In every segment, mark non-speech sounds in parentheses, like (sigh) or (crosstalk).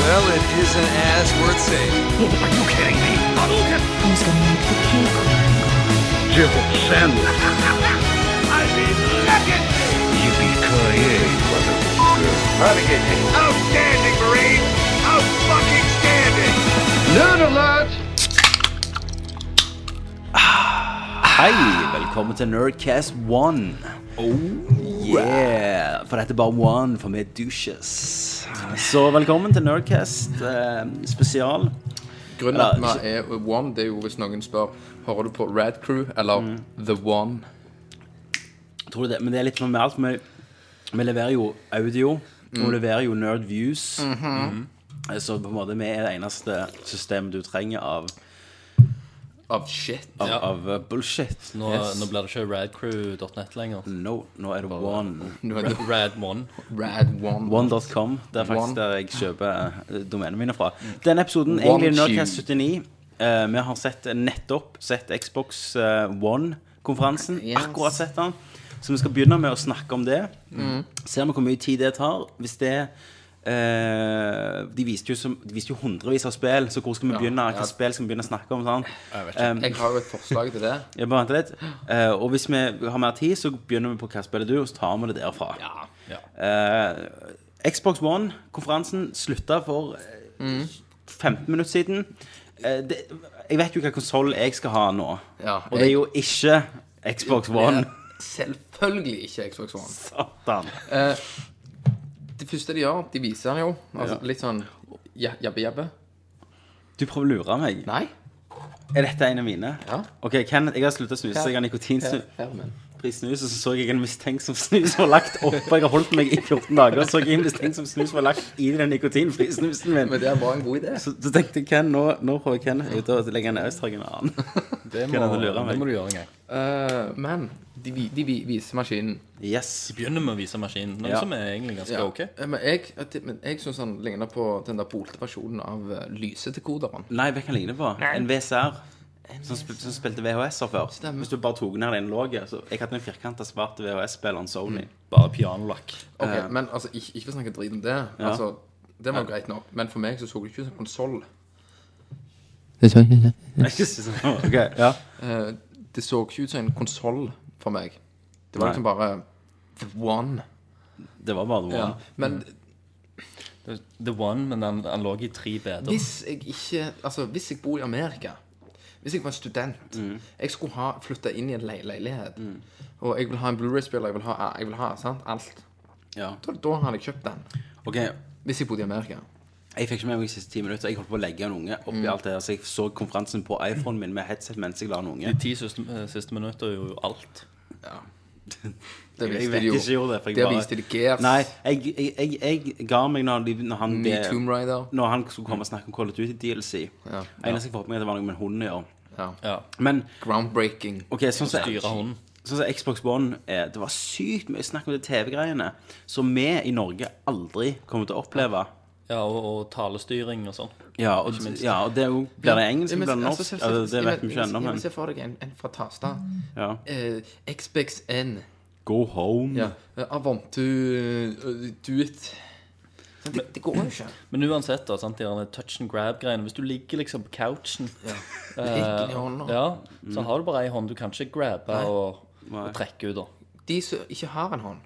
Well, it isn't as worth saying. Are you kidding me? Hadouken! Who's gonna make the cake run? Jibble sandwich. I mean, legacy! Yippee-ki-yay, motherfucker. Renegade. Outstanding, Marine! Out-fucking standing! Nerd alert! Ah, Hei, velkommen til Nerdcast 1. Oh, yeah. For dette er bare one, for vi er douches. Så velkommen til Nerdcast eh, spesial. Grunnen til at vi er One, det er jo hvis noen spør Hører du på Rad Crew eller Mm. The One. Tror du det? Men det er litt med alt. Vi, vi leverer jo audio, og vi leverer jo Nerd Views. Eh, Så på en måte vi er det eneste systemet du trenger av, Av shit. av, av eh, bullshit. Nå, Yes. nå blir det ikke radcrew.net lenger. No, nå er det one. (laughs) Er det Rad1. Rad One. One.com. Det er faktisk One. der jeg kjøper eh, domenene mine fra. Denne episoden, er egentlig Q. Nerdcast 79. eh, vi har sett nettopp sett Xbox eh, One-konferansen. Yes. Akkurat sett den. Så vi skal begynne med å snakke om det. Mm. Ser vi hvor mye tid det tar. Hvis det eh, de, viste jo som, de viste jo hundrevis av spill, så hvor skal vi begynne? Hvilke ja. spill skal vi begynne å snakke om? Sånn? Um, Jeg har jo et forslag til det. jeg bare venter litt. Uh, og hvis vi har mer tid, så begynner vi på hva spiller du, og så tar vi det derfra. Eh, Xbox One-konferansen slutta for mm. 15 minutter siden. Eh, det, jeg vet jo hva konsoll jeg skal ha nå. Ja, og det er jo ikke Xbox One. Selvfølgelig ikke Xbox One. Satan. Det første de gjør, de viser den jo. Altså, Litt sånn ja- jabbe-jabbe. Du prøver å lure meg. Nei. Er dette en av mine? Ja. Ok, Kenneth, jeg har slutta å snuse. Jeg har nikotinsnus. Her, her, men. Snus, og så så jeg en mistenksom snus var lagt oppå. Jeg har holdt meg i 14 dager, og så jeg en mistenksom snus var lagt i den nikotinfrie snusen min. Men det var en god idé. Så, så tenkte jeg, Ken, nå, nå jeg Ken ut å legge en i en annen. Det må, det må du gjøre en gang. Uh, men de, vi- de, viser maskinen. Yes. De Begynner med å vise maskinen, noe Ja. som er egentlig ganske Ja. ok. Eh, Men jeg, men jeg syns han ligner på den der bolte versjonen av uh, lysedekoderen. Nei, hva kan han ligne på? En VCR. Som, spil, som spilte VHS-er før. Stemmer. Hvis du bare tok ned den låget. Så jeg hadde en firkanta svart VHS-spilleren Sony. Bare pianolakk. Ok, Men altså, ikke, ikke snakk drit om det. Ja. Altså, Det var greit nok. Men for meg så så det ikke ut som en konsoll. (laughs) ok, ja. Eh, det så ikke ut som en konsoll for meg. Det var Nei. liksom bare the one. Det var bare. Ja. var. Men The One, men han, han lå i tre beder. hvis jeg ikke Altså, hvis jeg bor i Amerika Hvis jeg var student Jeg skulle ha flytta inn i en le leilighet. Og jeg vil ha en Blu-ray-spiller, jeg vil ha, jeg vil ha sant? alt. Ja. Da, da hadde jeg kjøpt den. Okay. Hvis jeg bodde i Amerika. Jeg fikk ikke med meg de siste ti minutter. Jeg holdt på å legge en unge oppi alt det her. Så jeg så konferansen på iPhonen min med headset mens jeg la en unge. De ti siste, eh, siste minutter er jo alt. Det Jeg jeg vet de jo. ikke gjorde det. For jeg Der bare... viste de Gears. Nei, jeg, jeg, jeg, jeg ga meg når, de, når han Ny Tomb Raider. Når han skulle komme og snakke om Call of Duty DLC. Ja. Eneste jeg med meg, det var noe med en hund å gjøre. Ja. Ja. Men Groundbreaking. ok, sånn som sånn så Xbox One er, Det var sykt mye snakk om de TV-greiene som vi i Norge aldri kommer til å oppleve. Ja, og, og talestyring og sånn. Ja, og, ja, og det er jo Blir det engelsk eller blir det altså, norsk? se- Altså, det vet vi ikke ja, ennå, men Se for deg en, en fra Tasta. ja. Eh, XBXN. Go home. Ja. I want to uh, do it. Sånn, Det, det går jo ikke. Men uansett, da, sant, de touch and grab-greiene Hvis du ligger liksom på couchen, Ja. eh, i hånden ja, så har du bare ei hånd. Du kan ikke grabbe og, og trekke ut. da De som ikke har en hånd.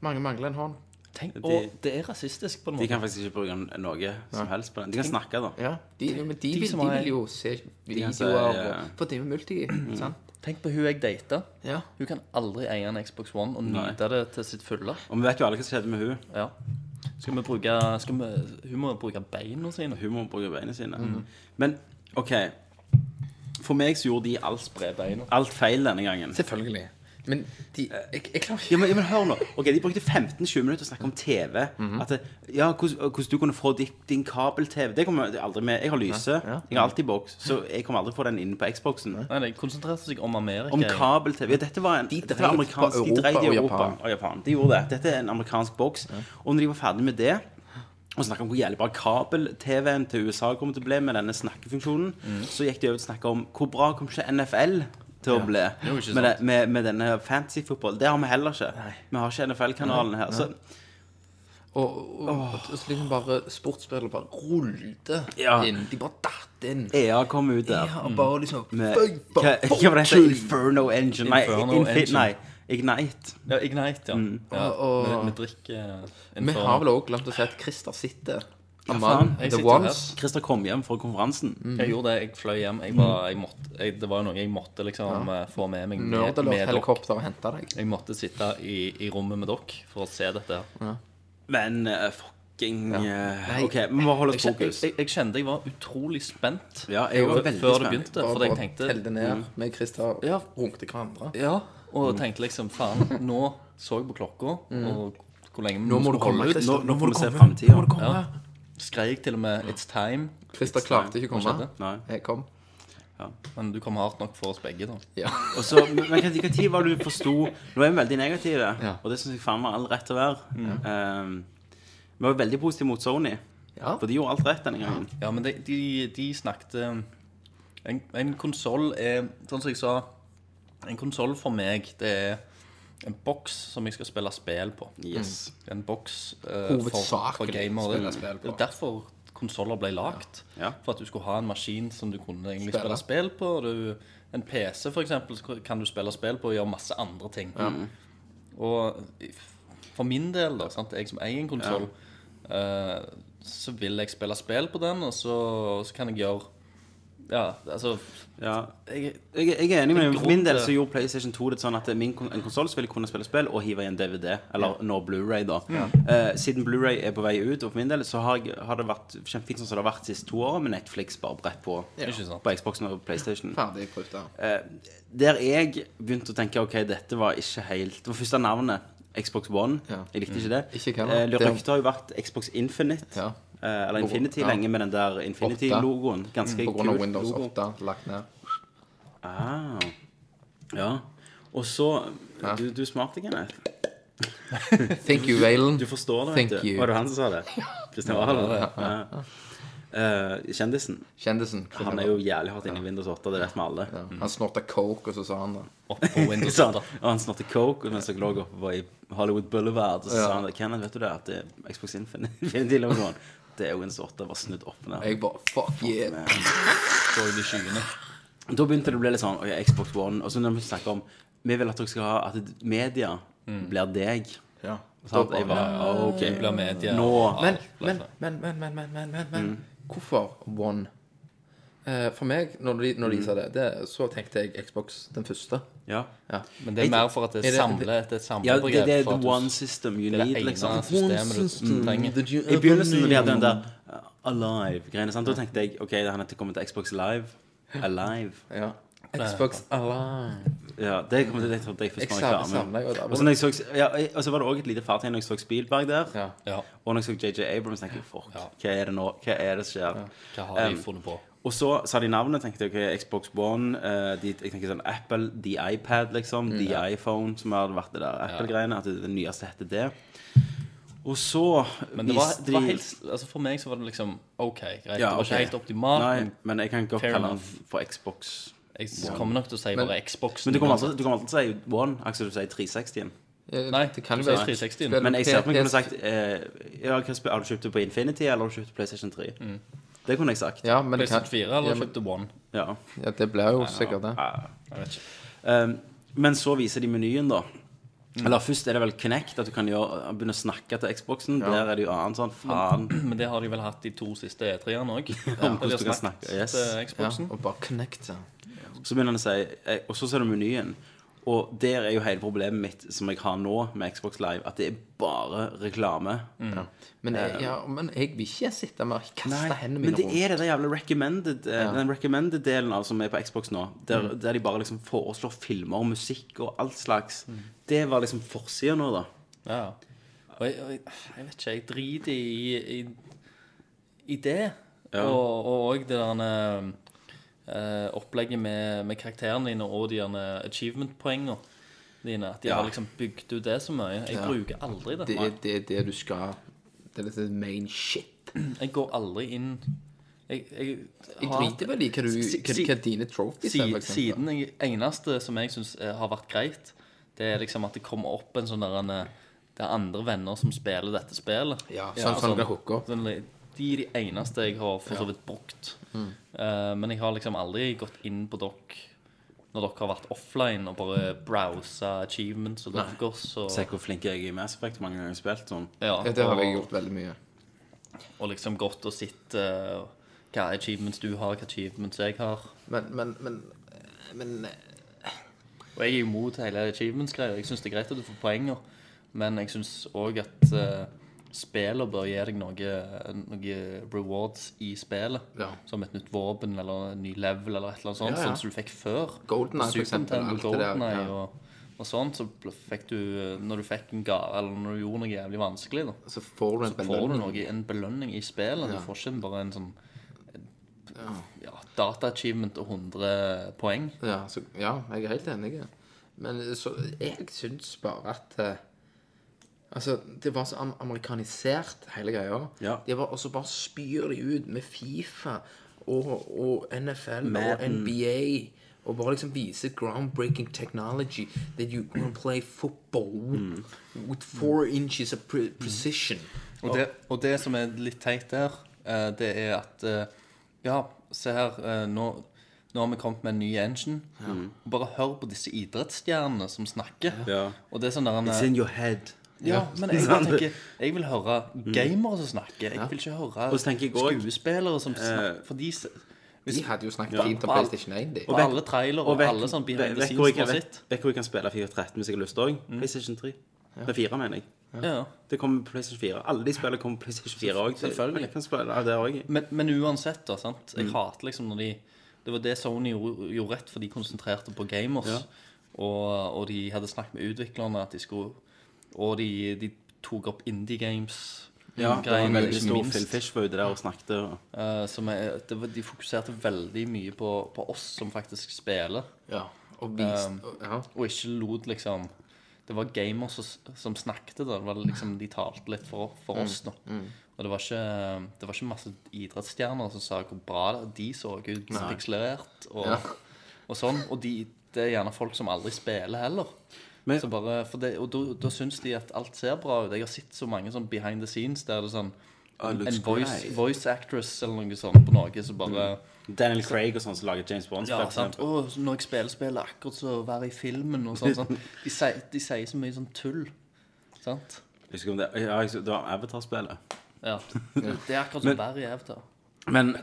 Mange mangler en hånd. Tenk, De- Og det er rasistisk på en De kan faktisk ikke bruke noe som helst på den. De kan snakke, da. Ja, de, men de, vil, de vil jo se videoer se, ja. For det er jo multi, sant? Tenk på hun jeg data. Ja. Hun kan aldri eie en Xbox One og nyte det til sitt fulle. Og vi vet jo alle hva som skjedde med hun Ja. Skal vi bruke skal vi, Hun må bruke beina sine. Hun må bruke beina sine. Men OK. For meg så gjorde de alt, alt feil denne gangen. Selvfølgelig. Men de Jeg, jeg klarer Ja, men, ja, men hør nå. Ok, De brukte 15-20 minutter å snakke om TV. At ja, hvordan, du kunne få din, din kabel-TV. Det kommer jeg aldri med. Jeg har lyse. ja. Jeg har alltid boks. Så jeg kommer aldri få den inn på Xboxen. Nei, de konsentrerte seg om Amerika. Om kabel-TV. Ja, dette var, en, De dette var amerikansk. på De dreit i Europa og Japan. og Japan. De gjorde det. Dette er en amerikansk boks. Og når de var ferdig med det og snakka om hvor jævlig bra kabel-TV-en til USA kommer til å bli med denne snakkefunksjonen, så gikk de over til å snakke om hvor bra kommer ikke NFL til å bli Jo, med, det, med, med denne fancy football. Det har vi heller ikke. Vi har ikke NFL-kanalen her. Så Og, og, og så liksom bare sportsspillere bare rullte Ja. inn. De bare datt inn. EA kom ut der. Ja, og bare liksom Med, hva, hva var det heter? Inferno Engine? Nei, Inferno Infi Engine. nei Ignite. Ja, Ignite, ja. ja. Og- og- vi, vi drikker Vi har vel også glemt å si at Christer sitter faen. Jeg the sitter ones. Christer kom hjem fra konferansen. Jeg gjorde det, jeg fløy hjem. Jeg var, jeg måtte, jeg, det var noe jeg måtte liksom ja. få med meg med, med Nerdelort helikopter og hente deg. Jeg måtte sitte i, i rommet med dere for å se dette her. Men uh, fucking eh, Nei. OK, vi må holde Jeg, oss jeg, fokus. jeg, jeg kjente jeg var utrolig spent Ja, jeg var veldig før det begynte. Bare For jeg tenkte telle ned med Christer Ja. runkte hverandre. Ja, og tenkte liksom faen, nå så jeg på klokka, og hvor lenge vi Nå må du skulle komme, holde ut. Nå, vi se komme. Nå må du komme. Ja. Skreik til og med 'It's time', Christer klarte ikke å komme. Nei. Jeg kom. men du kom hardt nok for oss begge, da. Ja. Og så, men tid var det du forsto Nå er vi veldig negative, Ja. og det syns jeg faen meg all rett til å være. Um, vi var veldig positive mot Sony, Ja. for de gjorde alt rett denne gangen. Ja, men de, de, de snakket eh, En, en konsoll er Sånn som jeg sa En konsoll for meg, det er en boks som jeg skal spille spill på. Yes. En boks uh, for, for gamere. Det, er derfor konsoller ble lagd. Ja. For at du skulle ha en maskin som du kunne egentlig Spille. spille spill på. Du, en PC, for eksempel, kan du spille spill på og gjøre masse andre ting. Og for min del, da, sant? jeg som eier en konsoll, uh, så vil jeg spille spill på den, og så, så kan jeg gjøre Ja, altså Ja. jeg, Jeg, jeg er enig med deg. For min del så gjorde PlayStation 2 det sånn at min, kon- en konsoll ville kunne spille spill og hive i en DVD, eller nå Blu-ray da. Eh, siden Blu-ray er på vei ut, og for min del så har, jeg, har det vært kjempefint sånn som det har vært de siste to årene, med Netflix bare bredt på, ja. på Xboxen og PlayStation. Ferdig pruta. Eh, der jeg begynte å tenke Ok, dette var ikke helt Det var første navnet. Xbox One. Ja. Jeg likte ikke det. Ikke jeg heller. Eh, Det- Ryktet har jo vært Xbox Infinite. Ja. Eh, eller Infinity Ja. lenge med den der Infinity-logoen. Ganske På grunn av Windows logo. 8 lagt ned. Ah. Ja. Og så Ja. Du, du er smart, Kenneth. (laughs) Thank you, Valen. Du forstår det, Thank vet du. Var det han som sa det? (laughs) Kristian Valen? Ja. Uh, kjendisen. Kjendisen. Han er jo jævlig hardt inne i Windows 8, det vet vi alle. ja. Han snorta coke, og så sa han det. Oppå på Windows (laughs) 8. og han snorta coke mens jeg lå oppe i Hollywood Boulevard. Og så Ja. sa han det. Kenneth, vet du det at det er Xbox Infinity-logoen Det er jo Windows 8 var snudd opp ned. Jeg bare Fuck yeah. Så i de skyene. Da begynte det å bli litt sånn ok, Xbox One. Og så når vi snakker om Vi vil at dere skal ha at media blir deg. Ja. Sant? Jeg bare, ok blir media. Nå og Men, men, men, men, men, men, men, men, men. Hvorfor One? Eh, for meg, når de, når de sa det, det, så tenkte jeg Xbox den første. Ja. Ja. Men det er mer for at det Er det- samler et ja, det, det er the one system you det need, det liksom. systemet du trenger. I begynnelsen når de hadde den der uh, Alive-greiene, sant? da tenkte jeg OK, det er til kommer til Xbox Live. Alive. Ja. Xbox Alive. Ja, det kom til jeg trodde jeg først var reklame. det. Og så jeg så, ja, og så var det òg et lite fartøy når jeg så Spielberg der. Ja. Ja, Og når jeg så JJ Abrams, tenkte jeg fuck, hva er det nå? Hva er det som skjer? hva har de Um, funnet på? Og så sa de navnet, tenkte jeg ok, Xbox One, eh, de, jeg tenker sånn Apple, The iPad, liksom, Mm, The iPhone, som hadde vært det der Apple-greiene, at det, det nyeste heter det. Og så Men det var, det var helt Altså For meg så var det liksom OK, greit. Ja, det var ikke helt optimalt. Nei, Men jeg kan godt kalle den for Xbox. jeg kommer nok til å si bare Xbox. Men du kommer alltid, du alltid til å si One, akkurat du sier 360-en. Nei, det kan du jo være 360. Spiller Men jeg ser at man kunne sagt eh, ja, Har du kjøpt det på Infinity, eller har du kjøpt på PlayStation 3? Det kunne jeg sagt. Ja, men det kan PlayStation 4 eller ja, men, kjøpte One? Ja. ja, det blir jo sikkert det. Jeg vet ikke. Um, men så viser de menyen, da. Eller først er det vel Connect, at du kan gjøre, begynne å snakke til Xboxen. Der er det jo annet sånn faen. (clears throat) Men det har de vel hatt de to siste E3-ene òg. Om hvordan du kan snakke, yes. til Ja, og bare connect ja. Så begynner han å si eh, Og så ser du menyen. Og der er jo hele problemet mitt som jeg har nå med Xbox Live, at det er bare reklame. Ja. Men, jeg, ja, men jeg vil ikke sitte med og kaste hendene men mine det rundt. er det der jævla recommended ja. Den recommended-delen av som er på Xbox nå, der, der de bare liksom foreslår filmer og musikk og alt slags. Det var liksom forsida nå, da. Ja. Og jeg, og jeg, jeg vet ikke, jeg driter i, i, i det. Ja. Og og òg det der eh, opplegget med, med karakterene dine og de achievement-poengene dine. At de Ja. har liksom bygd ut det så mye. Jeg Ja. bruker aldri det. Det er det, det du skal Det er litt main shit. (clears throat) Jeg går aldri inn Jeg, jeg, Jeg driter vel i hva, du, hva, hva dine trophies er, Si, siden jeg, eneste som jeg syns har vært greit, det er liksom at det kommer opp en sånn der en, det er andre venner som spiller dette spillet. Ja, sånn sånn sånn, hooka. Sånn, de er de eneste jeg har for så vidt brukt. Eh, men jeg har liksom aldri gått inn på dere når dere har vært offline og bare browsa achievements og deres. Og, Se hvor flink jeg er i Mass Effect. Mange ganger jeg har spilt sånn. ja, Ja, det har og, jeg gjort veldig mye. og liksom gått og sett uh, hva achievements du har, hva achievements jeg har. Men, men, men, men Og jeg er imot hele achievements-greia. Jeg syns det er greit at du får poenger, men jeg syns òg at uh, spillet bør gi deg noen noe rewards i spillet. Ja. Som et nytt våpen eller en ny level eller et eller annet sånt, Ja, ja. sånn som du fikk før. GoldenEye, Eye, for eksempel, Golden ja. og, og sånt, så fikk du Når du fikk en gave, eller når du gjorde noe jævlig vanskelig, da, så får du en så får du noe, en belønning i spillet. Du får ikke bare en sånn ja, data-achievement og 100 poeng. Ja, så, ja, jeg er helt enig. Men så, jeg syns bare at eh, Altså, det var så amerikanisert, hele greia. Ja. De var, og så bare spyr de ut med Fifa og, og NFL og NBA. Og bare liksom vise groundbreaking technology that you can play football with four inches of pre precision. Og det, og det som er litt teit der, eh, det er at eh, Ja, se her, eh, nå, nå har vi kommet med en ny engine. Bare hør på disse idrettsstjernene som snakker. Ja. Og det er sånn der en, It's in your head. Ja, men jeg bare tenker Jeg vil høre gamere som snakker. Jeg vil ikke høre Og så tenker jeg også- skuespillere som snakker. For de s- De hadde jo snakket fint om på alle- PlayStation 1, de. på alle trailere og vet- alle sånn behind the vet scenes hvor jeg som har kan- sett. Vet hvor jeg kan spille FIFA 13 hvis jeg har lyst òg? PlayStation 3. Det er 4, mener jeg. Ja. Det kommer på PlayStation 4. Alle de spillene kommer på PlayStation 4 òg. Selvfølgelig. Jeg kan spille det òg. Men, men uansett, da. sant? Jeg hater liksom når de Det var det Sony gjorde, gjorde rett, for de konsentrerte på gamers. Ja. Og, og de hadde snakket med utviklerne at de skulle Og de, de tok opp indie games. Ja, det var veldig ikke. Phil Fish var ute der og snakket. Og... Uh, som er, det var, de fokuserte veldig mye på, på oss som faktisk spiller, Ja, og vist Um, ja. og ikke lot liksom Det var gamers som, som snakket, da. Det var liksom, de talte litt for, for oss, da. Og det var, ikke, det var ikke masse idrettsstjerner som sa hvor bra de så ut, pikselert og, Ja. og sånn. Og de, det er gjerne folk som aldri spiller heller. Men- så bare, det, og da, da syns de at alt ser bra ut. Jeg har sett så mange sånn behind the scenes der det er sånn Oh, En voice, voice actress eller noe sånt på noe som bare Daniel Craig og sånn som lager James Bond. ja, sant? Og når jeg spiller spillet, akkurat så å være i filmen og sånn. sånn. De, sier, de sier så mye sånn tull. Sant? Jeg husker om det, ja, det var Avatar-spillet. Ja. (laughs) Det er akkurat som være i Avatar. Men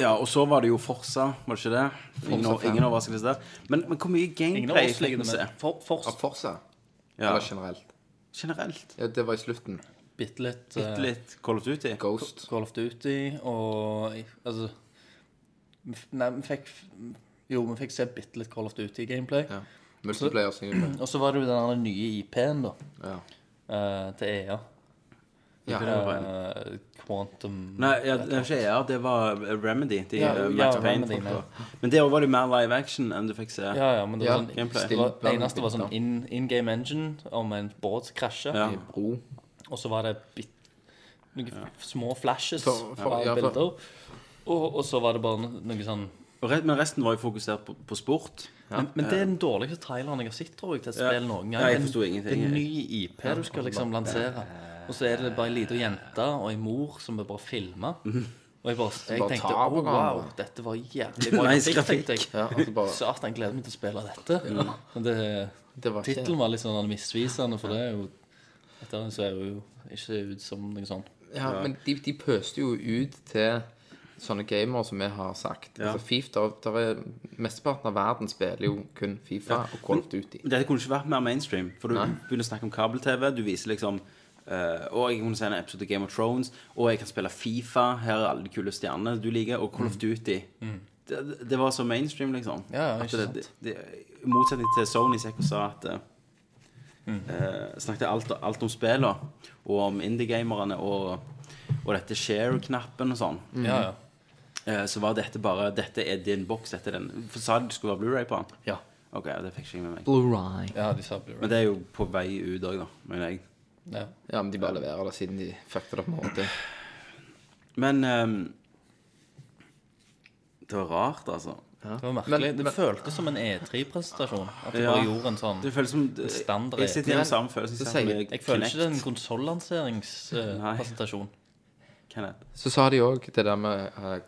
Ja, og så var det jo Forsa, var det ikke det? Ingen, Forza ingen overraskelse der. Men, men hvor mye gameplay fikk vi se? For, Forsa. Ja, Forza? Ja, Eller generelt? generelt. Ja, det var i slutten. bitte litt, eh, litt Call of Duty. Ghost. Call of Duty og Altså Nei, vi fikk Jo, vi fikk se bitte litt Call of Duty-gameplay. Ja. Multiplayer single. (clears throat) Og så var det jo den nye IP-en, da, Ja. eh, til EA. Ja. Eh, Quantum Nei, ja, det var ikke ER, det var Remedy. De, Ja, eh, ja, Payne. Remedy, folk, Men det var det mer live action enn du fikk se. Ja, ja, men det var sånn gameplay. Var, det eneste var sånn in, in game engine om en båt krasjer. Ja. Bro. Og så var det bit, noen små flashes For- for- av ja, for- bilder. Og, og så var det bare no- noe sånn Men resten var jo fokusert på, på sport. men, men det er den dårligste traileren jeg har sett tror jeg, til et Ja. spill noen gang. Ja, jeg forsto ingenting. Det er en ny IP du skal liksom lansere. Og så er det bare ei lita jente og ei mor som er bare filma. Og jeg, bare, jeg bare tenkte tar på oh, wow, hverandre." dette var jævlig (laughs) bra Nice grafikk. tenkte jeg. Ja, altså bare Satan, jeg gleder meg til å spille dette. Men det, Det var ikke tittelen var litt sånn misvisende, for det er jo Dette ser jo ikke ut som noe sånt. Ja, men de, de pøste jo ut til sånne gamere som vi har sagt. Ja. Altså FIFA, der, der er, Mesteparten av verden spiller jo kun Fifa og Call of Duty. Dette kunne ikke vært mer mainstream. For du Nei. begynner å snakke om kabel-TV. Du viser liksom eh, Og jeg kunne se en episode av Game of Thrones. Og jeg kan spille Fifa. Her er alle de kule stjernene du liker. Og Call of Duty. Det, det var så mainstream, liksom. Mm. Ja, ikke det, sant. det, det, I motsetning til Sony som jeg sa at mm. uh, Snakket alt, alt om spillene. Og om indie-gamerne. Og, og dette share-knappen og sånn. Ja, ja. Uh, så var dette bare Dette er din boks. Dette er den For sa de det skulle være Blu-ray på den? Ja. Ok, det fikk ikke jeg med meg. Blu-ray. ja de sa Blu-ray. Men det er jo på vei ut òg, da. Mener jeg. Ja. Ja, men de bare leverer det siden de fucket det opp med HD. Men um, Det var rart, altså. Det var merkelig. Men- det men- føltes som en E3-presentasjon. At det Ja. bare gjorde en sånn Det føles som standard Jeg sitter i med Men- samme følelse så som med Jeg føler ikke det er en konsollanseringspresentasjon. Kenneth. Så sa de òg det der med uh,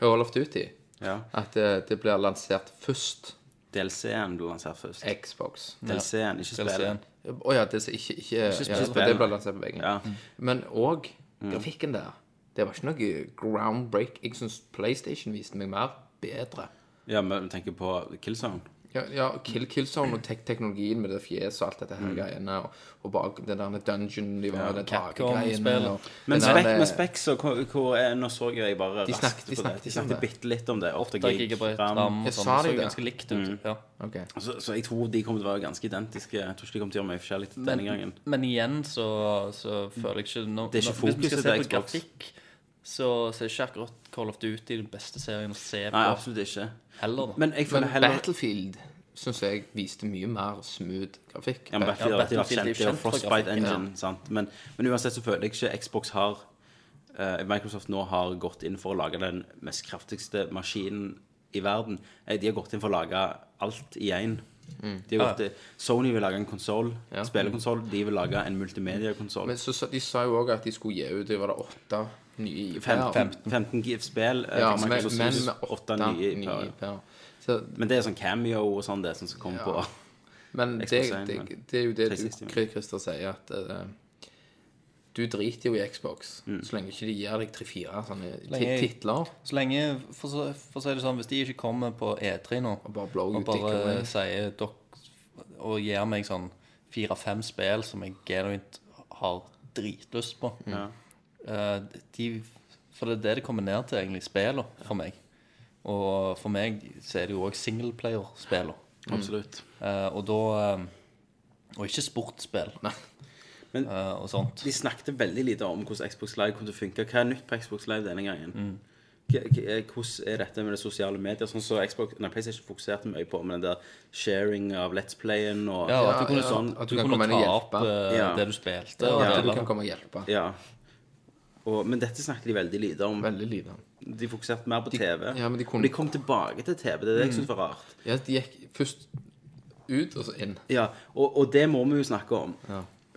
Call of Duty. Ja. At det, det blir lansert først DLC-en du lanserte først. Xbox. DLC-en, ikke spillet. Å ja, det er ikke, ikke, ja, for det ble lansert på veggen. Ja. Men òg grafikken der. Det var ikke noe groundbreak. Jeg syns PlayStation viste meg mer bedre. Ja, men tenker på Killzone. Ja, ja Kill Killzone og tek teknologien med det fjeset og alt dette her greiene, og, og bak den der dungeon de var, den Capcom-spillet. dragegreiene Men, den spek, med men Specs og hvor, hvor er, Nå så jeg bare De raskt snakket- de på det. snakket De snakket bitte litt om det. 8 8 gig ram. og sånn. Det de så ganske likt ut. Ja. Okay. Så, så jeg tror de kommer til å være ganske identiske. Jeg tror ikke de kommer til å gjøre mye forskjellig denne gangen. Men igjen så, så føler jeg ikke nå- Det er ikke fokuset til på Xbox. grafikk, så, så er ikke akkurat Call of Duty den beste serien å se på Nei, absolutt ikke. heller. da. Men jeg Men heller Battlefield syns jeg viste mye mer smooth grafikk. Ja, men Battlefield Ja, Battlefield er kjent. Jo kjent for Frostbite Engine, Engine. Sant? Men, men uansett så føler jeg ikke Xbox har uh, Microsoft nå har gått inn for å lage den mest kraftigste maskinen i verden. Eh, De har gått inn for å lage alt i én. De har gått, til- Sony vil lage en konsoll, Ja. spillekonsoll. De vil lage en multimediakonsoll. Men så, de sa jo òg at de skulle gi ut det var det åtte nye IP-er. 15 GIF-spill. eh, Ja, men, Microsoft men Studios, med åtte nye IP-er. per. Men det er sånn cameo og sånn, det som skal komme på. men det, det, det er jo det 360, du, Christer, sier, at uh, du driter jo i Xbox Mm. så lenge ikke de gir deg tre-fire sånne lenge- tit- titler. Så lenge, for, så- for å si det sånn, hvis de ikke kommer på E3 nå Og bare og bare sier dok, og gir meg sånn fire-fem spill som jeg genuint har dritlyst på eh, de, For det er det det kommer ned til, egentlig, spillene for meg. Og for meg så er det jo òg singleplayer-spillene. Absolutt. Uh, og da eh, Og ikke sportsspill Men uh, og sånt. de snakket veldig lite om hvordan Xbox Live kom til å funke. Hva er nytt på Xbox Live denne gangen? Mm. Hvordan er dette med det sosiale medier? Sånn så Xbox, nei, PlayStation fokuserte mye på med den der sharing av Let's Playen og Ja, at du kunne, ja, sånn, at du du kan kunne komme ta opp eh, Ja. det du spilte. Og og at du kan komme og hjelpe. Ja. Og, men dette snakket de veldig lite om. Veldig lite. De fokuserte mer på TV. ja, men de kunne- de kom tilbake til TV. Det er det jeg syns var rart. Ja, de gikk først ut og så inn. Ja, og, og det må vi jo snakke om.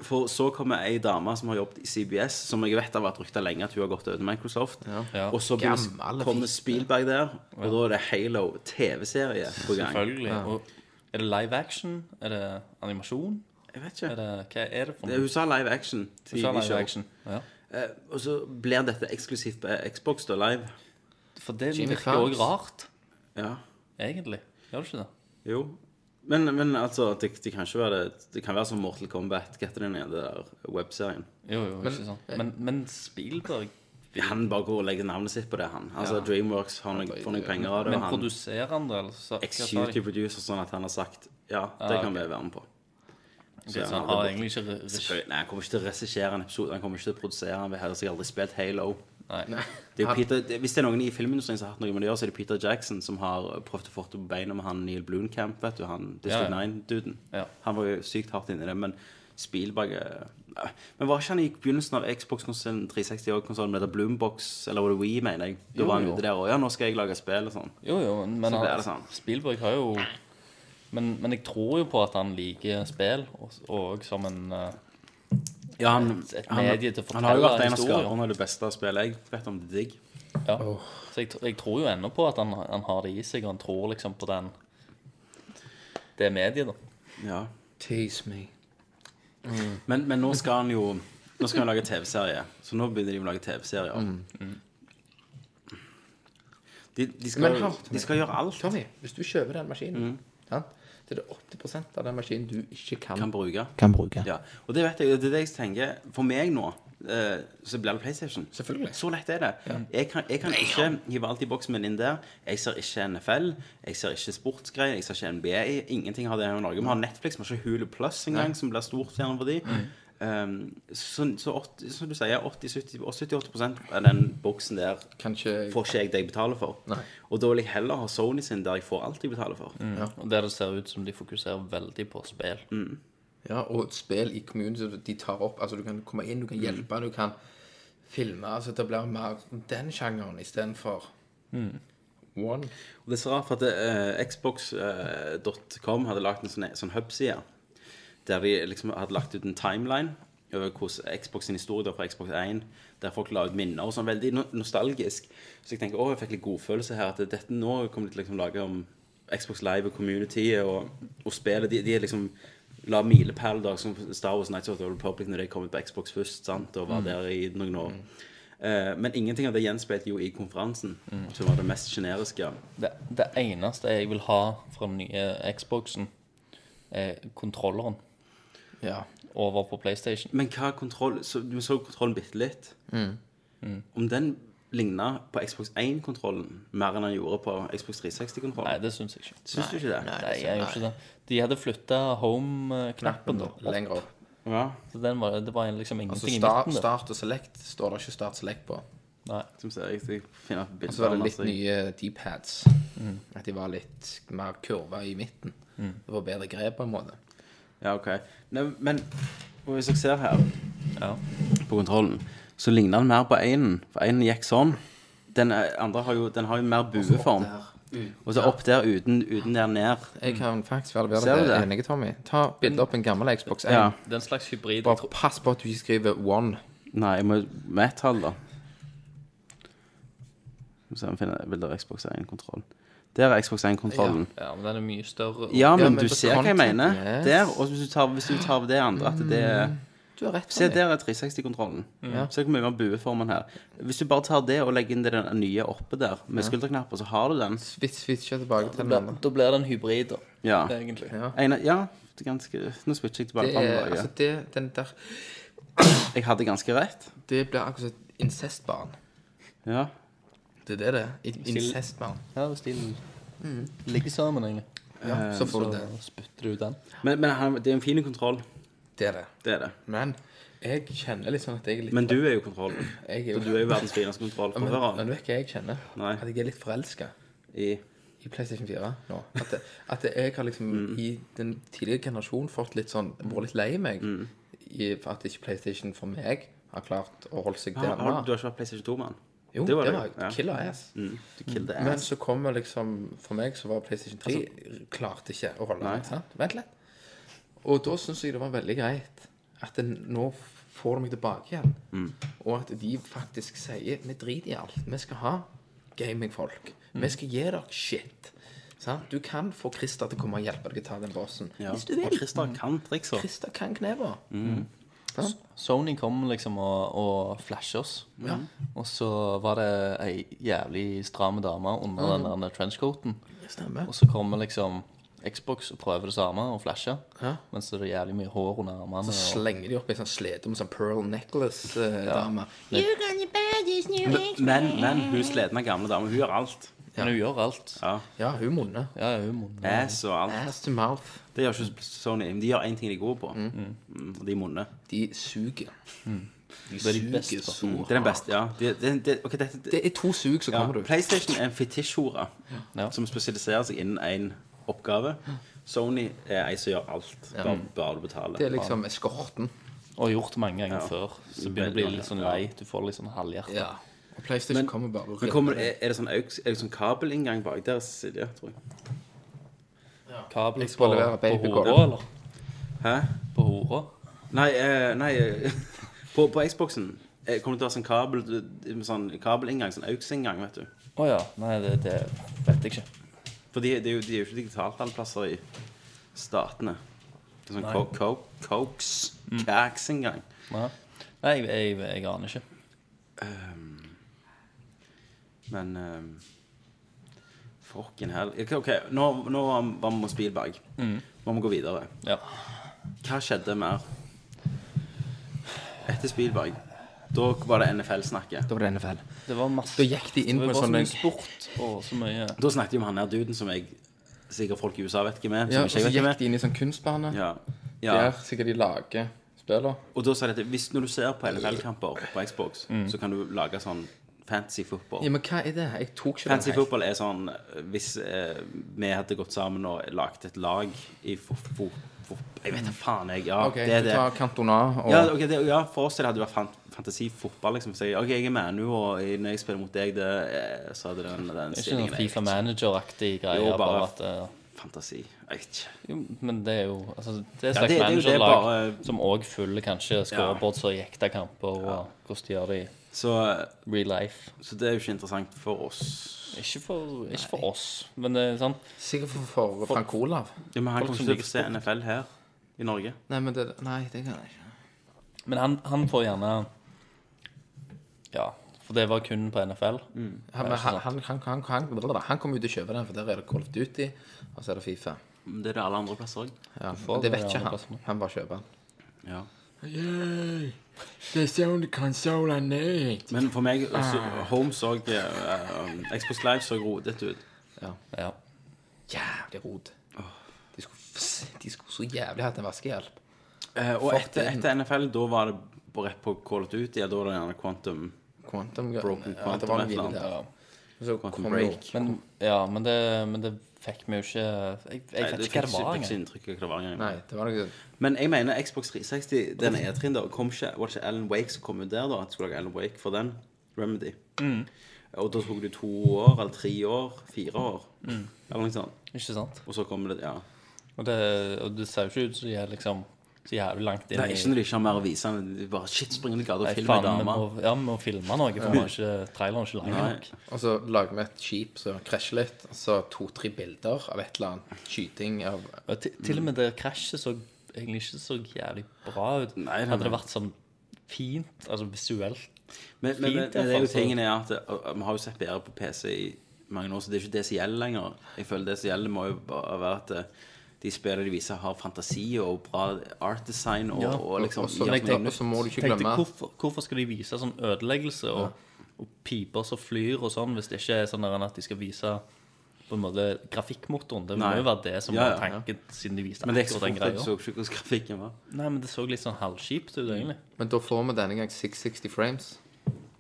For så kommer ei dame som har jobbet i CBS, som jeg vet har vært rykta lenge at hun har gått over til Microsoft. Ja. Og så Gammel kommer. Spielberg der, og da er det Halo TV-serie på gang. Selvfølgelig. Og er det live action? Er det animasjon? Jeg vet Er ikke. det, hva er det for noe? Hun sa live action. Hun sa live action. Ja. Eh, og så blir dette eksklusivt på Xbox da, live. For det Jimmy virker jo òg rart, Ja. egentlig. Gjør det ikke det? Jo. Men, men altså, det, det kan ikke være det Det kan være som Mortal Kombat. Hva heter den det der webserien? Jo, jo, ikke sant. Men, men Spielberg Han bare går og legger navnet sitt på det, han. Altså Dreamworks har noe, får noen penger av det. Men og han produserer han det, eller så, hva sa de? executive producer, sånn at han har sagt ja, det kan vi være med på. Så han har egentlig ikke Nei, Han kommer ikke til å regissere en episode, han kommer ikke til å produsere. Han har sikkert aldri spilt Halo. Nei. Det er Peter, det, hvis det er noen i filmindustrien som har hatt noe med det å gjøre, så er det Peter Jackson som har prøvd å få det på beina med han Neil Blomkamp, vet du, han District Ja, ja. 9-duden. Ja. Han var jo sykt hardt inni det, men Spielberg eh, ja. Men var ikke han i begynnelsen av Xbox-konsollen 360 og konsollen med det Bloombox, eller var det Wii, mener jeg? Da Jo, var han ute der og ja, nå skal jeg lage spill og sånn. Jo, jo, men Så han, sånn. Spielberg har jo men, men jeg tror jo på at han liker spill, og, og som en eh, Ja, han, Et han, medie til å fortelle han har jo vært en av historier. skaperne av det beste spillet jeg vet om det digg. Ja. Så jeg, jeg tror jo ennå på at han, han har det i seg, og han tror liksom på den det mediet, da. Ja. Tease me. Men, men nå skal han jo Nå skal han lage TV-serie. Så nå begynner de å lage TV-serier. De, de, skal, de skal gjøre alt. Tommy, hvis du kjøper den maskinen, sant? Det er det 80% av den maskinen du ikke kan, Kan bruke. kan bruke. Ja. Og det vet jeg, det er det jeg tenker. For meg nå eh, så blir det PlayStation. Selvfølgelig. Så lett er det. Jeg kan, jeg kan ikke hive alt i boksen min inn der. Jeg ser ikke NFL, jeg ser ikke sportsgreier, jeg ser ikke NBA. Ingenting har det her i Norge. Vi har Netflix, vi har ikke Hulu Plus engang, som blir stort gjennom for de. Um, så, så 80, som du sier, 70-80 av den boksen der Kanskje... får ikke jeg det jeg betaler for. Nei. Og da vil jeg heller ha Sony sin der jeg får alt jeg betaler for. Og der det ser ut som de fokuserer veldig på spill. Ja, og spill i kommunen så de tar opp Altså, du kan komme inn, du kan hjelpe, du kan filme Altså, det blir mer den sjangeren istedenfor One. Og det er så rart, for at uh, Xbox.com hadde lagt en sånn, sånn hub-side der de liksom hadde lagt ut en timeline over hvordan Xbox sin historie der fra Xbox 1, der folk la ut minner og sånn, veldig nostalgisk. Så jeg tenker, å, jeg fikk litt godfølelse her, at dette nå kommer de til å liksom lage om Xbox Live og community og, og spillet. De, de liksom la milepæler som Star Wars Nights of the Republic når de kom ut på Xbox først, sant, og var der i noen år. Uh, men ingenting av det gjenspeilte jo i konferansen, som var det mest generiske. Det, det eneste jeg vil ha fra den nye Xboxen, er kontrolleren Ja. over på PlayStation. Men hva kontroll så, Du så kontrollen bitte litt. Om den ligna på Xbox 1-kontrollen mer enn den gjorde på Xbox 360-kontrollen? Nei, det syns jeg ikke. Syns du ikke det? Nei, jeg gjør ikke det. De hadde flytta home-knappen da. opp. Lenger opp. Ja, Så den var, det var liksom Altså ingenting i start, midten. Altså start og select står det ikke start select på. Nei. som ser jeg, jeg finner Og bilder så var det litt masse. nye D-pads. At de var litt mer kurva i midten. Det var bedre grep på en måte. Ja, ok. Nei, men og hvis jeg ser her Ja. på kontrollen, så ligner den mer på einen. For einen gikk sånn. Den er- andre har jo, den har jo mer bueform. Og så opp der uten, uten der ned. Jeg kan faktisk være Ser du det? enig, Tommy. Ta bilde opp en gammel Xbox 1. Ja. Det er en slags hybrid. Bare pass på at du ikke skriver one. Nei, jeg må med et tall, da. Skal vi se om jeg finner bilder av Xbox 1-kontroll. Der er Xbox 1-kontrollen. Ja, men den er mye større. Ja, men, Ja, men du ser hva jeg mener. yes. Der, og hvis du tar, hvis du tar det andre at det er Du har rett. Se, der er 360-kontrollen. Ja. Se hvor mye mer bueformen her. Hvis du bare tar det og legger inn det den nye oppe der, med skulderknapper, så har du den. Switch, switcher tilbake til den da blir det en hybrid, da. Ja. Egentlig. Ja. Ene, ja, det er ganske Nå switcher jeg tilbake. Det fram er, altså det, den der, Jeg hadde ganske rett. det blir akkurat som et incestbarn. Ja. Det er det det er. Et Incestbarn. Ja, hvis de ligger sammen, egentlig. Ja, så får du Så det. spytter du ut den. Men, men han, det er en fin kontroll. Det er det. Det er det. Men jeg kjenner litt sånn at jeg er litt Men du er jo kontroll. jeg er Og du er jo verdens fineste kontroll. Men, høre. men du vet hva jeg kjenner? Nei. At jeg er litt forelska I i PlayStation 4 nå. At, det, at det, jeg har liksom Mm. i den tidligere generasjonen fått litt sånn Vært litt lei meg Mm. i, for at ikke PlayStation for meg har klart å holde seg der har, har. Du har ikke vært PlayStation 2, mann? Jo, det var det det, var ja. killer ass. Mm. Kill ass. Men så kommer liksom For meg så var PlayStation 3 klarte ikke å holde sant? Vent litt. Og da syns jeg det var veldig greit at den, nå får du meg tilbake igjen. Mm. Og at de faktisk sier vi driter i alt. Vi skal ha gamingfolk. Vi skal gi dere shit. Sant? Du kan få Christer til å komme og hjelpe deg å ta den bossen. Ja. Hvis du Og vil. Christer kan triksa. Christer kan kneva. Mm. Sony kom liksom og, og flashe oss. Ja. Og så var det ei jævlig stram dame under den der trenchcoaten. Og så kommer liksom Xbox og prøver det samme og flasher. Ja. Mens det er jævlig mye hår under armene. Så slenger de opp ei sånn slede med sånn pearl necklace-dame. Men, men hun sledne gamle dame, hun gjør alt. men hun gjør alt. Ja. ja, hun munner. Ja, hun Ass og alt. Ass to mouth. Det gjør ikke Sony. Men de gjør én ting de er gode på. Mm. Og de munner. De suger. De Det er de beste, så Det er den beste, ja. De, de, de, okay, dette, det, Det er to sug, så ja. kommer du. PlayStation er en fetisjhore Ja. som spesialiserer seg innen én oppgave. Sony er ei som gjør alt, bare, bare du betaler. Det er liksom eskorten. Og gjort mange ganger før. Så begynner du å bli litt sånn lei. Du får litt sånn halvhjerte. Ja. Og PlayStation kommer bare og Men er, er det sånn, er det sånn kabelinngang bak der, Silje? tror jeg? Kabel skal på, levere på babykål. hora, eller? Hæ? På hora? Nei, eh, nei eh, (laughs) på, på Xboxen eh, kommer det til å ha sånn kabel med sånn kabelinngang, sånn aux-inngang, vet du. Å ja. Nei, det, det vet jeg ikke. For de, de, er jo- de er jo ikke digitalt alle plasser i statene. Det er sånn co co Cokes, Cax-inngang. Nei, Nei jeg, jeg, jeg aner ikke. Men um, Fucking hell. Ok, nå, nå var vi hos Spielberg. Nå må vi gå videre. Ja. Hva skjedde mer etter Spielberg? Da var det NFL-snakket. Da var det NFL. Det var masse Da gikk de inn Det på var en så sånn mye sport og så mye Da snakket de om han her duden som jeg sikkert folk i USA vet hvem er. Ja, Som og så ikke jeg vet gikk er. de inn i sånn kunstbane. Ja. ja. Der sikkert de lager spiller. Og da sa de at hvis når du ser på NFL-kamper på Xbox, så kan du lage sånn fantasy football. Ja, men hva er det? Jeg tok ikke Fantasy den football er sånn eh, Hvis eh, vi hadde gått sammen og lagd et lag i fo fo fot- Jeg vet da faen, jeg. Ja, OK, det er du det. tar Cantona og Ja, ok, det, ja, for oss det hadde vært fan, fantasifotball. Liksom. Så jeg, ok, jeg er Manu, og når jeg spiller mot deg, det, eh, så hadde den, den Det er ikke stillingen noen jeg- Fifa Manager-aktig greie. Jo, bare- bare at eh, Fantasi. Jeg vet ikke. jo, Men det er jo altså, Det er et Ja, slags det- det er jo det managerlag bare- som òg følger kanskje scoreboards og jekta kamper, og hvordan de gjør det i Så, real life. så det er jo ikke interessant for oss. Ikke for, ikke for oss, men det er sånn Sikkert for, for Frank Olav. Ja, men han Folk kommer som ikke til å se NFL her i Norge. Nei, men det, nei, det kan jeg ikke. Men han, han får gjerne Ja, for det var kun på NFL. Han, men han, han, han, han, han, han kommer jo til å kjøpe den, for der er det Call of Duty, og så er det Fifa. Det er det alle andre plasser òg. Ja, men det vet det ikke han. Han bare kjøper den. Ja. Yay, the only console I need. Men for meg også, Home så uh, Xbox Live så rodete ut. Ja. Jævlig rot. De skulle, de skulle så jævlig hatt en vaskehjelp. Eh, og etter, etter NFL, da var det på rett på Call of Duty. Ja, da var det gjerne Quantum Quantum Broken ja, Quantum det var et noe eller annet. der. Og så Quantum kom Break. Men, ja, men, det, men det fikk vi jo ikke Jeg, jeg Nei, vet det ikke hva det var engang. inntrykk av hva det var engang. Nei, det var noe Men jeg mener Xbox 360, den E3-en da, kom ikke, var det ikke Alan Wake som kom ut der da? At du skulle lage Alan Wake for den? Remedy. Mm. Og da tok det to år, eller tre år, fire år, Mm. eller noe sånt. Ikke sant? Og så kommer det, ja. Og det, og det ser jo ikke ut som de er liksom så jævlig langt inn. Det er ikke når de ikke har mer å vise, men de bare shit, springer i gata og Nei, filmer faen, en vi dame. må, ja, vi må filme noe, for vi har ikke, traileren er ikke lang Nei. nok. Og så lager vi et skip som krasjer litt, og så to-tre bilder av et eller annet skyting av Og til, til og med det krasjet så egentlig ikke så jævlig bra ut. Nei, nei, Hadde det vært sånn fint, altså visuelt Men, men, men Fint, det er jo iallfall, så- tingen er at uh, vi har jo sett bedre på PC i mange år, så det er ikke det som gjelder lenger. Jeg føler det som gjelder må jo bare være at uh, de spillene de viser har fantasi og bra art design og, Ja, og liksom og så- noe så må du ikke Tenkte, glemme hvorfor, hvorfor skal de vise sånn ødeleggelse og, og piper som flyr og sånn, hvis det ikke er sånn der at de skal vise på en måte grafikkmotoren? Det må jo være det som Ja, ja, var tanken siden de viste Men det akkurat den greia. Men så ikke hvordan grafikken var. Nei, men det så litt sånn halvkjipt ut, egentlig. Men da får vi denne gang 660 frames.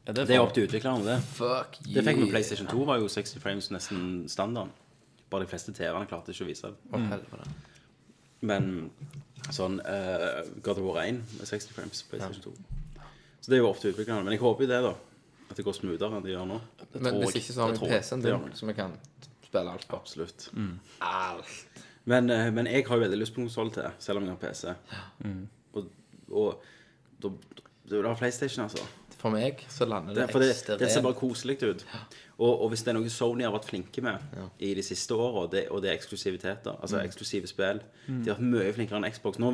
Ja, Det er opp til utviklerne, det. Fuck yeah. Det fikk vi PlayStation 2, var jo 60 frames nesten standarden. Bare de fleste TV-ene klarte ikke å vise det. Men sånn uh, God of War 1 med 60 frames på PlayStation 2. Så det er jo opp til utviklerne. Men jeg håper jo det, da. At det går smoothere enn det gjør nå. Men hvis ikke så har vi. PC-en din, så vi kan spille alt på. Absolutt. Alt. Men, uh, men jeg har jo veldig lyst på konsoll til, selv om jeg har PC. Og, og da, da da PlayStation, altså. For meg så lander Det, det, ekstremt. det ser bare koselig ut. Og, og hvis det er noe Sony har vært flinke med i de siste åra, og det, og det er eksklusiviteter, altså eksklusive spill De har vært mye flinkere enn Xbox. Nå,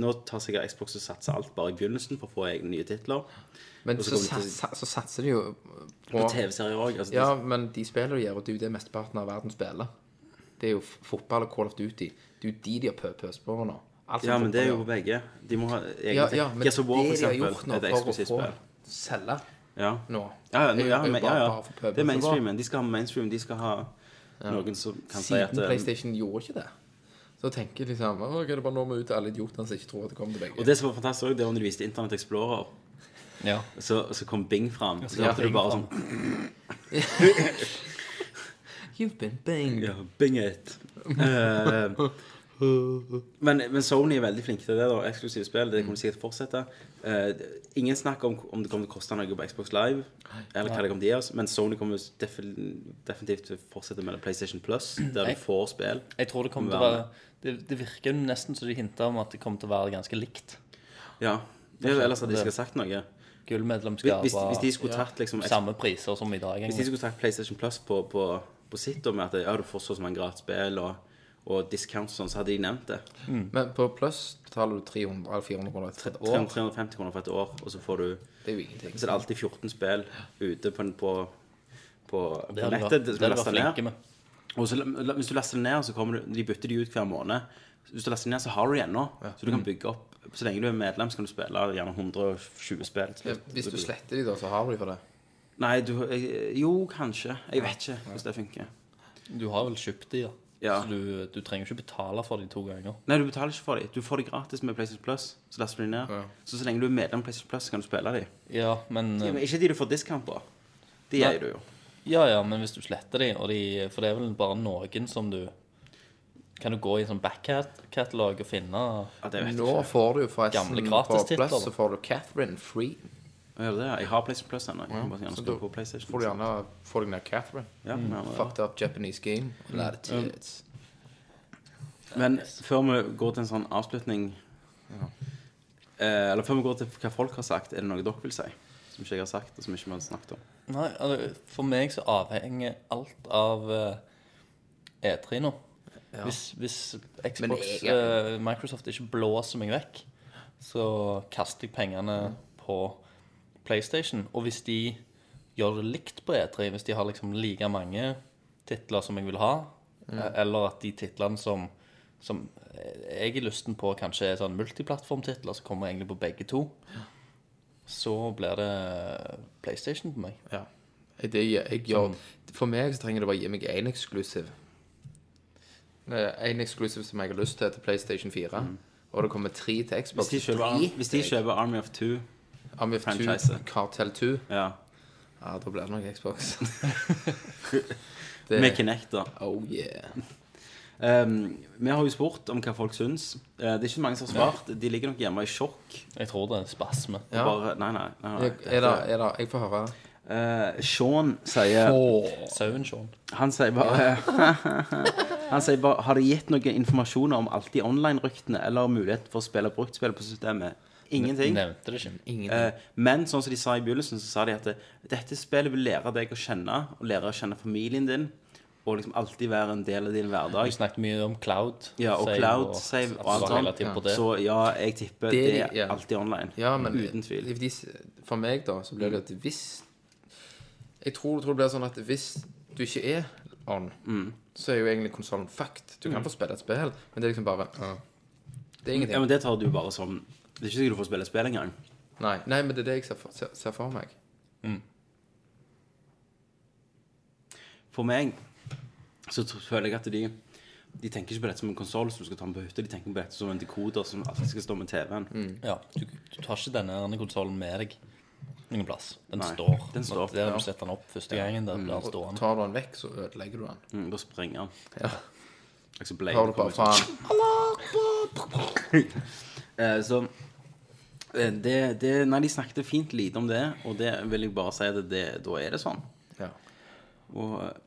nå tar sikkert Xbox og satser alt bare i begynnelsen for å få egne nye titler. Men så så, til- så satser de jo på på TV-serier òg. Altså, Ja, de- men de spiller de gjør, og det er jo det mesteparten av verden spiller. Det er jo fotball og Call of Duty. Det er jo de de har pø- pøst på nå. Alt ja, men det er jo på begge. De må ha egne Ja, ting. ja, men det de har gjort nå er et for å eksklusivt få spill. Selge Ja. nå Ja, ja, ja, men, ja, ja. Det er mainstreamen. De skal ha mainstream. De skal ha noen som kan si at Siden eh, PlayStation gjorde ikke det. Så tenker de liksom Å, er det bare nå må ut til alle idiotene som ikke tror at det kommer til begge. Og det som var fantastisk det var når du viste Internett Explorer. Ja. Så, så kom Bing fram. Så Ja, hørte du bare fram. sånn (laughs) You've been Bing Ja, Bing it. (laughs) Eh, men, men Sony er veldig flinke til det. da Eksklusive spill. Det kommer de sikkert fortsette. Uh, ingen snakker om om det kommer til å koste noe på Xbox Live, eller hva det kommer til å gi oss. Men Sony kommer definitivt til å fortsette med PlayStation Plus, der du får spill. Jeg tror det kommer til å være Det, det virker nesten som de hinter om at det kommer til å være ganske likt. Ja. Det er jo ellers hadde de skal sagt noe. Gullmedlemskap hvis, hvis de skulle tatt liksom samme priser som i dag. Hvis de skulle tatt PlayStation Plus på, på, på sitt, og med at ja, du får så mange gratis spill og, og discounts sånn, så hadde de nevnt det. Men på pluss betaler du 300 eller 400 kroner for et år. 350 kroner for et år, og så får du Det er jo ingenting. Så er alltid 14 spill ute på, på, på, Det på nettet. Det det skal laste ned. flinke med. Og så, hvis du laster det ned, så kommer du, de bytter de ut hver måned. Hvis du laster det ned, så har du det ennå. Så du kan bygge opp Så lenge du er medlem, så kan du spille gjerne 120 spill. Ja, Hvis du sletter de, da, så har du de for det. Nei, du jeg- Jo, kanskje. Jeg vet ikke hvordan det funker. Du har vel kjøpt de, ja. Ja. Så du, du trenger ikke betale for de to ganger. Nei, du betaler ikke for dem. Du får de gratis med PlayStation Plus. Så laster du de ned. Så så lenge du er medlem av PlayStation Plus, så kan du spille de. Ja, men Ja, men ikke de du får discount på. De Nei. eier du jo. Ja, ja, men hvis du sletter de, og de For det er vel bare noen som du kan du gå i en sånn backcatalog og finne Ja, det vet Nå ikke. får du jo forresten på Plus så får du Catherine free. Gjør det? Jeg har PlayStation Plus ennå. Gjerne Så da får du gjerne få deg ned Catherine. Ja, mm. gjerne. Fucked up Japanese game. Tits. Men før vi går til en sånn avslutning eh, Eller før vi går til hva folk har sagt, er det noe dere vil si? Som ikke jeg har sagt, og som ikke vi har snakket om? Nei, altså, for meg så avhenger alt av uh, E3 nå. Hvis, hvis Xbox, jeg- uh, Microsoft ikke blåser meg vekk, så kaster jeg pengene på PlayStation. Og hvis de gjør det likt på E3, hvis de har liksom like mange titler som jeg vil ha, mm. eller at de titlene som, som jeg er lysten på, kanskje er sånn multiplattformtitler som kommer egentlig på begge to, så blir det PlayStation på meg. Ja. Det, jeg gjør, for meg så trenger det bare å gi meg én eksklusiv. Én eksklusiv som jeg har lyst til til PlayStation 4. Og det kommer tre til Xbox. Hvis de kjøper, hvis de kjøper Army of Two Of Two, franchise. Cartel 2, ja, ja, da blir det nok Xbox. (laughs) med Kinect, da. Oh yeah. Um, vi har jo spurt om hva folk syns. Eh, det er ikke mange som har svart. De ligger nok hjemme i sjokk. Jeg tror det er spasme. Ja. Bare, nei, nei. nei, nei. Er det, er det, jeg får høre. Eh, Sean sier Sauen, Sean. Han sier bare (laughs) Han sier bare Har det gitt noen informasjon om alt de online-ryktene eller mulighet for å spille bruktspill på systemet? Ingenting. Nevnte det ikke. Ingen. Eh, men sånn som de sa i begynnelsen, så sa de at dette spillet vil lære deg å kjenne, og lære å kjenne familien din, og liksom alltid være en del av din Vi Du snakket mye om cloud. Ja, og save, cloud save at og alt sånt. Så ja, jeg tipper Det det, er ja. alltid online. Ja, men Uten tvil. For meg, da, så blir det at hvis Jeg tror, tror det blir sånn at hvis du ikke er on, så er jo egentlig konsollen fucked. Du kan få spille et spill, men det er liksom bare ja. Det er ingenting. Ja, men det tar du bare som Det er ikke sikkert du får spille spill engang. Nei, nei, men det er det jeg ser for, ser, ser for meg. For meg så føler jeg at de De tenker ikke på dette som en konsoll som du skal ta med på hytta. De tenker på dette som en dekoder som alltid skal stå med TV-en. Ja, du, du tar ikke denne konsollen med deg noen plass. Den Nei, står. den står, Der ja. du setter den opp første gangen, der blir den stående. Tar du den vekk, så ødelegger du den. Mm, da springer den. Ja. Blade Har du bare faen. (laughs) (laughs) Eh, Så det, det Nei, de snakket fint lite om det, og det vil jeg bare si at det, da er det sånn. Ja. Og eh,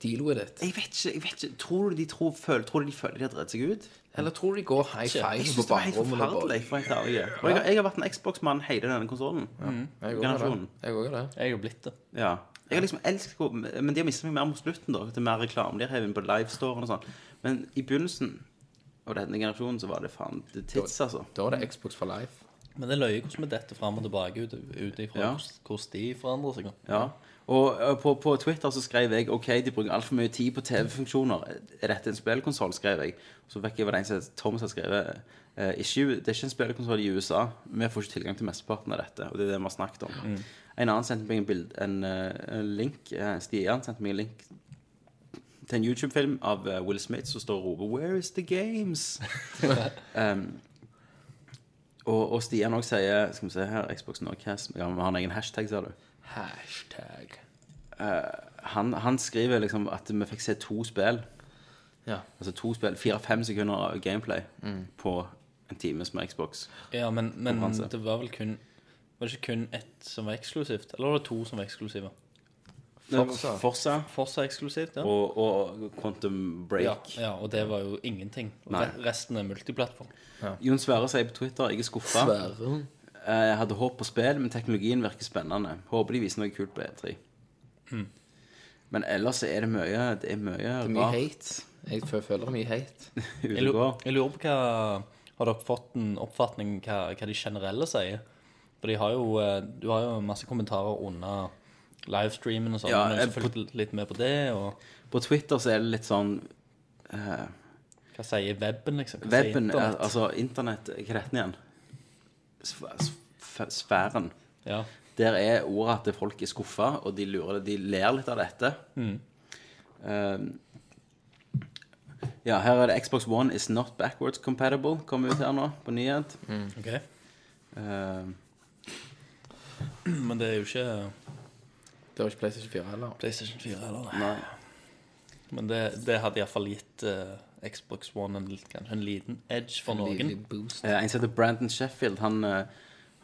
Deal with it. jeg vet ikke, jeg vet ikke Tror du de tror, føler, tror du de føler de har drevet seg ut? Eller tror du de går high five på var ærlig. Og jeg, har- jeg har vært en Xbox-mann hele denne konsollen. Jeg òg er det. Jeg er. Jeg er blitt det. Ja. Jeg har liksom elsket å- Men de har mistet meg mer mot slutten, da. Til mer reklame. De har hevet inn på livestore og sånn. Men i begynnelsen av denne generasjonen så var det faen det tits, altså. Da er det Xbox for life. Men det er løye hvordan vi detter fram og tilbake ut, ut ifra Ja. hvordan- de forandrer seg. Ja. Og ø, på, på Twitter så skrev jeg OK, de bruker altfor mye tid på TV-funksjoner. Er dette en spillkonsoll? skrev jeg. Så fikk jeg var det en som het Thomas har skrevet eh, ikke, Det er ikke en spillkonsoll i USA. Vi får ikke tilgang til mesteparten av dette. Og det er det vi har snakket om. En annen sendte meg en, bild, en, eh, en link. eh, Stian sendte meg en link til en YouTube-film av eh, Will Smith som står og roper 'Where is the games?' (laughs) um, og, og Stian òg sier Skal vi se her, Xbox Norcast ja, Vi har en egen hashtag, sa du. Hashtag. han, han skriver liksom at vi fikk se to spill. Ja. Altså to spill, fire-fem sekunder av gameplay på en times med Xbox. Ja, men, men Konkurranse. det var vel kun Var det ikke kun ett som var eksklusivt? Eller var det to som var eksklusive? Forza Forza eksklusivt, ja. og, og Quantum Break. Ja, ja, og det var jo ingenting. Og Nei. re- Resten er multiplattform. Jon Sverre sier på Twitter jeg er skuffa. Jeg hadde håp på spill, men teknologien virker spennende. Håper de viser noe kult på E3. Men ellers er det mye Det er mye, Det er mye rart hate. Jeg fø- føler det er mye hate. (laughs) Jeg, og lurer, går. jeg lurer på hva Har dere fått en oppfatning hva, hva de generelle sier? For de har jo eh, Du har jo masse kommentarer under livestreamen og sånn. Ja, men jeg- jeg fulgte litt med på det, og På Twitter så er det litt sånn eh, hva sier weben, liksom? Hva webben, sier er, internett? altså internett Hva heter den igjen? Sf- sf- Sfæren. Ja. Der er ordet at folk er skuffa, og de lurer De ler litt av dette. Um, ja, her er det Xbox One is not backwards compatible. Kommer ut her nå, på nyhet. Ok. Um, Men det er jo ikke Det var ikke PlayStation 4 heller. PlayStation 4 heller. nei. Men det, det hadde iallfall gitt uh, Xbox One en, kanskje en liten edge for noen. Boost. Eh, En som heter Brandon Sheffield, han uh,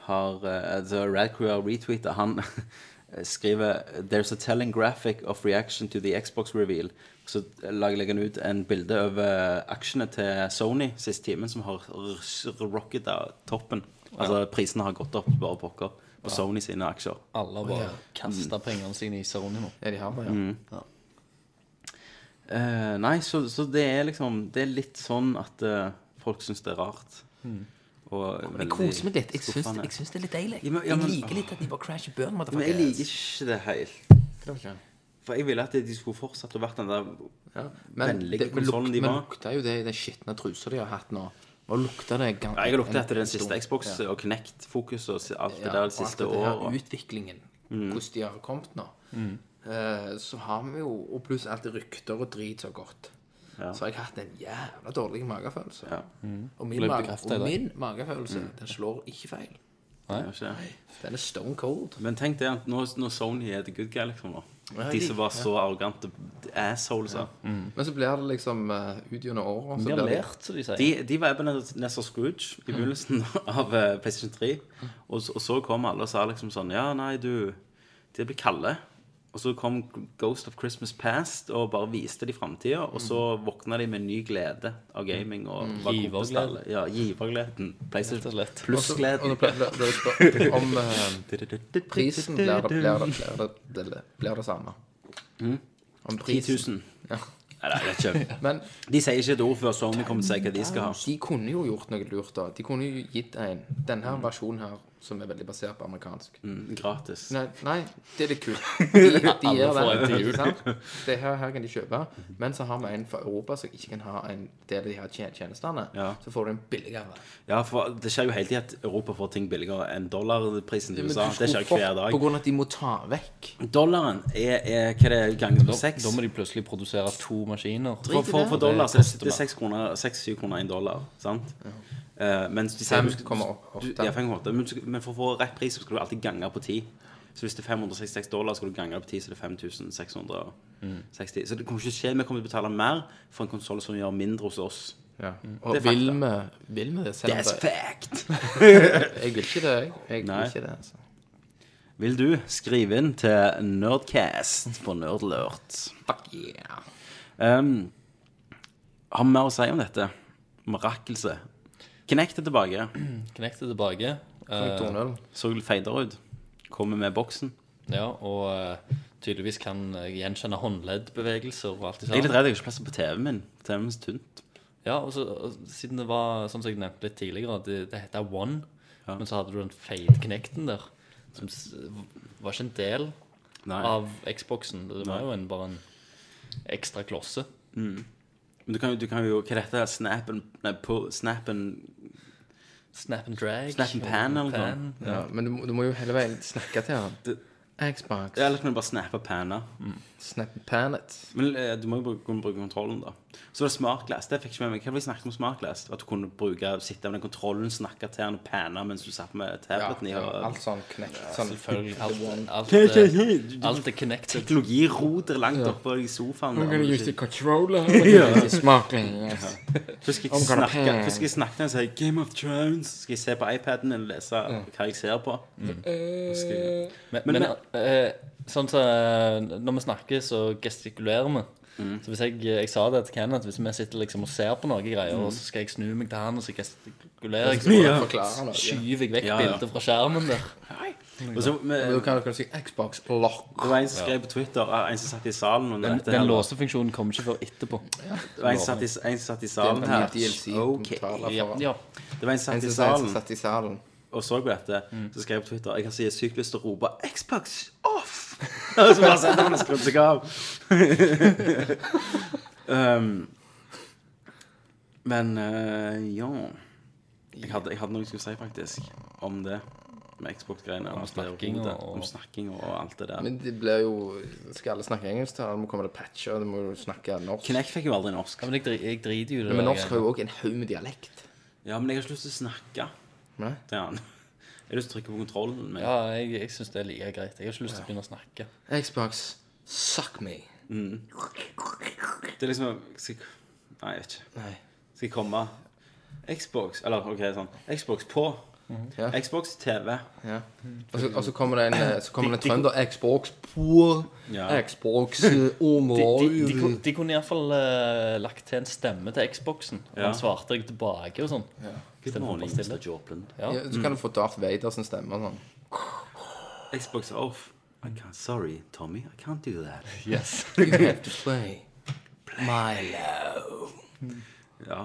har uh, The Rad Crew har retweetet, han (laughs) skriver There's a telling graphic of reaction to the Xbox reveal. Så lager legger han ut en bilde over aksjene til Sony sist timen, som har rocket av toppen. Altså prisene har gått opp bare pokker på Sony sine aksjer. Alle har bare kasta pengene sine i nå. Ja, de har det, ja. Eh, nei, så, så det er liksom Det er litt sånn at eh, folk syns det er rart. Og Jeg veldig koser meg litt. Jeg syns, skuffende. jeg syns det er litt deilig. Ja, men- ja, men- jeg liker litt at de bare crasher burn. Men jeg liker ikke det helt. For jeg ville at de skulle fortsatt å vært den der ja. Men vennlige det- men luk- konsollen de Men var. lukta jo det i den skitne trusa de har hatt nå. Og lukta det gan- Ja, Jeg har lukta etter den siste. Xbox Ja. og Kinect-fokus og alt det Ja, der det siste året. Og utviklingen. Utviklingen, hvordan de har kommet nå. Eh, så har vi jo Og pluss alt det rykter og drit så godt. Ja. Så har jeg hatt en jævla dårlig magefølelse. Ja. Og, min, mage, og min magefølelse, den slår ikke feil. Nei. Den er stone cold. Men tenk det, at nå, når Sony er the good guy, liksom nå. De som var så arrogante assholes. Ja. Men så blir det liksom uh, ut gjennom året. så De har blir lært, som de sier. De, de var Ebenezer Scrooge i begynnelsen (laughs) av uh, PlayStation 3. Og, så- og så kom alle og sa liksom sånn Ja, nei, du De blir kalde. Og så kom Ghost of Christmas Past og bare viste de framtida. Og så våkna de med ny glede av gaming. Og mm. Giverglede. Ja, givergleden. Plussgleden. Om eh, prisen blir det, blir blir samme. Om 10 000. Ja. Nei, det er ikke (laughs) Men De sier ikke et ord før Sony kommer til å si hva de skal ha. de kunne jo gjort noe lurt, da. De kunne jo gitt en Denne versjonen her, som er veldig basert på amerikansk. Mm, gratis. Nei, nei, det er litt kult. (laughs) De, de Alle gjør får en det. til jul. sant? Det her, her kan de kjøpe. Men så har vi en fra Europa som ikke kan ha en del av de her tjen- tjenestene. Ja. Så får du en billigere. Ja, for det skjer jo hele tiden at Europa får ting billigere enn dollarprisen i USA. Det skjer hver dag. På grunn av at de må ta vekk. Dollaren er, er hva det er ganger på seks. da må de plutselig produsere to maskiner. For, for, for dollar så er det- det er seks kroner, seks-syv kroner en dollar. Sant? Eh, mens de sier du 5,8. du- Ja, 5,8. Men, men for å få rett pris så skal du alltid gange på 10. Så hvis det er 566 dollar, skal du gange på 10, så det er 5660. Så det kommer ikke til å skje. Vi kommer til å betale mer for en konsoll som gjør mindre hos oss. Ja. Og er vil vi, vil vi det? Selv That's det, fact! (laughs) jeg vil ikke det, jeg. Jeg vil ikke det, altså. Vil du skrive inn til Nerdcast på Nerdlurt? Fuck yeah. Um, har vi mer å si om dette? Mirakelse. Kinect er (clears throat) tilbake. Knekt er tilbake. Eh, 2.0. Så feidere ut. Kommer med boksen. ja, og eh, tydeligvis kan gjenkjenne håndleddbevegelser og alt det Jeg er litt redd jeg har ikke plass på TV-en min. TV-en min er så tynt. Ja, og så, og siden det var, sånn som jeg nevnte litt tidligere, det, det heter One, men så hadde du den feite Kinecten der, som var ikke en del Nei. av Xboxen. Det var jo en, bare en ekstra klosse. Men du kan, du kan jo Hva er dette? Snap and Nei, pull, Snap and Snap and drag. Snap and pan, eller noe Pan. Ja, men du, må- du må jo hele veien snakke til han. Xbox. Ja, eller kan du bare snappe panna? Snap Panet. Men eh, du må jo bruke, kunne bruke kontrollen, da. Så var det smartglass. Det fikk ikke med meg. Hva var det vi snakket om smartglass? At du kunne bruke, sitte med den kontrollen, snakke til den og panne mens du satt med tableten i. ja, og- alt sånn knekt. Sånn, Selvfølgelig. Alt, alt, (laughs) eh, alt er connected. Teknologiroter langt oppe i sofaen. der. controller. (laughs) Yeah. Smartly, yes. Først skal jeg snakke skal jeg snakke og si Game of Thrones. Skal jeg se på iPaden og lese hva jeg ser på. Mm. jeg- Men, Men- men, uh, sånn så eh, Når vi snakker, så gestikulerer vi. Så hvis jeg, jeg sa det til Kenneth Hvis vi sitter liksom og ser på noe greier, og så skal jeg snu meg til han, og så gestikulerer jeg, så Ja. Forklare skyver jeg vekk Ja, ja. bildet fra skjermen der. Og så, Du kan dere si Xbox lock. det var en som skrev på Twitter En som satt i salen under Den, dette den låsefunksjonen kommer ikke før etterpå. Det var en som satt i, en som satt i salen her. DLC. Ok. Ja, ja. Det var en som satt i som sier som satt i salen. Og så på dette. Så skrev jeg på Twitter Jeg har så sykt lyst til å rope 'Xbox off'! (laughs) Og så bare setter han og skrudde seg av. (laughs) um, men uh, ja jeg hadde, jeg hadde noe jeg skulle si, faktisk, om det. Med Xbox-greiene. Om snakking og- Om snakking og alt det der. Men det blir jo Skal alle snakke engelsk? da? Det må komme til patcher, Du må jo snakke norsk. Knekk fikk jo aldri norsk. Ja, men jeg, jeg driter jo i det. Men norsk har jo òg en haug med dialekt. Ja, men jeg har ikke lyst til å snakke Nei? til han. Jeg har lyst til å trykke på kontrollen. Men Ja, jeg, jeg syns det er like greit. Jeg har ikke lyst til å begynne å snakke. Xbox suck me. det er liksom skal, Nei, jeg vet ikke. Nei. Skal komme Xbox Eller OK, sånn. Xbox på. Ja. Xbox TV. Ja. Og så, og så kommer det en, eh, så kommer det en trønder Xbox på Ja. Xbox (laughs) eh, De, de, de, online. kun- de kunne iallfall uh, lagt til en stemme til Xboxen. Og Ja. han svarte deg tilbake og sånn. Good morning. Mr. Joplin. Ja. Ja, så kan du få Darth Vader sin stemme og sånn. Xbox off. I can't, sorry, Tommy. I can't do that. Yes. You have to play my love Ja.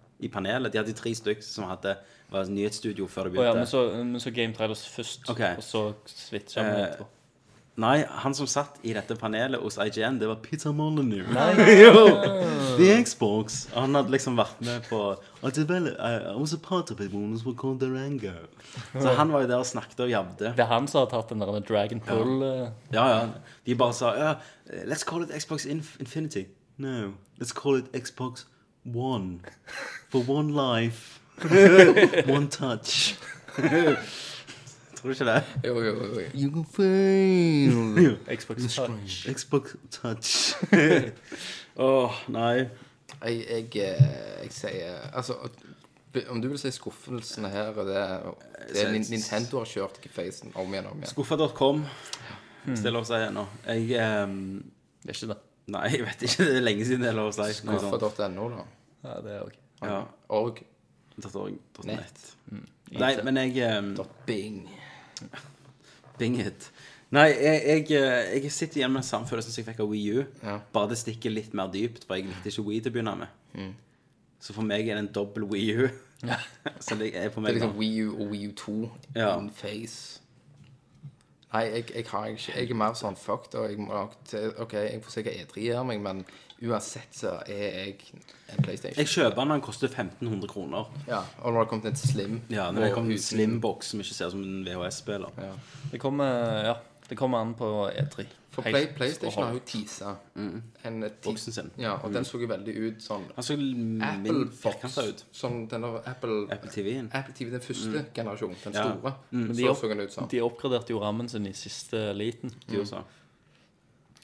i panelet? De hadde tre stykker som hadde var nyhetsstudio før de Oh, ja, begynte. vi så, men så Game Trailers først, okay. og så switcha vi Eh, etterpå. Nei, han som satt i dette panelet hos IGN, det var Peter Molyneux. (laughs) (laughs) The Xbox. Han hadde liksom vært med på Durango. Så han var jo der og snakket og jabde. Det er han som har tatt den der Dragon Pull ja. Ja, ja. De bare sa ja, Let's call it Xbox Inf Infinity. No, let's call it Xbox One. For one life. (laughs) one touch. Tror du ikke det? Jo, jo, jo. You can fail. (laughs) Xbox Touch. Xbox (laughs) Touch. Åh, nei. Jeg, jeg, eh, jeg sier Altså, om du vil si skuffelsene her og det, det er Nintendo har kjørt ikke facen om igjen og om igjen. Skuffa.com. Stiller oss å si ennå. Jeg um, Det er ikke det. Nei, jeg vet ikke. Det er lenge siden det er lov å si. Noe sånt. Skuffa.no, da. Ja, det er ok. Ja. Og .net. Nei, men jeg ehm, Bing. Bing it. Nei, jeg, jeg, eh, jeg sitter igjen med samme følelse som jeg fikk av Wii U. Ja. Bare det stikker litt mer dypt, for jeg likte ikke Wii til å begynne med. Så for meg er det en dobbel Wii U. (laughs) så det er på Det er liksom nå. Wii U og Wii U 2 Ja. in face. Nei, jeg, jeg har ikke Jeg er mer sånn fucked, og jeg må nok til OK, jeg får sikkert hva E3 gjør meg, men uansett så er jeg en PlayStation. Jeg kjøper den når den koster 1500 kroner. Ja, og når det har kommet en slim Ja, når det kommer en slim slimbox som ikke ser ut som en VHS-spiller. Ja. Det kommer, ja, det kommer an på E3. For Play, PlayStation har jo teasa mm. en Boksen sin. Ja, og den så jo veldig ut sånn altså, Apple Fox. ut. Sånn den der Apple Apple TV-en. Apple TV, den første generasjonen, den Ja. store. Men de, Så opp, så den ut sånn. de oppgraderte jo rammen sin i siste liten. De også.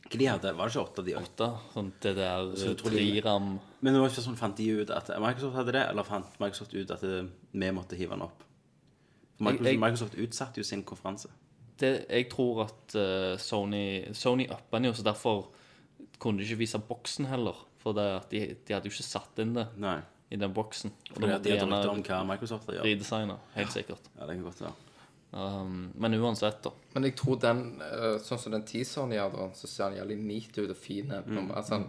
Hva de hadde? Var det ikke åtte, av de òg? Sånn det der Så triram Men det var ikke sånn fant de ut at Microsoft hadde det, eller fant Microsoft ut at det, vi måtte hive den opp? Microsoft, Jeg- jeg- Microsoft utsatte jo sin konferanse. Det, Jeg tror at uh, Sony Sony uppa den jo, så derfor kunne de ikke vise boksen heller. For det at de, de hadde jo ikke satt inn det Nei. i den boksen. Og For de hadde rykter om hva Microsoft gjør. Redesigner, helt sikkert. Ja, det kan godt være. Um, men uansett, da. Men jeg tror den, eh, sånn som den teaseren gjør, da, så ser den jævlig neat ut og fin. Mm. Altså,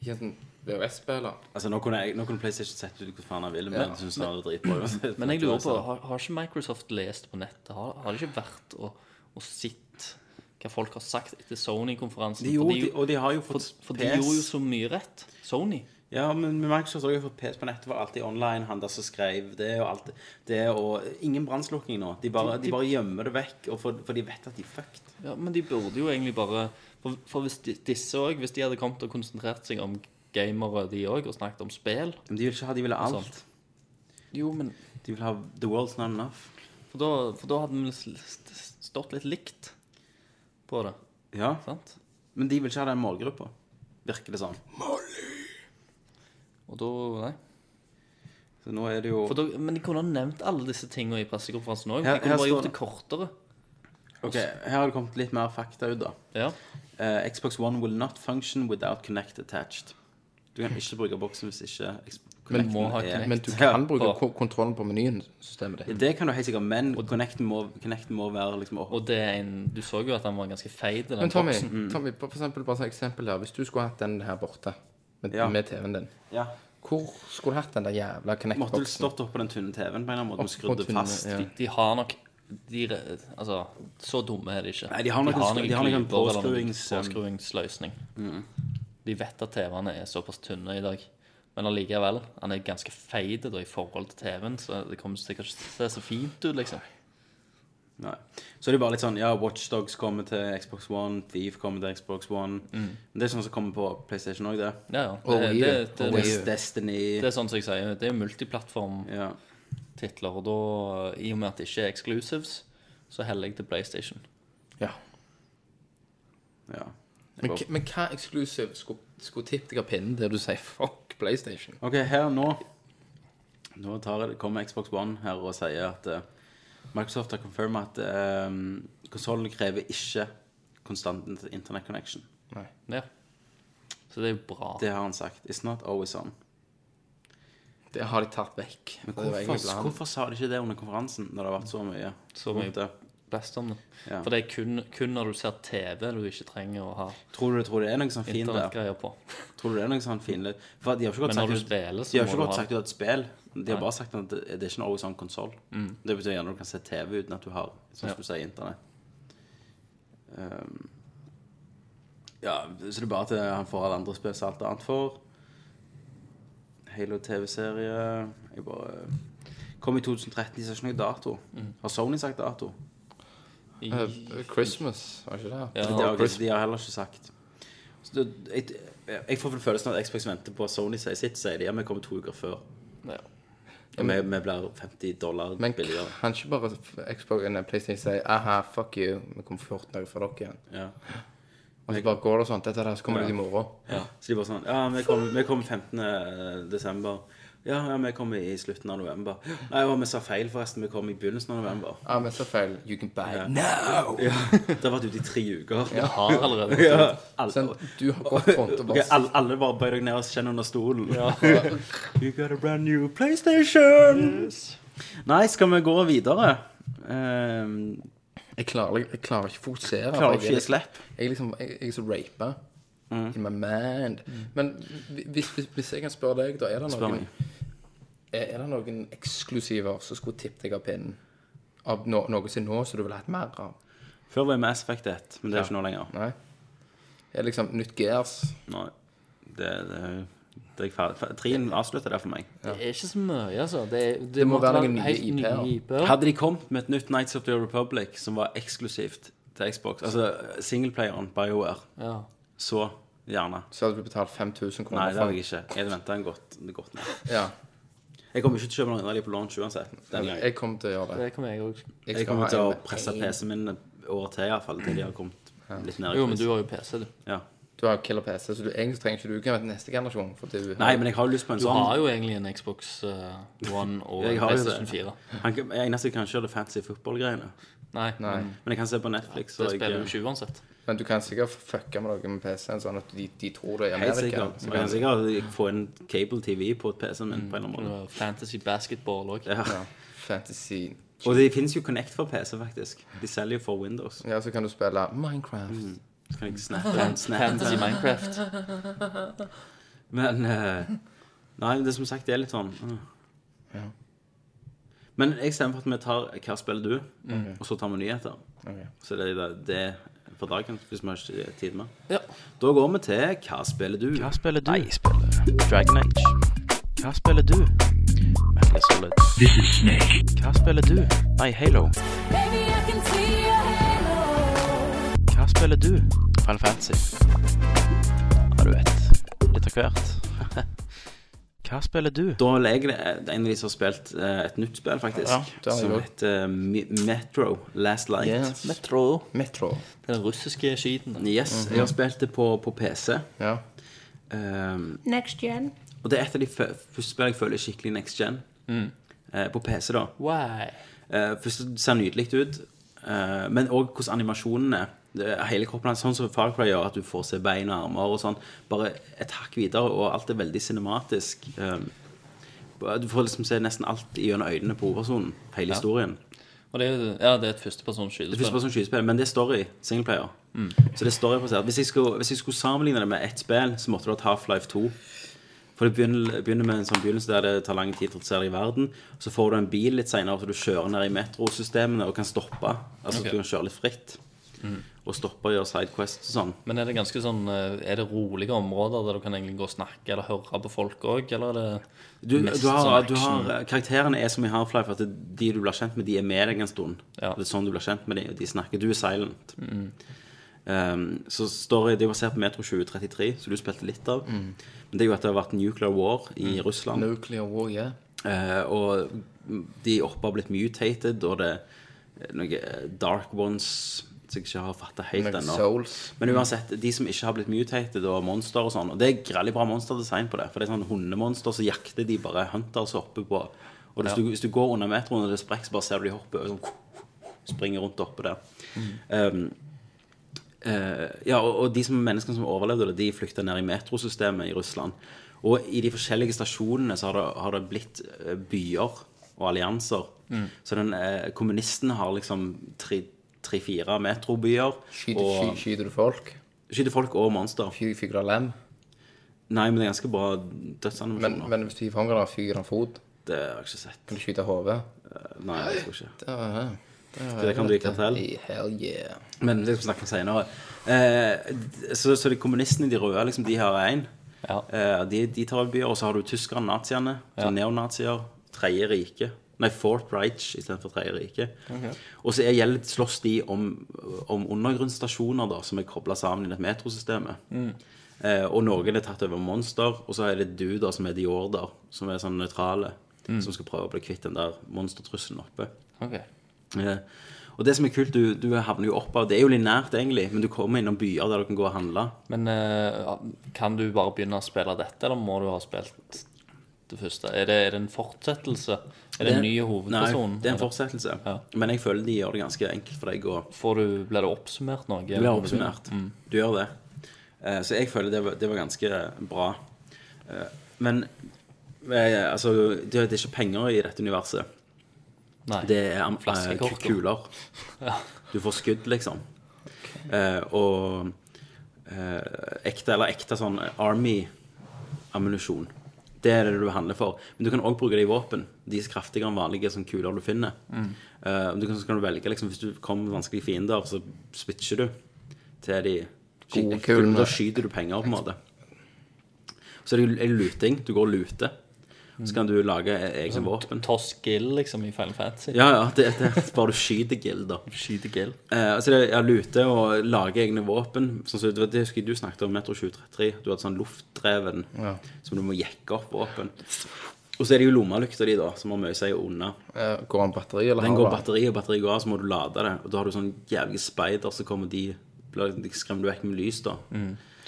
ikke en sånn VHS-spiller. Altså, nå kunne, jeg, nå kunne PlayStation sett ut hvor faen han ville, men Ja. jeg syns det var dritbra. uansett. Men jeg lurer på, har, har ikke Microsoft lest på nettet? Har, har det ikke vært og, og sett hva folk har sagt etter Sony-konferansen? For og de har jo for, fått for de gjorde jo så mye rett. Sony. Ja, men men Microsoft har jo fått PS på nettet, var alltid online. Han der som skrev det og alt det. Og ingen brannslukking nå. De bare, De- de- de bare gjemmer det vekk, for, for de vet at de er fucked. Ja, Men de burde jo egentlig bare For, for hvis de, disse òg, hvis de hadde kommet og konsentrert seg om gamere, de òg, og snakket om spill Men de vil ikke ha, de ville alt. Jo, men De vil ha The World's Not Enough. For da, for da hadde vi st- st- stått litt likt på det. Ja, sant? men de vil ikke ha den målgruppa. Virker det sånn. Og da Nei. Så nå er det jo For da, men de kunne ha nevnt alle disse tingene i pressekonferansen òg. Her- De kunne bare står gjort det- det kortere. Ok, Her har det kommet litt mer fakta ut, da. Ja. Eh, Xbox One will not function without Connect attached. Du kan ikke bruke boksen hvis ikke Men må ha connect. Men du (laughs) kan Ja. bruke på. kontrollen på menyen, systemet ditt. Det kan du helt sikkert, men Connecten må, Connecten må være liksom opp. Og det er en Du så jo at han var ganske feit, den Men Tommy, boksen. Tommy for eksempel, bare et eksempel her. Hvis du skulle hatt den her borte med, Ja. med TV-en din, Ja. hvor skulle du hatt den der jævla connect-boksen? Måtte du stått oppå den tynne TV-en på en eller annen måte og skrudd det fast? ja. De, de har nok de, Altså, så dumme er de ikke. Nei, de har nok en- de har nok en klyper eller påskruings- mm. påskruingsløsning. De vet at TV-ene er såpass tynne i dag. Men allikevel, han er ganske feit i forhold til TV-en, så det kommer sikkert ikke til å se så fint ut, liksom. Nei. Så det er bare litt sånn Ja, Watchdogs kommer til Xbox One, Thief kommer til Xbox One. Men det er sånn som kommer på PlayStation òg, det. Ja, ja. Og Det, det, det, det, Destiny det er sånn som jeg sier, det er multiplattform-titler, Ja. og da, i og med at det ikke er exclusives, så heller jeg til PlayStation. Ja. ja. Men, men hva exclusive skulle, skulle tippet deg av pinnen der du sier fuck PlayStation? OK, her nå Nå tar jeg, kommer Xbox One her og sier at eh, Microsoft har confirmet at um, konsollen krever ikke konstant internet connection. Nei. Ja. Så det er jo bra. Det har han sagt. It's not always on. Det har de tatt vekk. Men Det var egentlig hvorfor, planen. hvorfor sa de ikke det under konferansen, når det har vært så mye? Så mye rundt det? Best om det. Ja. For det er kun, kun når du ser TV du ikke trenger å ha Tror du, tror du det er noe sånn fint der? på. Tror du det er noe sånn For de har ikke godt sagt ut- spiller, De har ikke godt sagt ut et spill. De har bare sagt at det, det er ikke noe sånn konsoll. Det betyr gjerne at du kan se TV uten at du har som du sier, internett. Um, ja, så det er bare at eh, han får alle andre spill som alt annet får. Halo TV-serie Jeg bare Kom i 2013, de sa ikke noe dato. Har Sony sagt dato? Eh, Christmas, var ikke det? Ja. Det har, de har heller ikke sagt. Så det, jeg, jeg får vel følelsen av at Xbox venter på at Sony sier sitt, sier de. Ja, vi kommer to uker før. ja. Og vi, vi blir 50 dollar Men billigere. kan ikke bare Xbox og PlayStation si aha, fuck you, vi kommer 14 dager før dere igjen. Ja. Og så bare går det sånn, dette der, så kommer Ja. det i morgen. Så de bare sånn Ja, vi kommer, vi kommer 15. desember. Ja, ja, vi kom i slutten av november. Nei, og vi sa feil, forresten. Vi kom i begynnelsen av november. Ja, vi sa feil. You can buy Ja. now! Ja, Det har vært ute i tre uker. Jeg har allerede (laughs) Ja, alle, Sånn, du har gått rundt og bare alle, alle bare bøy deg ned og kjenn under stolen. (laughs) you got a brand new PlayStation! Yes. Nei, skal vi gå videre? Um, jeg, klarer, jeg klarer ikke å fokusere. klarer for ikke å jeg, er, slipp. jeg, liksom, jeg, jeg er så rapa. Mm. In my mind. Men hvis, hvis, jeg kan spørre deg, da, er det noen. Er, er det noen eksklusiver som skulle tippet deg av pinnen? Av no, noe som nå som du ville hatt mer av? Før var jeg Mass Effect 1, men det er Ja. ikke nå lenger. Nei? Er det liksom nytt Gears? Nei. Det, det, det er jeg ferdig. Fer- Trien avslutter det for meg. Det er ikke så mye, altså. Det, er- det, Det må være noen nye IP-er. IP-er. Hadde de kommet med et nytt Nights of the Republic som var eksklusivt til Xbox, altså singleplayeren BioWare, Ja. så gjerne. Så hadde du betalt 5000 kroner Nei, det hadde jeg ikke. Jeg hadde venta en godt, godt. Ja, Jeg kommer ikke til å kjøpe noen av de på launch uansett. Den jeg, jeg kommer til å gjøre det. Det kommer jeg. Jeg Jeg kommer til å presse PC-en min over til, iallfall, til de har kommet litt ned i Jo, men du har jo PC, du. Ja. Du har killer PC, så du egentlig trenger ikke du kan være neste generasjon. For du Nei, men jeg har jo lyst på en Du sånn. har jo egentlig en Xbox uh, One og en PlayStation det. 4. Han kan- jeg nesten kan kan kjøre det fancy football-greiene. Nei, Nei. men Men jeg kan se på Netflix. det spiller jo du ikke uansett. Men du kan sikkert fucke med noe med PC-en, sånn at de, de tror det er Helt Amerika. sikkert. Så kan jeg sikkert få en cable-TV på PC-en min på en eller annen måte. Fantasy Basketball òg. Ja. Ja, Fantasy Og det finnes jo Connect for PC, faktisk. De selger jo for Windows. Ja, så kan du spille Minecraft. Så kan jeg snappe, (laughs) snappe Fantasy Minecraft. (laughs) Men eh, Nei, det er som sagt det er litt sånn uh. Ja. Men jeg stemmer for at vi tar Hva spiller du? Og så tar vi nyheter. Okay. Så det er det, for dagen, hvis vi har tid med. Ja. Da går vi til Hva spiller du? Hva spiller du? Jeg spiller Dragon Age. Hva spiller du? Metal Solid. This is Snake. Hva spiller du? Nei, Halo. Baby, I can see your halo. Hva spiller du? Final Fantasy. Ja, du vet. Litt av hvert. (laughs) Hva spiller du? Da er jeg det- en av de som har spilt eh, et nytt spill, faktisk. Ja, det har jeg som heter Mi- Metro Last Light. Yes. Metro. Metro. Den russiske skiten. Yes, jeg har spilt det på, på PC. Ja. Um, Next gen. og det er et av de første spillene jeg føler er skikkelig next gen. Eh, på PC, da. Why? Uh, først det ser nydelig ut, uh, men òg hvordan animasjonen er. Det er hele kroppen hans, sånn som Far Cry gjør, at du får se bein og armer og sånn. Bare et hakk videre, og alt er veldig cinematisk. Um, du får liksom se nesten alt gjennom øynene på hovedpersonen. Hele historien. Og det er, ja, det er et førstepersons Det første skytespill. skytespill, men det er story. Singleplayer. Så det er storybasert. Hvis, jeg skulle- hvis jeg skulle sammenligne det med ett spill, så måtte det vært Half-Life 2. For det begynner, begynner med en sånn begynnelse der det tar lang tid til å se deg i verden. Så får du en bil litt senere, så du kjører ned i metrosystemene og kan stoppe. Altså okay. du kan kjøre litt fritt. Og stoppe og gjøre sidequests og sånn. Men er det ganske sånn eh, Er det rolige områder der du kan egentlig gå og snakke eller høre på folk òg, eller er det Du, mest du har, sånn du action? har, karakterene er som i Half-Life, at de du blir kjent med, de er med deg en stund. Ja. Det er sånn du blir kjent med dem, og de snakker. Du er silent. Mm. Um, så story, Det er basert på Metro 2033, som du spilte litt av. Mm. Men det er jo at det har vært nuclear war i Russland. Nuclear war, yeah. Uh, og de oppe har blitt mutated, og det er noe dark ones som jeg ikke har fatta helt ennå. Men uansett, de som ikke har blitt mutated, og monster og sånn Og det er grellig bra monsterdesign på det. For det er sånn hundemonster, så jakter de bare hunters oppe på Og hvis, du, hvis du går under metroen og det sprekker, så bare ser du de hoppe og sånn Springer rundt oppe der. Um, uh, ja, og, og de som menneskene som overlevde det, de flykta ned i metrosystemet i Russland. Og i de forskjellige stasjonene så har det, har det blitt eh, byer og allianser. Så den eh, kommunisten har liksom tre-fire metrobyer. Skyter, og sky, skyter du folk? skyter folk og monster. Fy- Fyker du lem? Nei, men det er ganske bra Men, dødsanimasjoner. men hvis du gir da, fyker han fot? Det har jeg ikke sett. Kan du skyte hodet? Nei, jeg tror ikke. Det, Det kan du i kartell. Hell yeah. Men det skal vi snakke om senere. Eh, så, så de kommunistene, de røde, liksom, de har én. Ja. Eh, de, de tar over byer. Og så har du tyskerne, naziene. Så neonazier. Tredje rike. Nei, Fort Reich istedenfor Tredje rike. Og så er- gjelder slåss de om, om undergrunnsstasjoner da, som er kobla sammen i dette metrosystemet. Eh, og noen er tatt over monster, og så er det du da som er de order, som er sånn nøytrale. Som skal prøve å bli kvitt den der monstertrusselen oppe. Ok. Eh, og det som er kult, du, du havner jo opp av Det er jo linært, egentlig, men du kommer innom byer der du kan gå og handle. Men eh, kan du bare begynne å spille dette, eller må du ha spilt det første? Er det, er det en fortsettelse? Er det en ny hovedperson? Nei, det er en fortsettelse. Ja. Men jeg føler de gjør det ganske enkelt for deg å du, blir det oppsummert noe? Du blir oppsummert. Du gjør det. Eh, Så jeg føler det var, det var ganske bra. Eh, Men eh, altså, det er ikke penger i dette universet. Nei. Det er eh, kuler. (laughs) Du får skudd, liksom. Eh, og eh, ekte, eller ekte sånn Army-ammunisjon. Det er det du handler for. Men du kan òg bruke det i våpen. De er kraftigere enn vanlige sånn kuler du finner. Eh, du kan, så kan du velge, liksom, Hvis du kommer med vanskelige fiender, så switcher du til de Gode kulene. Da skyter du penger, på en måte. Så det er det luting. Du går og luter. Så kan du lage e- egne våpen. Toss Gill, liksom, i Final Fantasy. Ja, ja. Det, det er bare du skyter gill, da. (laughs) Skyter Gill. Eh, altså det er lute og lage egne våpen. Sånn som, det, det husker jeg du snakket om Metro 2033. Du hadde sånn luftdreven som du må jekke opp våpen. Og så er det jo lommelykta di, da, som har mye å si unna. Eh, Går den batteri, eller Den går batteri, og batteri går av, så må du lade det. Og da har du sånn jævlig speider, så kommer de De skremmer du vekk med lys, da.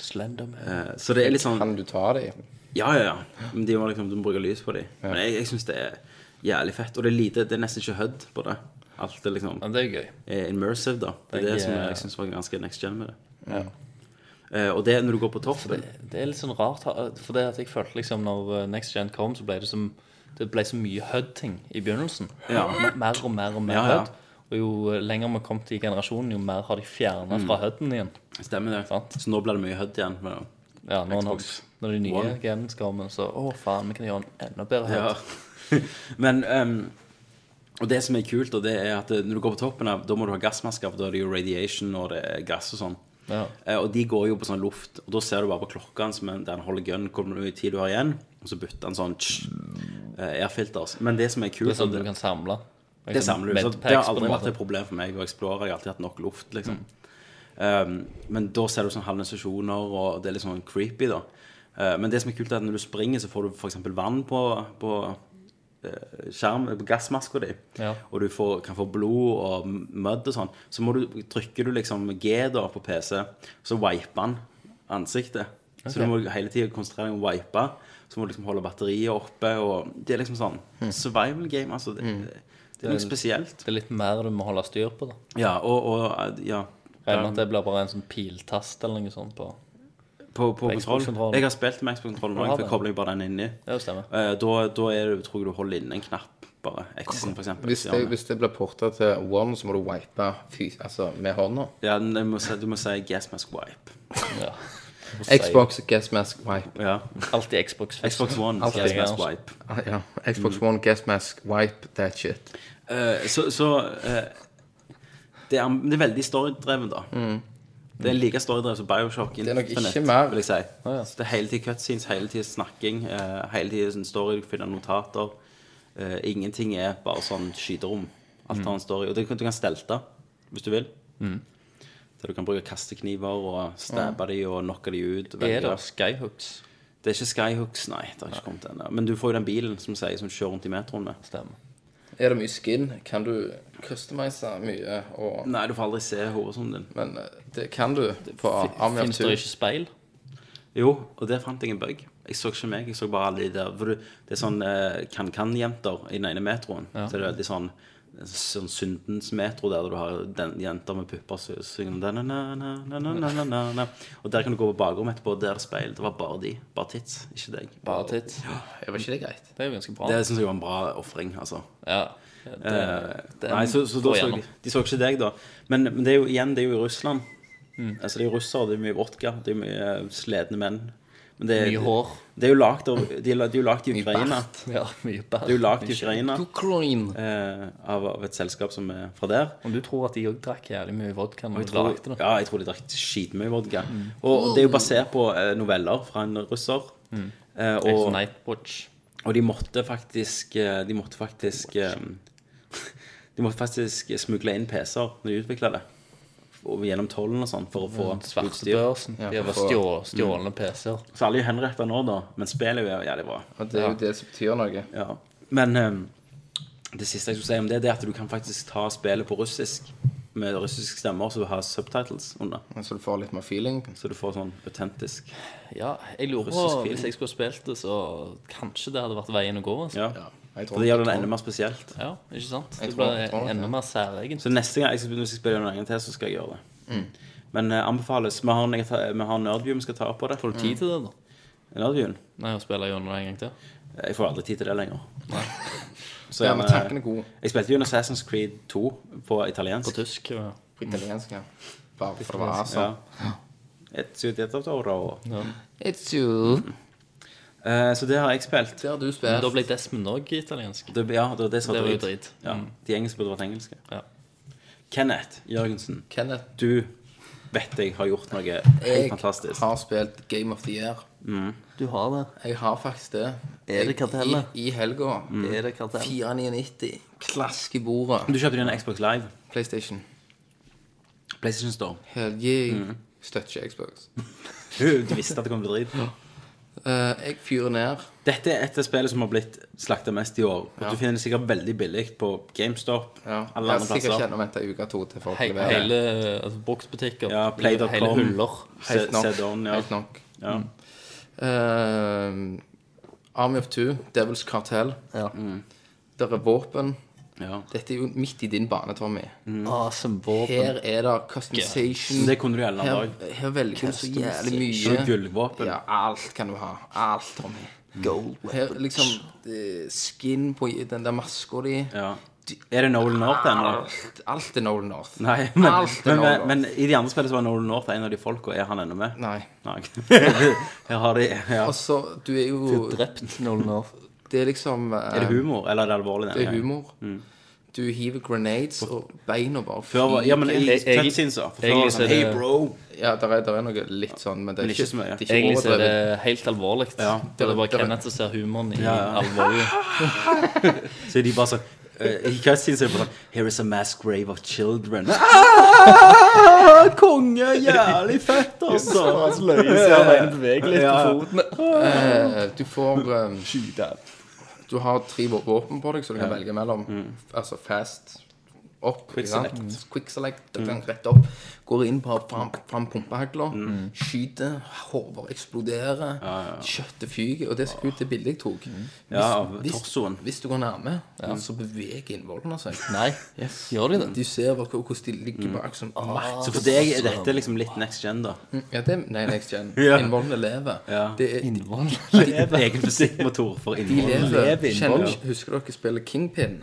Slenderman. Eh, så det er litt sånn Kan du ta dem? Ja, ja, ja. Men de må liksom, de må bruke lys på dem. Men jeg, jeg syns det er jævlig fett. Og det er lite Det er nesten ikke HUD på det. Alt er liksom Ja, det er gøy. er immersive, da. Det er det Jeg, som eh, jeg syns var ganske next gen med det. Eh, og det når du går på toppen Det er litt sånn rart, for det at jeg følte liksom når eh, Next Gen kom, så ble det som det ble så mye HUD-ting i begynnelsen. Ja. Mer og mer og mer Ja, ja. HUD. Og jo eh, lenger vi kom til i generasjonen, jo mer har de fjerna fra HUD-en igjen. Stemmer det. Sant. Så nå blir det mye HUD igjen. Men, Ja, når, Xbox når de nye One. skal komme, så å faen, vi kan gjøre den enda bedre ja. (laughs) men ehm, Og det som er kult, og det er at eh, når du går på toppen av Da må du ha gassmasker, for da er det jo radiation og det er gass og sånn. Ja. Eh, og de går jo på sånn luft, og da ser du bare på klokka hans, men der han holder gun, hvor mye tid du har igjen, og så bytter han sånn tsch, eh, airfilters. Men det som er Det kult er sånn du kan samle. Det samler du. Så det har aldri vært et problem for meg å eksplore. Jeg har alltid hatt nok luft, liksom. Um, men da ser du sånn hallusinasjoner, og det er litt sånn creepy, da. Uh, men det som er kult, er at når du springer, så får du f.eks. vann på, på uh, skjerm, på gassmaska di. Ja. Og du får, kan få blod og mødd og sånn. Så må du, trykker du liksom G da på PC, så wiper han ansiktet. Så du må hele tida konsentrere deg om å wipe. Så må du liksom holde batteriet oppe. Og det er liksom sånn survival game. Altså, det, det er noe spesielt. Det er litt mer du må holde styr på, da. Ja, og, og ja. Regner med at det blir bare en sånn piltast eller noe sånt på På, på kontroll. Xbox-kontrollen. Jeg har spilt med Xbox-kontrollen nå, Du jeg kobler bare den inni. Ja. Eh, da, da er det, tror jeg du holder inne en knapp, bare. X-en, for eksempel. Hvis det, hvis det blir porta til One, så må du wipe altså, med hånda. Ja, du må, du må si gas mask wipe. Ja. (laughs) Xbox gas mask wipe. Ja. Alltid Xbox. Xbox One, gas mask wipe. Ah, ja. Xbox One gas mask wipe that shit. Uh, så så eh, Det er, det er veldig storydreven, da. Det er like storydrevet som Bioshock. Det er nok Infinite, ikke mer. Vil jeg si. ja. Så det er hele tiden cutscenes, hele tiden snakking, eh, hele tiden sånn story, du finner notater. Eh, ingenting er bare sånn skyterom. Alt har en story. Og det, du kan stelte, hvis du vil. Der du kan bruke kastekniver og stabbe de og knocke de ut. Er det skyhooks? Det er ikke Skyhooks, nei. det har ikke kommet ennå. Men du får jo den bilen som sier som kjører rundt i metroen med. Stemmer. Er det mye skin? Kan du customize mye? Og, Nei, du får aldri se horisonten din. men eh, det kan du på Amia of Finnes det ikke speil? Jo, og der fant jeg en bug. Jeg så ikke meg, jeg så bare alle de der. For det er sånn eh, kan-kan-jenter i den ene metroen. Så det er veldig sånn sånn syndens metro der, du har den, jenter med pupper som syngende Og der kan du gå på bakrommet etterpå, og der er det speil. Det var bare de. Bare tits, ikke deg. Bare tits. Ja. Var ikke det greit? Det er jo ganske bra. Det syns jeg var en bra ofring, altså. Ja. Eh, det, det, nei, så, så, så, så de, de, så ikke deg, da. Men, men, det er jo igjen, det er jo i Russland. Mm. Altså, det er jo russere, det er mye vodka, det er mye eh, sledne menn. Men det, Mye hår. Det er jo lagd av De er jo lagd i Ukraina. Ja, mye. Det er jo lagd i Ukraina eh, av, av et selskap som er fra der. Og du tror at de òg drakk jævlig mye vodka når de lagde det? ja, jeg tror de drakk skitmye vodka. Og det er jo basert på eh, noveller fra en russer. Eh, Og, Nightwatch. og de måtte faktisk eh, De måtte faktisk eh, (laughs) De måtte faktisk smugle inn PC-er når de utvikla det. Gjennom tollen og sånn, for å få utstyr. Svartebørsen. Ja, De har for- stjå, stjålne PC-er. Så alle er jo henretta nå, da. Men spillet er jo jævlig bra. Og det er jo det som betyr noe. Ja. Men um, det siste jeg skulle si om det, det er at du kan faktisk ta spillet på russisk. Med russiske stemmer, så du har subtitles under. Så du får litt mer feeling. Så du får sånn autentisk. Ja, jeg lurer på. Hvis jeg skulle spilt det, så kanskje det hadde vært veien å gå. Altså. Ja. For det gjør det enda mer spesielt. Ja, ikke sant? Jeg Det tror- blir jeg tror nok enda mer særegent. Så neste gang jeg skal, hvis jeg spiller noen en gang til, så skal jeg gjøre det. Men uh, anbefales Vi har, vi har Nerdview vi skal ta opp på det. Får du tid til det, da? Nerdviewen? Nei, å spille gjennom det en gang til? Jeg får aldri tid til det lenger. Nei. (laughs) Så Ja, men tanken er god. Jeg spilte jo en Assassin's Creed 2 på italiensk. På tysk? Ja. På italiensk, ja. Bare for det var sånn. Ja. it's you It's you. Eh, så det har jeg spilt. Det har du spilt. Men da ble Desmond òg italiensk. Det, ja, det var det som Det var var jo drit. drit. Ja, Mm. de engelske burde vært engelske. Ja. Kenneth Jørgensen, Kenneth, du vet jeg har gjort noe helt jeg fantastisk. har spilt Game of the Year. Du har det. Jeg har faktisk det. Er det kartellet? I, i helga. Er det kartell? 499. Klask i bordet. Du kjøpte din Xbox Live. PlayStation. PlayStation Store. Helgi mm. Støtter ikke Xbox. (laughs) Du visste at det kom til å bli drit. (gasps) (gasps) Eh, jeg fyrer ned. Dette er et av spillene som har blitt slakta mest i år. Og Ja. Du finner det sikkert veldig billig på GameStop. Ja. Alle Jeg andre har sikkert plasser. etter uke to til folk He leverer. hele altså, boksbutikker. Ja, Play.com. Hele huller. Helt nok. Sedon, ja. Helt nok. Ja. Eh, Army of Two, Devil's Cartel. Ja. Det er våpen. Ja. Dette er jo midt i din bane, Tommy. Awesome våpen. Her er det customization. Det kunne du gjerne ha Her, her velger du så jævlig Så mye. gullvåpen. Ja, alt kan du ha. Alt, Tommy. Gold. Her liksom eh, Skin på den der maska di. Ja. Er det Nolan North ennå? Alt, alt er Nolan North. Nei, men, Alt er men, Nolan men, men i de andre spillene så var Nolan North en av de folka. Er han ennå med? Nei. Nei. (laughs) Her har de ja. Altså, du er jo Drept Nolan North. Det er liksom eh, Er det humor, eller er det alvorlig? Det er humor. humor. Du hiver grenades, og beina bare Før var, ja, men i Jeg- jeg- cutscenes, så. For før var egentlig det sånn så er det- Hey, bro! Ja, der er, der er noe litt sånn, men det er Men ikke ikke, så mye. det er ikke Egentlig så er overdrevet. det helt alvorlig. Ja. Det er bare Det Kenneth som ser humoren i Ja, ja. alvoret. (laughs) Så er de bare sånn eh, I cutscenes er det bare sånn Here is a mass grave of children. Ah, (laughs) konge! Jævlig fett, altså! Ja. Eh, Du får eh, Du har tre vå- våpen på deg, så du kan velge mellom. Altså fast opp. Quick select. Mm. Quick select. mm. Rett opp. Går inn på fram, fram pumpehagla. Mm. Skyter. Hoder eksploderer. Kjøttet fyker. Og det ser ut det bildet jeg tok. Mm. Hvis, hvis, torsoen. hvis du går nærme, så beveger innvollene seg. Nei, gjør de det? Du ser hvordan de ligger bak som Så for deg er dette liksom litt next gen, da. Ja, det er Nei, next gen. (laughs) Ja. Innvollene lever. Ja. Det er, Innvoll. (laughs) Egen fysikkmotor for de innhold. lever. Kjenner, husker dere spillet Kingpin?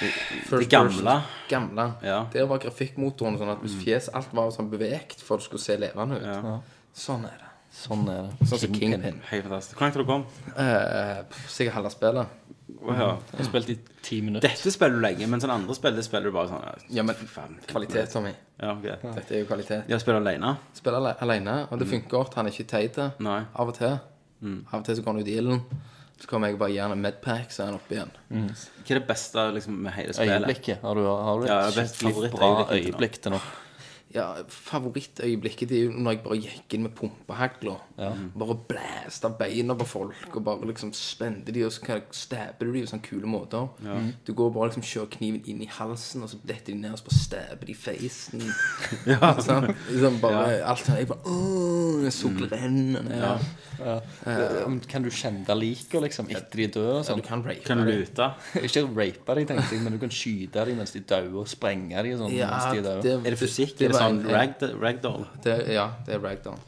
Det gamle. Gamle. Ja. Der var grafikkmotoren sånn at hvis fjes alt var sånn bevegt for å det skulle se levende ut. Ja. Sånn er det. Sånn er det. Sånn som Kingpin. Helt fantastisk. Hvor langt har du kommet? Eh, sikkert halve spillet. Ja. Jeg har spilt i ti minutter. Dette spiller du lenge, men sånn andre spill det spiller du bare sånn Ja, men fem, kvalitet, Tommy. Ja, okay. Dette er jo kvalitet. Jeg spiller alene. Spiller ale- alene, og det funker godt. Han er ikke teit. Av og til. Av og til så går han ut i ilden. Så kommer jeg bare gjerne han en medpack, så er han oppe igjen. Hva er det beste liksom, med hele spillet? Øyeblikket. Har du, har du et Ja, skikkelig bra øyeblikk til nå? Ja, favorittøyeblikket det er jo når jeg bare gikk inn med pumpehagla. Bare blæsta beina på folk og bare liksom spente de, og så kan- stabber du de på sånne kule måter. Du går bare liksom kjører kniven inn i halsen, og så detter de ned, og så bare stabber de i facen. (laughs) ja. (laughs) sånn, liksom bare, alt sånn, jeg bare, åh, solen Ja. Ja. Uh, Kan du kjenne liker, liksom, etter de dør? Sånn. Ja, du kan rape Kan du dem. lute? (laughs) Ikke rape dem, tenkte jeg, men du kan skyte dem mens de dør, og sprenge dem sånn, Ja, mens de er. Er det fysikk? det det sånn en- ragd- ragdoll? Det, ja, det er ragdoll.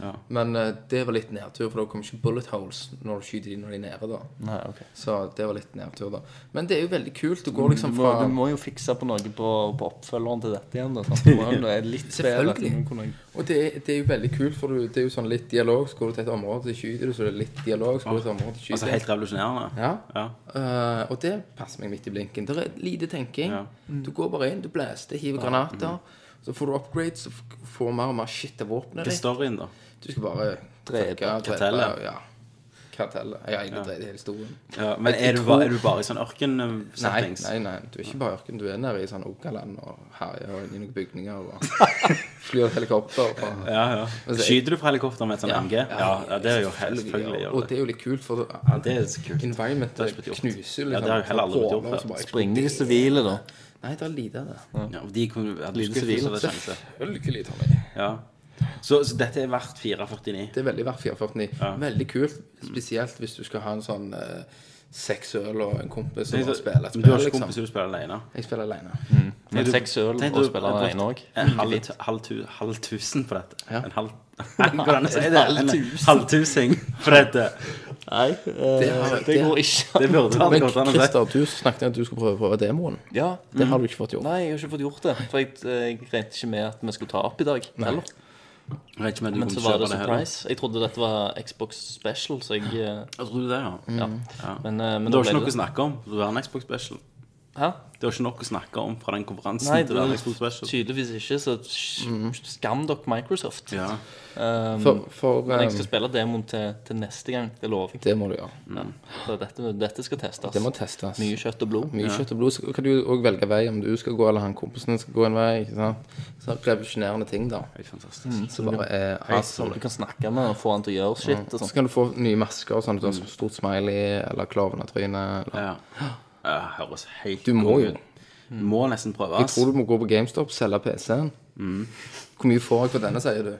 Ja. Men uh, det var litt nedtur, for da kommer ikke bullet holes når du skyter de når de er nede. da Nei, okay. Så det var litt nedtur, da. Men det er jo veldig kult. Du går liksom må, fra du må jo fikse på noe på, på oppfølgeren til dette igjen. Da, sant? Du må jo er litt. Selvfølgelig. Du kunne- Og det, det er jo veldig kult, for du, det er jo sånn litt dialog. Så går du til et område, så skyter du, så det er litt dialog. Så går du til et område, så Altså helt revolusjonerende? Ja. Ja. Uh, og det passer meg midt i blinken. Det er lite tenking. Ja. Du går bare inn, du blaster, hiver granater. Så får du upgrades, så får du mer og mer shit til våpenet Hva er ditt. storyen, da? Du skal bare Drepe. Kartellet. Ja. Kartellet. Jeg har egentlig dreid hele historien. Ja, men er du, bare, tror- er du bare i sånn Nei, ørkensettings? nei, nei, du er ikke bare i ørken. Du er nede i sånn Ogaland og herjer og inn i noen bygninger og (laughs) flyr et helikopter. Og, Ja, ja. Men Skyter du fra helikopter med et sånt Ja. MG? Ja, ja, det er jo helt selvfølgelig. ja. Og det. er jo litt kult, for Ja, det er så kult. environmentet knuser jo Ja, liksom. det har jeg heller aldri blitt gjort før. så Springer de sivile, da? Nei, det er lite av det. Ja, og de kunne, ja, du Liten sivil. så det kjente. Selvfølgelig, Tommy. Ja. Så, så dette er verdt 4,49? Det er veldig verdt 449. Ja. Veldig kult, spesielt hvis du skal ha en sånn eh, seks øl og en kompis som et Men du har ikke liksom. kompiser du spiller alene? Jeg spiller alene. Men seks øl Tenk og du- spiller har alene òg? En halv, halv, tu- halv tusen for dette. Ja. En halv (laughs) Hvordan sier det? halv En halvtusing for dette. Nei, Det det, har- det det- går ikke. Det burde Men godt an å si. Christer, du snakket om at du skulle prøve, prøve demoen. Ja. Det har du ikke fått gjort. Nei, jeg har ikke fått gjort det. For jeg, jeg regnet ikke med at vi skulle ta opp i dag. Heller. Jeg vet ikke om du Men kunne så var kjøpe det det heller. surprise. Jeg trodde dette var Xbox Special, så jeg eh, Jeg trodde det, ja. Ja. Ja. Men, eh, men det da ble ikke noe å det- snakke om. Det var en Xbox Special. Hæ? Det var ikke noe å snakke om fra den konferansen Nei, til den det- Xbox Special. tydeligvis ikke, så sk- skam dere Microsoft. Ja. Um, For, for men jeg skal um, spille demoen til, til neste gang. Det lover jeg. det må du gjøre. Ja. Så dette, dette skal testes. Det må testes. Mye kjøtt og blod. Mye kjøtt og blod. Så kan du òg velge vei, om du skal gå eller han kompisen skal gå en vei. ikke sant? Så revolusjonerende ting, da. Helt fantastisk. Så bare er Så awesome. du kan snakke med og få han til å gjøre shit og Så sånn. kan du få nye masker, sånn at du har stort smiley eller klovnetryne. eller- Ja. (gasps) ja. Høres helt Du må jo. må nesten prøve. Jeg ass. tror du må gå på GameStop, selge PC-en. Hvor mye får jeg for denne, sier du?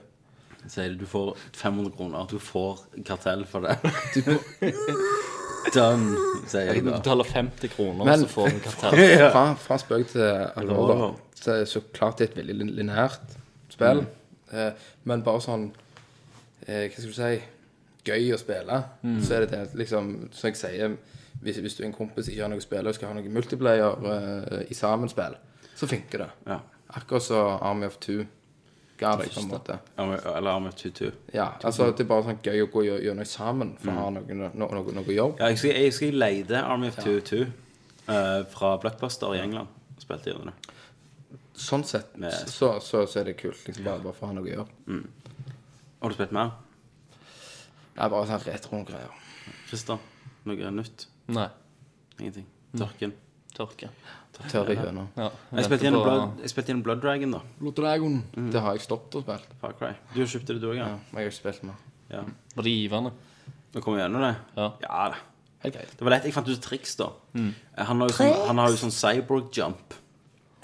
Sier du, du får 500 kroner. Du får kartell for det. Du må, (laughs) Done, sier jeg Du da. betaler 50 kroner, Men- så får du kartell. Fra, fra spøk til alvor, da. Så er det så klart det er et veldig lin- lineært spill. Eh, men bare sånn eh, Hva skal du si Gøy å spille. Så er det det liksom Som jeg sier, hvis, hvis du er en kompis ikke har noe spill, og skal ha noe multiplayer uh, i sammenspill, så funker det. Ja. Akkurat så Army of Two ga deg, på en måte. Eller Army of 22. Ja, altså Det er bare sånn gøy å gå gjø- gjøre noe sammen for å ha noe, no, no, no, noe gjøre. Ja, jeg skal, jeg, skal leide Army of 22 uh, fra Blockbuster i England. og Spilte gjennom det. Sånn sett Med- så, så, så er det kult. Liksom bare, bare for å ha noe å gjøre. Har du spilt mer? Det er bare sånn retro-greier. Christer? Noe nytt? Nei. Ingenting? Tørken? Tørke. Tørr i høna. Ja, Jeg spilte gjennom Blood, jeg spilte gjennom Blood Dragon, da. Blood Det har jeg stoppet og spilt. Far Cry. Du har kjøpt det, du òg, Ja, ja? men jeg har ikke spilt mer. ja. Var det givende? Nå kommer vi gjennom det? Ja. Ja da. Helt greit. Det var lett. Jeg fant ut et triks, da. Han har jo sånn, han har jo sånn cyborg jump.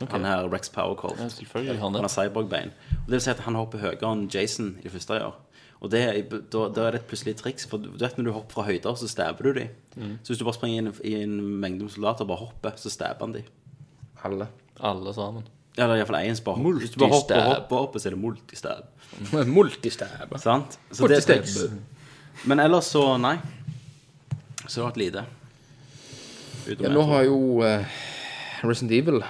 Han her Rex Powercold. Ja, selvfølgelig har han Han det. har cyborg-bein. Og Det vil si at han hopper høyere enn Jason i det første jeg gjør. Og det, da, da er det et plutselig triks. For du vet når du hopper fra høyder, så stabber du dem. Så hvis du bare springer inn i en mengde med soldater og bare hopper, så stabber han dem. Alle. Alle sammen. Ja, det er iallfall én spar. Hvis du bare hopper hopper opp, så er det multistab. (laughs) Multistab. Sant? Så det er triks. Men ellers så nei. Så det har vært lite. Ja, nå har jo uh, Resident Evil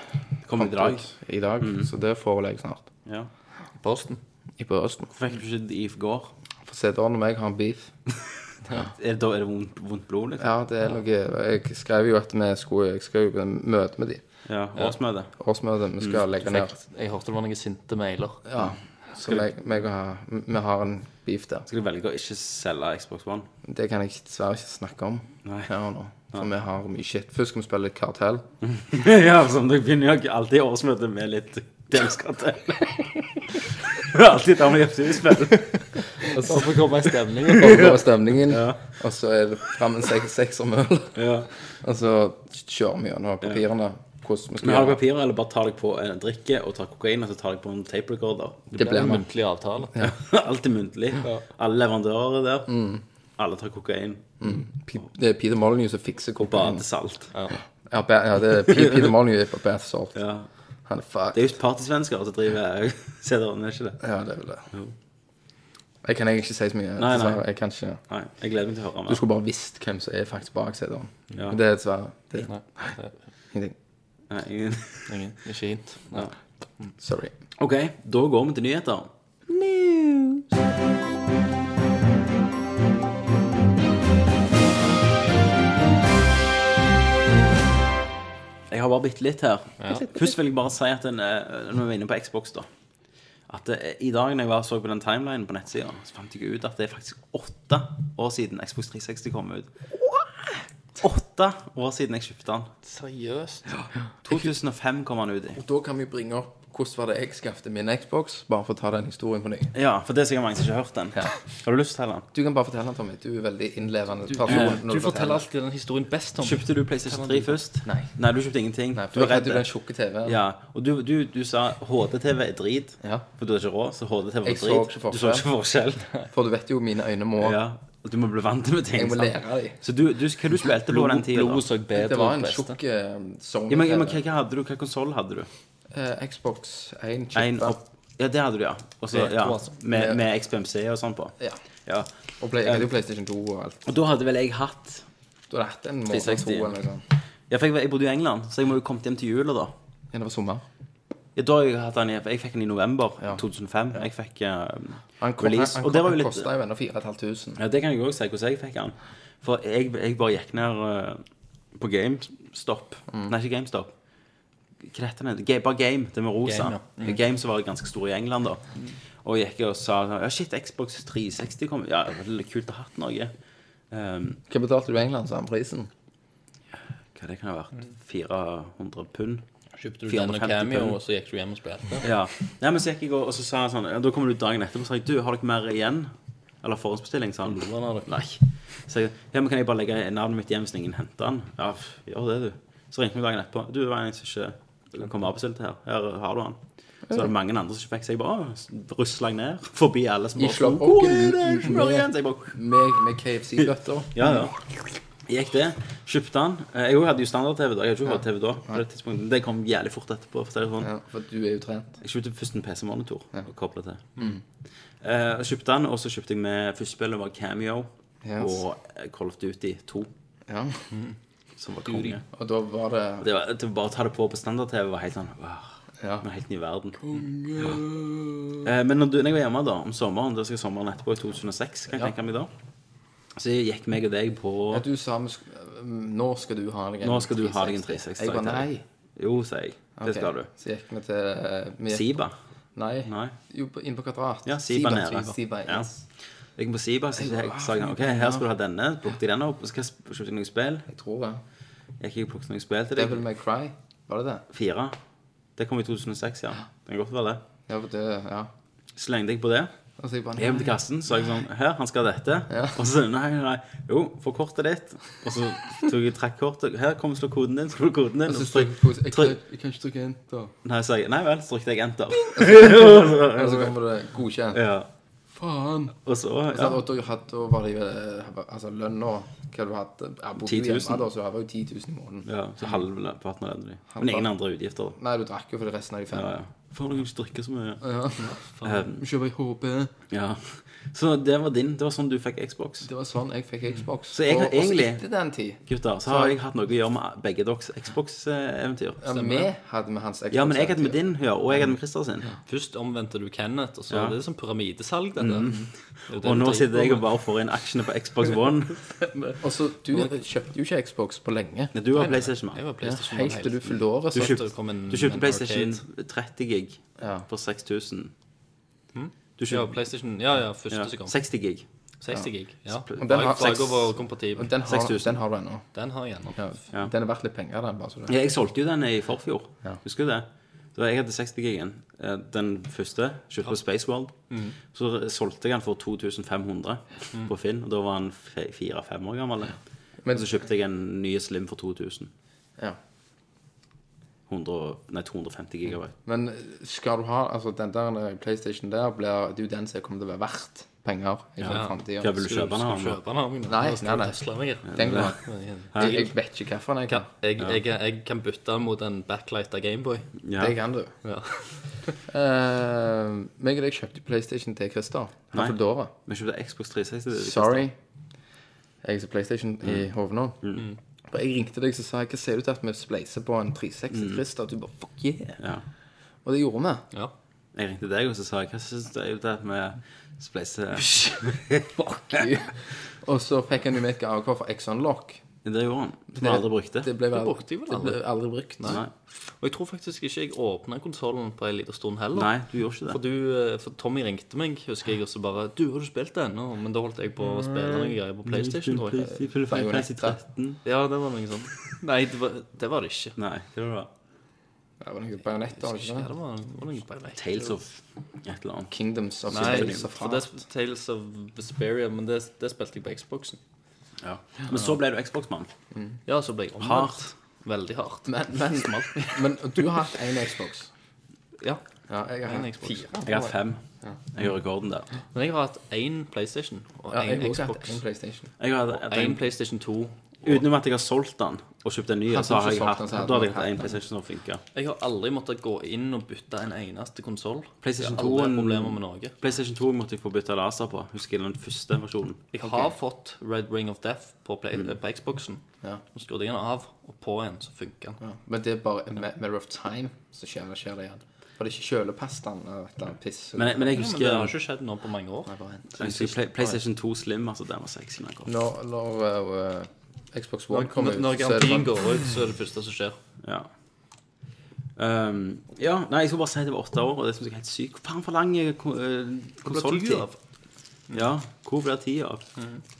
Kommet i dag. i dag, så det får vel jeg snart. Ja. Posten. I posten. Hvorfor fikk du ikke det i går? For Sæderen og meg har en beef. (laughs) Er det, da er det vondt, vondt blod, liksom? Ja, det er noe Jeg skrev jo at vi skulle Jeg skal jo på møte med de. Ja, årsmøte. Årsmøte. Vi skal legge ned. Jeg hørte det var noen sinte mailer. Ja. Så jeg, meg og ha- vi har en beef der. Skal du velge å ikke selge Xbox One? Det kan jeg dessverre ikke snakke om Nei. her og nå. For vi har mye shit. Først skal vi spille litt kartell. (laughs) ja, som dere begynner jo alltid årsmøte med litt delskatte. Det (laughs) er alltid der med Jepsi-spill. Og så får komme i stemning. Og så er stemningen. Og så er det fram en seks, seksermøl. Ja. Og så kjører vi gjennom papirene. Vi Men har du papirer, eller bare tar deg på en drikke og tar kokain, og så tar deg på en tape recorder? Det blir en muntlig avtale. (laughs) Alt er muntlig. Alle leverandører er der. Alle tar kokain. Mm. Det er Peter Molyneux som fikser kokain. Badesalt. Ja, ja, det er Peter Molyneux på badesalt. salt. Ja. Han er fuck. Det er jo partysvensker som driver CD-en, (laughs) er ikke det? Ja, det er vel det. Jeg kan egentlig ikke si så mye. Nei, nei. Jeg kan ikke Nei, jeg gleder meg til å høre Du skulle bare visst hvem som er faktisk bak CD-en. Ja. Men Det er dessverre det Nei, det er (laughs) ingenting. Nei, ingen- (laughs) ingen, ikke hint. Nei. Sorry. OK, da går vi til nyheter. Jeg har bare bitte litt her. Først vil jeg bare si at den, eh, når vi er inne på Xbox, da At det, i dag når jeg var, så på den timelinen på nettsida, så fant jeg ut at det er faktisk åtte år siden Xbox 360 kom ut. Åtte år siden jeg kjøpte den. Seriøst? 2005 kom han ut i. Og da kan vi bringe opp hvordan var det jeg skaffet min Xbox, bare for å ta den historien på ny. Ja, for det er sikkert mange som ikke har hørt den. Har du lyst til den? Du kan bare fortelle den, Tommy. Du er veldig innlevende person. Du, når du forteller alltid den historien best, Tommy. Kjøpte du PlayStation 3 først? Nei. Nei, du kjøpte ingenting. Nei, du var redd. jo den tjukke TV-en. Ja, og du, du, du sa HD-TV er drit, Ja. for du har ikke råd, så HD-TV var Jeg så ikke Du så ikke forskjell. For du vet jo, mine øyne må ja, du må bli vant med ting. Jeg må lære dem. Så du, du, hva du spilte på den tida? Blodet så bedre Det var en tjukk uh, Sony Ja, men, ja, men hva, hva hadde du? Hva konsoll hadde du? Eh, Xbox 1 En chippa. opp... Ja, det hadde du, ja. Og så, ja altså. med, med XPMC og sånn på. Ja. Ja. Og play, jeg hadde jo PlayStation 2 og alt. Og da hadde vel jeg hatt Du hadde hatt en måned 360. to eller noe sånt. Ja, for jeg, jeg bodde jo i England, så jeg må jo kommet hjem til jula, da. Ja, det var sommer. Ja, da har jeg hatt den i Jeg fikk den i november Ja. 2005. Jeg fikk eh, Han, kom, han, release. han, Og det var jo han litt kosta jo ennå 4500. Ja, det kan jeg òg si hvordan jeg fikk den. For jeg, jeg bare gikk ned eh, på GameStop. Mm. Nei, ikke GameStop. Hva heter det? Ga- Bare Game, det med rosa. Game, Game, som var ganske stor i England, da. Og gikk og sa Ja, shit, Xbox 360 kom Ja, det var kult å ha hatt noe. Um, Hva betalte du i England sa han prisen? hva det kan ha vært? 400 pund? Kjøpte du denne cameo, pund. og så gikk du hjem og spilte? Ja. ja. men så gikk jeg og, og så sa han sånn ja, Da kommer du dagen etterpå og sa jeg, du, har dere mer igjen? Eller forhåndsbestilling, sa han. Han? Nei. Så jeg, ja, men kan jeg bare legge navnet mitt hjem hvis ingen henter den? Ja, gjør det, du. Så ringte vi dagen etterpå. Du, det var en som ikke komme avbestilt her. Her har du han. Så er det mange andre som ikke fikk, så jeg bare rusla ned (laughs) forbi alle som bare slår Hvor er det? med- Smør igjen? Så jeg bare Med, med KFC-bøtter. (laughs) Ja, ja. Gikk det. Kjøpte den. Eh, Jeg hadde jo standard-TV da. Jeg hadde ikke hatt TV da. På det tidspunktet. Det kom jævlig fort etterpå. For sånn. Ja, for du er jo trent. Jeg kjøpte først en PC-monitor og koblet til. Eh, kjøpte den, og så kjøpte jeg med første spillet var Cameo Yes. og Call of Duty 2, Ja. Som var konge. Og da var det Det var, det var bare å ta det på på standard-TV var helt sånn wow, Ja. helt ny verden. Ja. Eh, men når, du, når jeg var hjemme da, om sommeren, da skal jeg sommeren etterpå, i 2006, kan jeg Ja. tenke meg da, så gikk meg og deg på Ja, du sa vi sk- Nå skal du ha deg en Nå skal du ha deg en 360. Jeg bare nei. Jo, sier jeg. Det Ok, skal du. Så gikk vi til eh, vi gikk- Siba. Nei. Nei. Jo, på- inn på Kvadrat. Ja, Siba nede. Siba, Ja. yes. Jeg gikk på Siba, så jeg, sa jeg, ok, her skal du ha denne, plukket jeg den opp, og så skal jeg kjøpte jeg noen spill. Jeg tror det. Jeg har og plukket noen spill til deg. Devil May Cry. Var det det? Fire. Det kom i 2006, ja. Det kan godt være det. Ja, for det Ja. Slengte jeg på det. Og så jeg bare Hjem til kassen, så jeg sånn Her, han skal ha dette. Ja. Og så nei, nei. Jo, få kortet ditt. Og så tok jeg trekk kortet. Her, kom slå koden din. Slå koden din. Og så trykk- jeg kan- jeg kan ikke trykke enter. Nei, så jeg. Nei vel, så trykte jeg enter. Og så kommer det godkjent. (laughs) Ja. Faen. Og så Så, ja. og da, hadde, du var det jo eh, Altså lønna Hva du hadde du hatt? 10 000. hjemme da, så det var jo 10 000 i måneden. ja, så halvparten av det. Men ingen andre utgifter. da. Nei, du drakk jo for det resten av de fem. Ja, ja. Faen, jeg kan ikke drikke så mye. Ja. Um, Kjøper HP. ja. Så det var din. Det var sånn du fikk Xbox. Det var sånn jeg fikk Xbox. Så jeg har og, og egentlig- etter den tid Gutter, så har jeg hatt noe å gjøre med begge deres Xbox-eventyr. ja, Vi hadde med hans Xbox. Ja, men jeg hadde med din ja, og jeg hadde med Christer sin. Først omvendte du Kenneth, og så Ja. er det sånn pyramidesalg, dette. Det er Og nå sitter jeg og bare får inn aksjene på Xbox One. (laughs) Og så, Du kjøpte jo ikke Xbox på lenge. Nei, Du var PlayStation, Jeg var PlayStation Helt til du fylte året. Du så- kjøpte, du kjøpte PlayStation 30 gig Ja. for 6000. Du Ja, PlayStation Ja, ja, første ja, som kom. 60 gig. 60 gig. Ja. Og den har- Bakover kompatibel. Og den har, 6000. den har du ennå. Den har jeg ennå. Ja. Ja. Den er verdt litt penger, den. bare så det. Ja, jeg solgte jo den i forfjor. Ja. Husker du det? Da jeg hadde 60 gigen. eh, Den første, kjøpte på Space World. Så solgte jeg den for 2500 på Finn, og da var han fire-fem år gammel. Men- Og så kjøpte jeg en ny Slim for 2000. Ja. 100, nei, 250 gigabyte. Men skal du ha altså Den der PlayStation der blir det er jo den som kommer til å være verdt penger i Ja. framtida. Hva vil du kjøpe den av? kjøpe den av? Nei, nei, nei. meg. Den går. Ja. Jeg, jeg vet ikke hvilken jeg kan. Jeg, jeg, jeg kan bytte mot en backlight av Gameboy. Ja. Det kan du. Ja. Uh, (laughs) meg og deg kjøpte PlayStation til Christer. Nei. Vi kjøpte Xbox 360. det- Sorry. Jeg er PlayStation Mm. i hodet nå. For Jeg ringte deg og sa jeg, hva ser du til at vi spleiser på en 360 Christer? Og du bare fuck yeah. Ja. Og det gjorde vi. ja. Jeg ringte deg og så sa jeg, hva syns du det er at vi spleiser (laughs) Fuck you. Og så fikk han jo med et gavekort for Exxon-lock. Det gjorde han. Som vi aldri brukte. Det ble, vel, brukte jeg vel det ble aldri brukt. Nei. Og jeg tror faktisk ikke jeg åpna konsollen på en liten stund heller. Nei, du gjorde ikke For, du, eh, for Tommy ringte meg, husker jeg, og så bare 'Du, har du spilt det ennå?' Men da holdt jeg på å spille noen greier på PlayStation, tror jeg. Fantasy 13. Ja, det var noe sånt. Nei, det var det, var det ikke. Nei, det var det. Det var noen bajonetter, det ikke det det? var, var bare. Tales of et eller annet. Kingdoms of Nei, Tales of Heart. Tales of Vesperia, men det, det spilte jeg på Xboxen. Ja. Men så ble du Xbox-mann. Ja, så ble jeg omvendt. Hardt. Veldig hardt. Men, men, men du har hatt én Xbox. Ja, Ja, jeg har hatt Xbox. fire. Jeg har hatt fem. Jeg gjør rekorden der. men jeg har hatt én PlayStation og én ja, Xbox. hatt én PlayStation. Jeg har hatt Én en, PlayStation 2. utenom at jeg har solgt den og kjøpt en ny, Hadde så har jeg hatt så Da hadde jeg hatt en. PlayStation som funka. Jeg har aldri måttet gå inn og bytte en eneste konsoll. PlayStation Jeg aldri 2 problemer med noe. PlayStation 2 måtte jeg få bytte laser på. Husker jeg den første versjonen. Jeg har fått Red Ring of Death på, play, Mm. på Xboxen. Ja. Nå skrudde jeg den av, og på en så funker den. Ja. Men det er bare en matter of time, så skjer det, skjer det igjen. For det er ikke kjølepastaen og et eller annet piss. Men, men jeg Ja, men det har ikke skjedd nå på mange år. jeg husker Play, PlayStation 2 Slim. Altså, den var sexy. Når, når uh, Xbox One Når, kommer ut. når ut, så er det garantien går ut, så er det første som skjer. Ja. Um, ja, nei, jeg skulle bare si det var åtte år, og det er jeg er helt sykt. Hvor faen for lang eh, ko- eh. Ja, hvor blir tida av?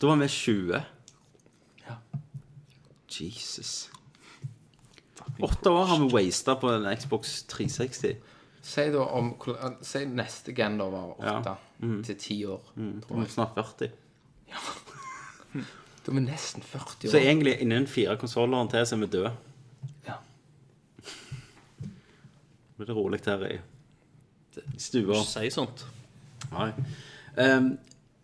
Da var vi 20. Ja. Jesus. Åtte år har vi wasta på en Xbox 360. Si da om Si neste gen da var åtte Mm. til ti år. Mm. Tror jeg. snart 40. (laughs) Da er vi nesten 40 år. Så egentlig innen fire konsoller til så er vi døde. Ja. Nå blir det rolig her i i stua. Si sånt. Nei. Um,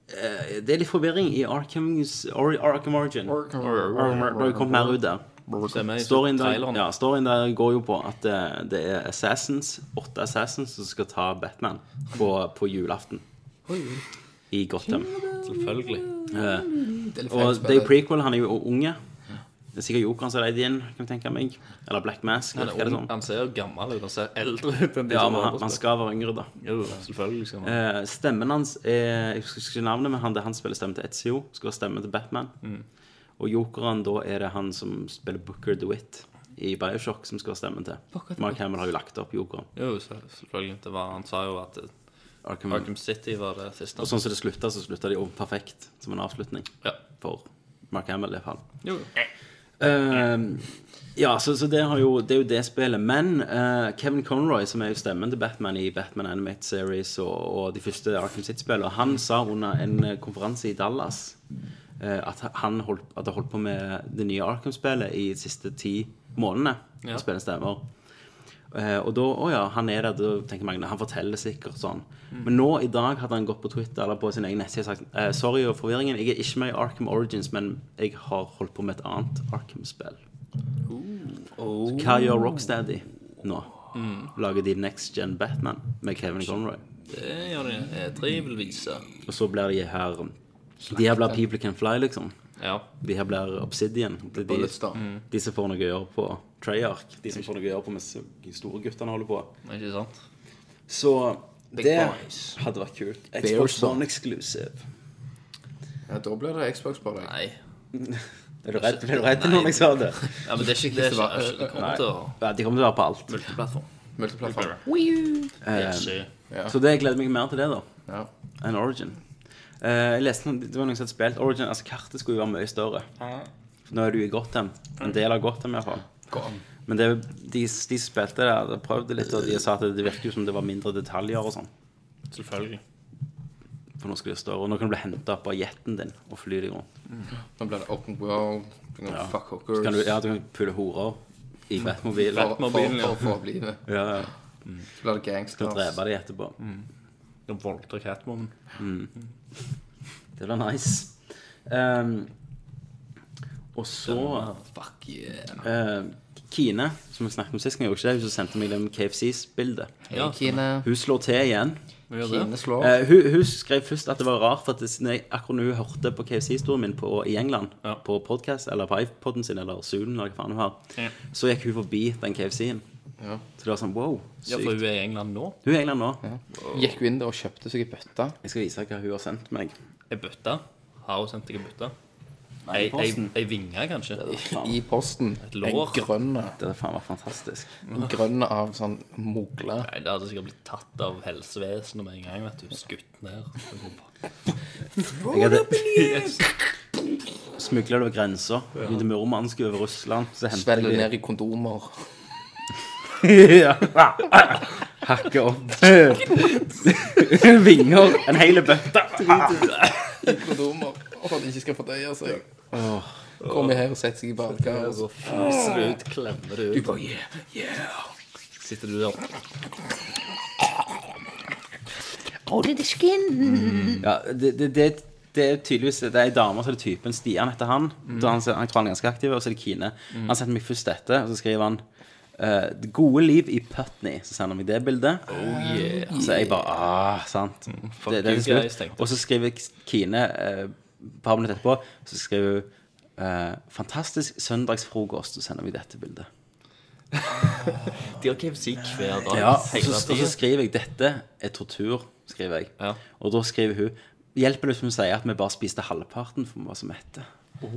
uh, det er litt forvirring i Arkham, Or Arkham Origin. Arkham- Det har kommet mer ut der. Storyen der, ja, storyen der går jo på at det, det er assassins, åtte assassins som skal ta Batman på, på julaften i Gotham. Selvfølgelig. Er og jo prequel, han er jo unge. Det er sikkert Jokeren som er leid inn, kan jeg tenke meg. Eller Black Mask. Han, er ung, han ser jo gammel ut. Han ser eldre ut enn de Ja, som men han, han skal være yngre, da. Jo, selvfølgelig skal han. Eh, stemmen hans er Jeg husker ikke navnet, men han, det han spiller stemme til Ezio. Skal være stemme til Batman. Mm. Og jokeren, da er det han som spiller Booker DeWitt i Bioshock, som skal være stemmen til. Mark Hamill har jo lagt opp jokeren. Jo, selvfølgelig. Det var, han sa jo at Arkham. Arkham City var det siste. Og sånn som det slutta, så slutta de jo perfekt som en avslutning. Ja. For Mark Hamill, i hvert fall. Jo. Ehm, ja, så, så det, har jo, det er jo det spillet. Men uh, Kevin Conroy, som er jo stemmen til Batman i Batman Animated Series og, og de første Arkham City-spillene, han sa under en eh, konferanse i Dallas uh, at han holdt, at holdt på med det nye Arkham-spillet i de siste ti månedene. Ja. spillet spille stemmer. Eh, og da, å ja, han er der, da tenker Magne han forteller sikkert sånn. Men nå i dag hadde han gått på Twitter eller på sin egen nettside og sagt eh, Sorry og forvirringen, jeg er ikke med i Arkham Origins, men jeg har holdt på med et annet Arkham-spill. Så Hva gjør Rocksteady nå? lager de Next Gen Batman med Kevin Conroy. Det gjør de. E3 vil vise. Og så blir de her De her blir People Can Fly, liksom. Ja. De her blir Obsidian. Det er de, de som får noe å gjøre på Treyarch. De som får noe å gjøre på mens de store guttene holder på. Ikke sant? Så det boys. hadde vært kult. Xbox. One exclusive. Ja, da blir det Xbox på deg. Nei. (laughs) Er du redd, ble du redd når jeg sa det? Ja, men det er ikke det. Er ikke, det kommer til å Ja, de kommer til å være på alt. Multiplattform. Multiplattform. PC. Så det jeg gleder meg mer til det, da. Ja. Enn Origin. Uh, jeg leste noen, Det var noen som hadde spilt Origin. Altså, kartet skulle jo være mye større. Nå er du i Gotham. En del av Gotham, iallfall. Men det, de, de spilte det, De prøvde litt, og de sa at det virker som det var mindre detaljer og sånn. Selvfølgelig. For nå skal det større. Og nå kan du bli henta opp av jeten din og fly deg rundt. Nå blir det open world. Kan fuck hookers. Kan du, ja, du kan pulle horer i Batmobil. for, for, for, for å bli det. Ja, ja. Så blir det Skal gangsters. drepe dem etterpå. Og voldta Catwoman. Det blir nice. Um, og så Fuck yeah. eh, Kine, som vi snakket om sist gang, gjorde ikke det. Hun som sendte meg det med KFCs-bildet. Ja, Kine. Hun slår til igjen. Kine slår. Eh, hun, hun skrev først at det var rart, for at det, akkurat når hun hørte på KFC-historien min på, i England, Ja. på podcast, eller på iPoden sin, eller Zoom, eller hva faen hun har, Ja. så gikk hun forbi den KFC-en. Ja. Så det var sånn, wow, Sykt. Ja, for hun er i England nå. Hun er i England nå. Gikk hun inn der og kjøpte seg ei bøtte. Jeg skal vise hva hun har sendt meg. Ei bøtte. Har hun sendt deg ei bøtte? Nei, Ei, i posten. ei, ei vinge, kanskje? I posten. Et lår. En grønne. Det hadde faen vært fantastisk. En grønne av sånn mogle. Nei, Det hadde sikkert blitt tatt av helsevesenet med en gang. vet du Skutt ned. Jeg hadde smugla det over grensa. Begynte Murmansk over Russland. Så det Svelge ned i kondomer. ja. Hakke opp. Vinger. En hel bøtte. I Kondomer. For at de ikke skal fordøye seg. Kommer her og setter seg i badekar. og så- Fiser du ut, klemmer det Du ut. bare yeah, yeah. Sitter du der Ja, det, det, det, det er tydeligvis Det er ei dame som er typen Stian etter han. Da han, han tror han er ganske aktiv, og så er det Kine. Han setter meg først dette, og så skriver han eh, 'Det gode liv i Putney'. Så sender han meg det bildet. Oh yeah. Så jeg bare ah, sant. det, det er slutt. Og så skriver Kine eh, et par minutter etterpå Så skriver hun eh, 'Fantastisk søndagsfrokost', Så sender meg dette bildet. (laughs) De har KFC hver dag. Ja, og så, og så skriver jeg 'Dette er tortur', skriver jeg. Ja. Og da skriver hun Hjelper det hvis hun sier at vi bare spiste halvparten for vi var så mette? Det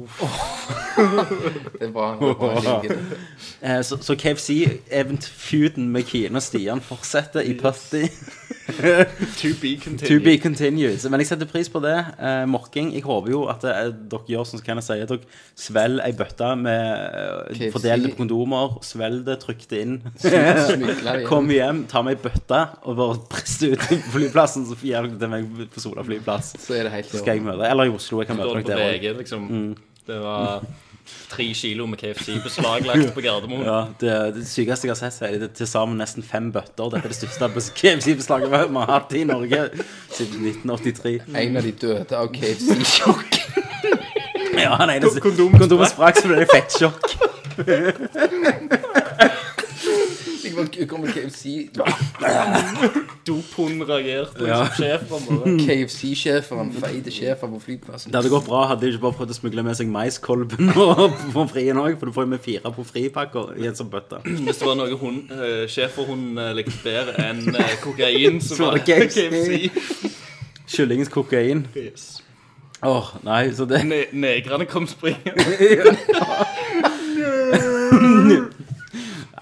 er bra. Det er bra. Jeg liker det. Eh, så, så KFC-feuden med Kine og Stian fortsetter i Putty. (laughs) To be To continued. be continued. Men jeg setter pris på det. Eh, morking. Jeg håper jo at eh, dere gjør som Kenneth sier. Dere svelger ei bøtte med eh, KFC. fordelte kondomer. Svelg det, trykk det inn. (laughs) Det Kom hjem, ta med ei bøtte og bare press ut til flyplassen, så gir dere det til meg på Sola flyplass. Så er det helt skal jeg møte Eller i Oslo. Jeg kan møte Står dere på der òg. VG, liksom. Det var tre kilo med KFC beslaglagt på Gardermoen. Ja, det, det sykeste jeg har sett, er. Det er til sammen nesten fem bøtter. Dette er det største KFC-beslaget vi har hatt i Norge siden 1983. En av de døde av KFC-sjokk. Ja, han ene Kondomet sprakk, så ble det fettsjokk. (laughs) Jeg kommer KFC (laughs) Dophunden reagerte. Ja. Liksom, sjefen bare (laughs) KFC-sjefen, feite sjefen på flyplassen. Det hadde gått bra hadde de ikke bare prøvd å smugle med seg maiskolben (laughs) og pommes fritesen òg, for du får jo med fire pommes frites-pakker i en sånn bøtte. Hvis det var noe hun, uh, schæferhunden uh, likte bedre enn eh, kokain, så var det KFC. Kyllingens kokain. Yes. Åh, nei, så det Ne negrene kom springende.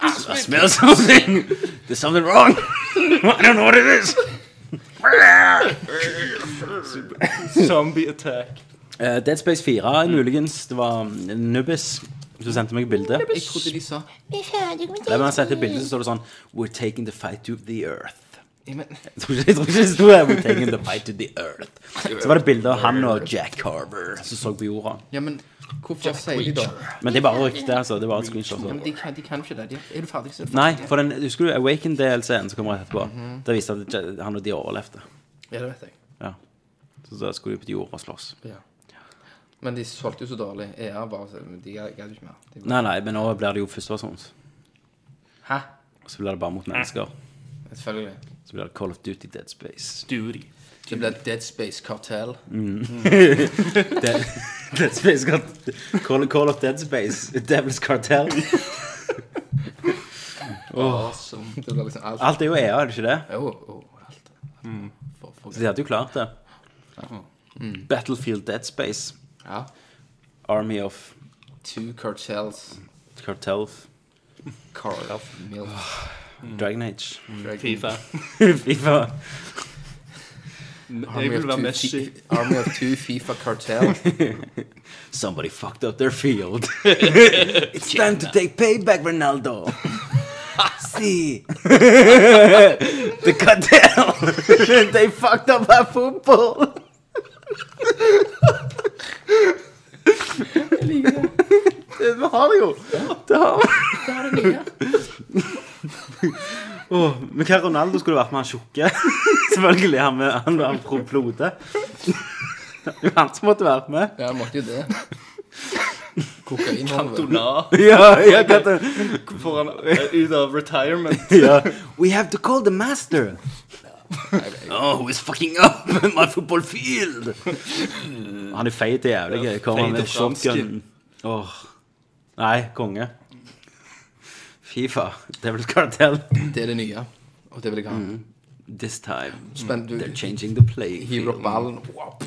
I smell something. There's something wrong. (laughs) I don't know what it is. Zombie attack. Uh, Dead Space 4 muligens. Det var Nubbis som sendte meg bilde. Jeg trodde de sa Der han sendte bildet, så står det sånn We're taking the fight to the earth. Jeg tror ikke, jeg tror ikke det sto der We're taking the fight to the earth. Så var det bilde av han og Jack Carver som så på jorda. ja, men hvorfor sier de da Men det er bare rykte, altså. Det er bare et screenshot. ja, men de, kan, de kan ikke det. De, er du ferdig, så er du Nei, for den, husker du Awaken-DLC-en som kommer rett etterpå? Det viste at han og de overlevde. Ja, det vet jeg. Ja. Så da skulle de på jorda og slåss. Ja. Men de solgte jo så dårlig. ER bare så- De gadd gadd jo ikke mer. De bare, Nei, nei, men nå blir det jo førsteversjons. Hæ? Så blir det bare mot mennesker. Selvfølgelig. Så blir det Call of Duty Dead Space. Duty. Det blir Dead Space Cartel. (laughs) Dead, Dead Space Call, Call of Dead Space. Devil's Cartel. (laughs) Awesome. Det liksom alt. Alt er jo EA, er det ikke det? Jo, oh, alt. For, for, Så de hadde jo klart det. Battlefield Dead Space. ja. Army of Two cartels. Cartels. Carl. Dragon Age. Fifa. (laughs) FIFA. Jeg Army vil of, være two Messi. fi- (laughs) Army of two FIFA cartel. (laughs) Somebody fucked up their field. (laughs) it's time to take payback, Ronaldo. See. the cartel. they fucked up our football. Det vi har det jo. Det har vi. Åh, men hva Ronaldo skulle vært med han tjukke? (laughs) Selvfølgelig. Han med han, han pro- Flode. Det var han som måtte vært med. Ja, han måtte jo det. Kokain. Cantona. (laughs) Ja, ja, (laughs) hva? Får han eh, ut av retirement. ja. We have to call the master. Oh, who is fucking up my football field? Han er feit til jævlig. Kommer med og shotgun. Oh. Nei, konge. Fifa. Devil's Cartel. Det er det nye. Og det vil jeg ha. This time, Spent, du they're changing the play. hiver opp ballen. Wow.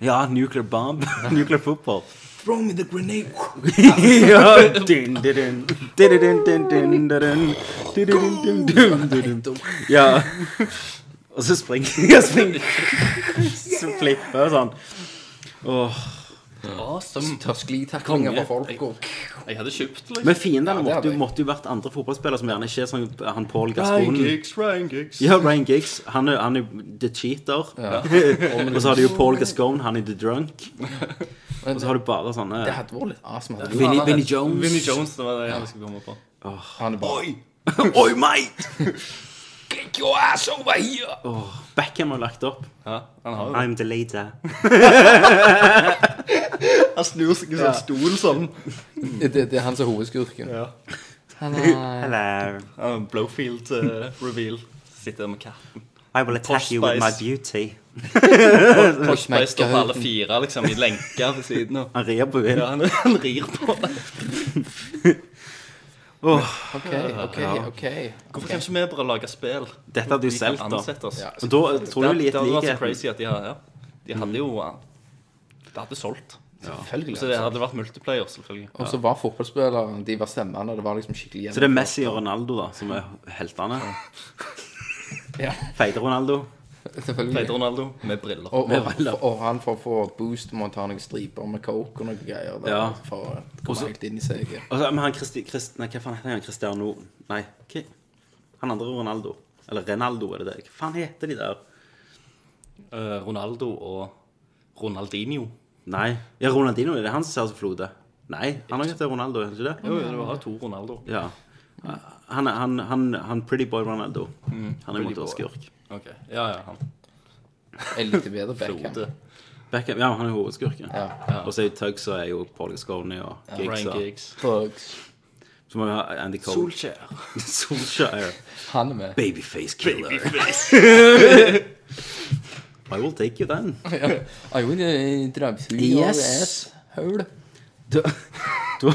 Ja, nuclear bomb. nuclear football. Throw me the grenade. ja. Dun, dun, dun. Dun, dun, dun, dun, dun, dun. Dun, dun, dun, dun, dun. Ja. Og så springer jeg springer. Så flipper og sånn. Åh. Awesome. Tar sklitaklinger på folk. Og... Jeg hadde kjøpt liksom. Men fiendene Ja, måtte, jo- måtte jo vært andre fotballspillere som gjerne ikke er sånn han Paul Ryan Gascoigne. Giggs, Ryan Giggs. Ja, Ryan Giggs. Han er, han er the cheater. (laughs) og så har du jo Paul (laughs) Gascoigne, han er the drunk. Og så har du bare sånne Det hadde vært litt awesome. hadde det? Vinnie, Vinnie Jones. Vinnie Jones, det var det jeg skulle komme på. Han er bare (laughs) Oi, mate! Get your ass over here! Beckham har lagt opp. Ja, han har jo I'm the later. (laughs) Han snur seg i sånn stol sånn. Det, det er han som er hovedskurken. Ja. Hello. Ja, Blowfield-reveal. Sitter med katten. I will attack you with my beauty. (laughs) Spice står på alle fire, liksom, i lenker ved siden av. Han rir på Ja, han, han rir på det. (laughs) OK, OK, OK. Hvorfor kan ikke vi bare lage spill? Dette hadde jo solgt, da. Ja, Og da tror Det, du det litt hadde vært så crazy at de har ja. De hadde jo Det hadde solgt. Selvfølgelig. Så det hadde vært multiplayer, selvfølgelig. Og så var fotballspillere De var stemmene. Det var liksom skikkelig Så det er Messi og Ronaldo da som er heltene. Ja. (laughs) Feite Ronaldo. Selvfølgelig. Feite Ronaldo med briller. Og, og, og han får få boost må ta noen striper med coke og noen greier. Der, Ja. For å komme Også- helt inn i seg. Og så, men han Christi, Christ, Nei, hva faen heter han? Cristiano Nei, hva? Han andre Ronaldo. Eller Renaldo, er det det? Hva faen heter de der? Uh, Ronaldo og Ronaldinho. Nei. Ja, Ronaldinho, er det han som ser ut som Flode? Nei, han har heter Ronaldo, er ikke det? Jo, det var har to Ronaldo. Ja. Han, er- han, han, han Pretty Boy Ronaldo. Han er jo en skurk. Ok, Ja, ja, han. Jeg likte bedre Beckham. Beckham, ja, han er hovedskurken. Ja. Og så er Tugs og er jo Paul Gascoigne og Giggs. Ryan og- Giggs. Bugs. Så må vi ha Andy Cole. Solskjær. (laughs) Solskjær. Han er med. Babyface killer. (laughs) I will take you then. (laughs) I will uh, drive through Yes. your ass hole. Da, da,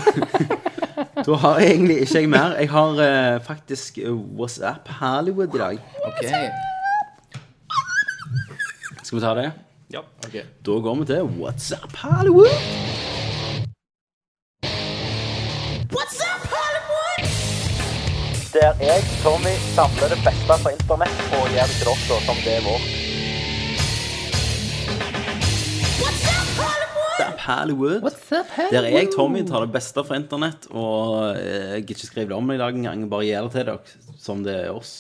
da har jeg egentlig ikke jeg mer. Jeg har uh, faktisk eh, WhatsApp Hollywood i dag. OK. Skal vi ta det? Ja. ok Da går vi til WhatsApp Hollywood. Der jeg, Tommy, samler det beste fra internett og gjør det til dere som det er vårt. WhatsApp Hollywood. Der jeg, Tommy, tar det beste fra internett og jeg gidder ikke skrive det om i dag engang. Bare gir det til dere som det er oss.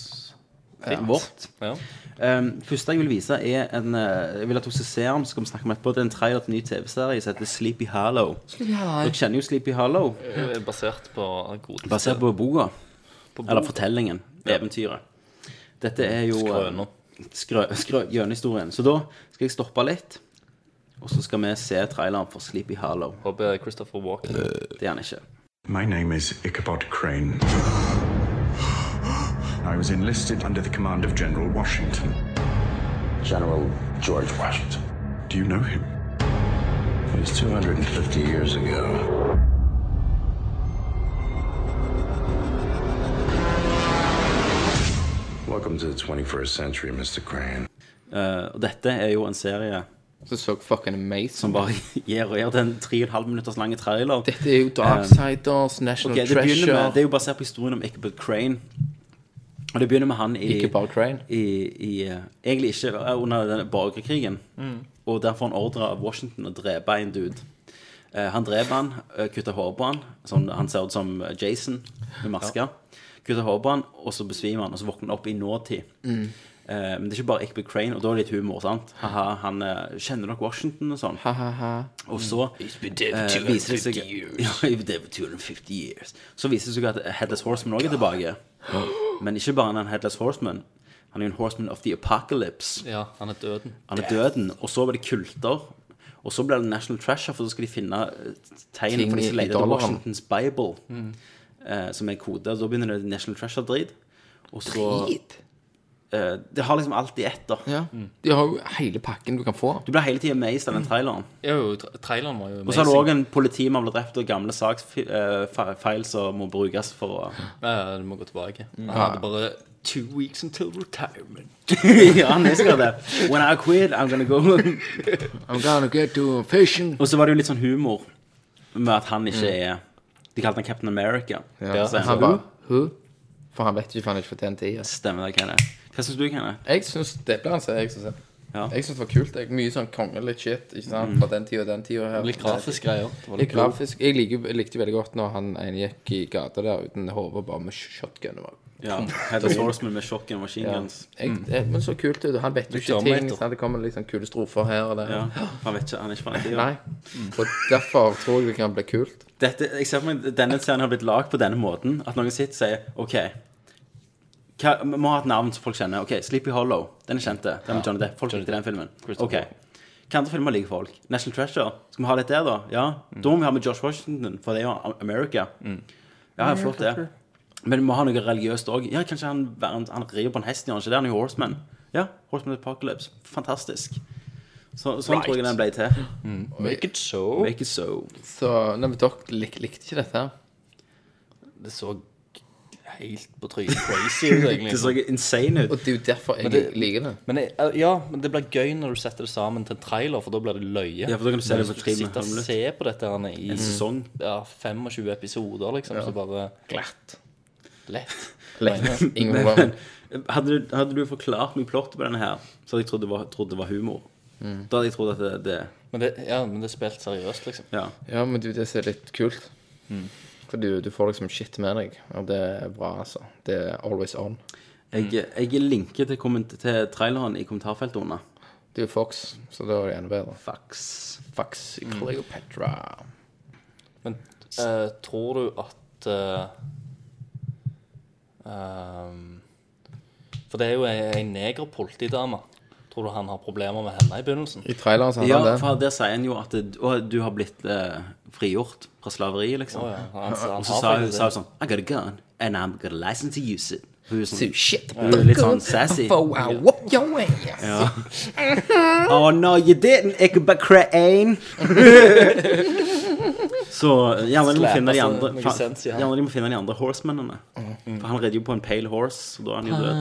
Vårt. ja. Um, første jeg vil vise, er en eh, Jeg vil at dere ser se den, så skal vi snakke om etterpå. Det er en trailer til en ny TV-serie som heter Sleepy Hollow. Dere kjenner jo Sleepy Hollow, Eh, Basert på godeste basert på boka. Eller fortellingen. Eventyret. Dette er jo eh, Skrøna. Skrø, skrø, Gjønehistorien. Så da skal jeg stoppe litt, og så skal vi se traileren for Sleepy Hollow. Håper Christopher Walken Det er han ikke. My name is Ichabod Crane. I was enlisted under the command of General Washington. General George Washington. Do you know him? It was 250 years ago. Welcome to the 21st century, Mr. Crane. Eh, og dette er jo en serie Så så fucking amazing. som bare (laughs) gir og gir den 3,5 minutters lange trailer. Dette er jo Darksiders, National okay, det, Treasure med, det er jo basert på historien om Ichabod Crane. Og det begynner med han i Ikke Crane. i, i, eh, Egentlig ikke eh, under denne borgerkrigen. Og der får han ordre av Washington å drepe en dude. Eh, han dreper han, eh, kutter hår på han. Sånn, han ser ut som eh, Jason med maske. Kutter hår på han, og så besvimer han, og så våkner han opp i nåtid. Eh, men det er ikke bare Ickby Crane, og da er det litt humor. sant? Haha, han eh, Kjenner nok Washington og sånn. Og så eh, viser det seg (laughs) Ja, he's been dead for 250 years. Så viser det seg at Headless Horseman òg er tilbake. (gasps) Men ikke bare han er en Headless Horseman. Han er jo en Horseman of the Apocalypse. Ja, han er døden. Han er døden. Og så var det kulter. Og så blir det National Treasure, for så skal de finne eh, tegn for de i- skal lete etter. Washingtons Bible, eh, som er kode. Og da begynner det National Treasure-drit. Og så Drit. Eh, Det har liksom alt i ett, da. Ja. De har jo hele pakken du kan få. Du blir hele tida amazed av den traileren. Jo, tra- traileren var jo Og så har du òg en politimann ble drept, og gamle saksfeil som må brukes for å Ja, du må gå tilbake. Han hadde bare two weeks until retirement. (laughs) Ja, han er sikkert det. When I quit, I'm gonna go (laughs) I'm gonna get to fishing. Og så var det jo litt sånn humor med at han ikke er De kalte han Captain America. Ja. Så Han bare Who? For han vet ikke, for han er ikke for den tida. Stemmer det, Kenneth. Hva syns du, Kenneth? Jeg syns det ble han sier, jeg synes det. Ja. Jeg syns det var kult. Jeg. Mye sånn kongelig shit ikke sant? fra den tida og den tida. her. Litt grafisk greier. Det var Litt litt blod. grafisk. Jeg liker, jeg likte veldig godt når han ene gikk i gata der uten hode, bare med shotgun. og Ja, Headless Swordsman med shotgun og machine Ja. guns. Jeg, det, men så kult ut. Han vet jo ikke ting. Sant? Det kommer litt sånn kule strofer her og der. Ja, Han vet ikke, han er ikke fra den tida. Nei. Og derfor tror jeg det kan bli kult. Dette, jeg ser for meg Denne serien har blitt lagd på denne måten at noen sitter og sier OK hva, Vi må ha et navn som folk kjenner. OK, Sleepy Hollow. Den er kjente. Den med Johnny Depp. Folk likte den filmen. OK. Hva andre filmer liker folk? National Treasure. Skal vi ha litt der, da? Ja. Da må vi ha med Josh Washington, for det er jo America. Ja, flott det. Men vi må ha noe religiøst òg. Ja, kanskje han, han, han rir på en hest, gjør han ikke det? Han er jo Horseman. Ja, Horseman Apocalypse. Fantastisk. Så, sånn tror jeg den ble til. Make it so. Make it so. Så nei, men dere lik, likte ikke dette? Det så helt på trynet crazy ut, egentlig. (laughs) Det så insane ut. Og det er jo derfor jeg det- liker det. Men jeg, ja, men det blir gøy når du setter det sammen til en trailer, for da blir det løye. Ja, for da kan du se det på hvis sitte og se ser på dette her i En sesong. ja, 25 episoder, liksom, så bare Glatt. lett. (laughs) Lett. Ingen problem. hadde, du, hadde du forklart meg plottet på denne her, så hadde jeg trodd det var, trodd det var humor. Da hadde jeg trodd at det, det Men det, ja, men det er spilt seriøst, liksom. Ja. Ja, men du, det ser litt kult. For du, du får liksom shit med deg, og det er bra, altså. Det er always on. Jeg, jeg linker til, til traileren i kommentarfeltet under. Det er jo Fox, så da er det enda bedre. Fox. Fox Cleopatra. Men uh, tror du at uh, um, For det er jo ei, ei negerpolitidame. Tror du han har problemer med henne i begynnelsen? I traileren så har Ja, han det. for der sier han jo at det, å, du har blitt eh, frigjort fra slaveriet, liksom. Oh, ja, han, han Og så sa hun sånn I got a gun, and I'm got a license to use it. Hun er So sånn, shit. hun er litt sånn sassy. Ass. Oh (laughs) no, you didn't, Ichabod Crane. (laughs) Så gjerne de må finne de altså, andre. Gjerne de må finne de andre horsemennene. For han redder jo på en pale horse, og da er han jo død.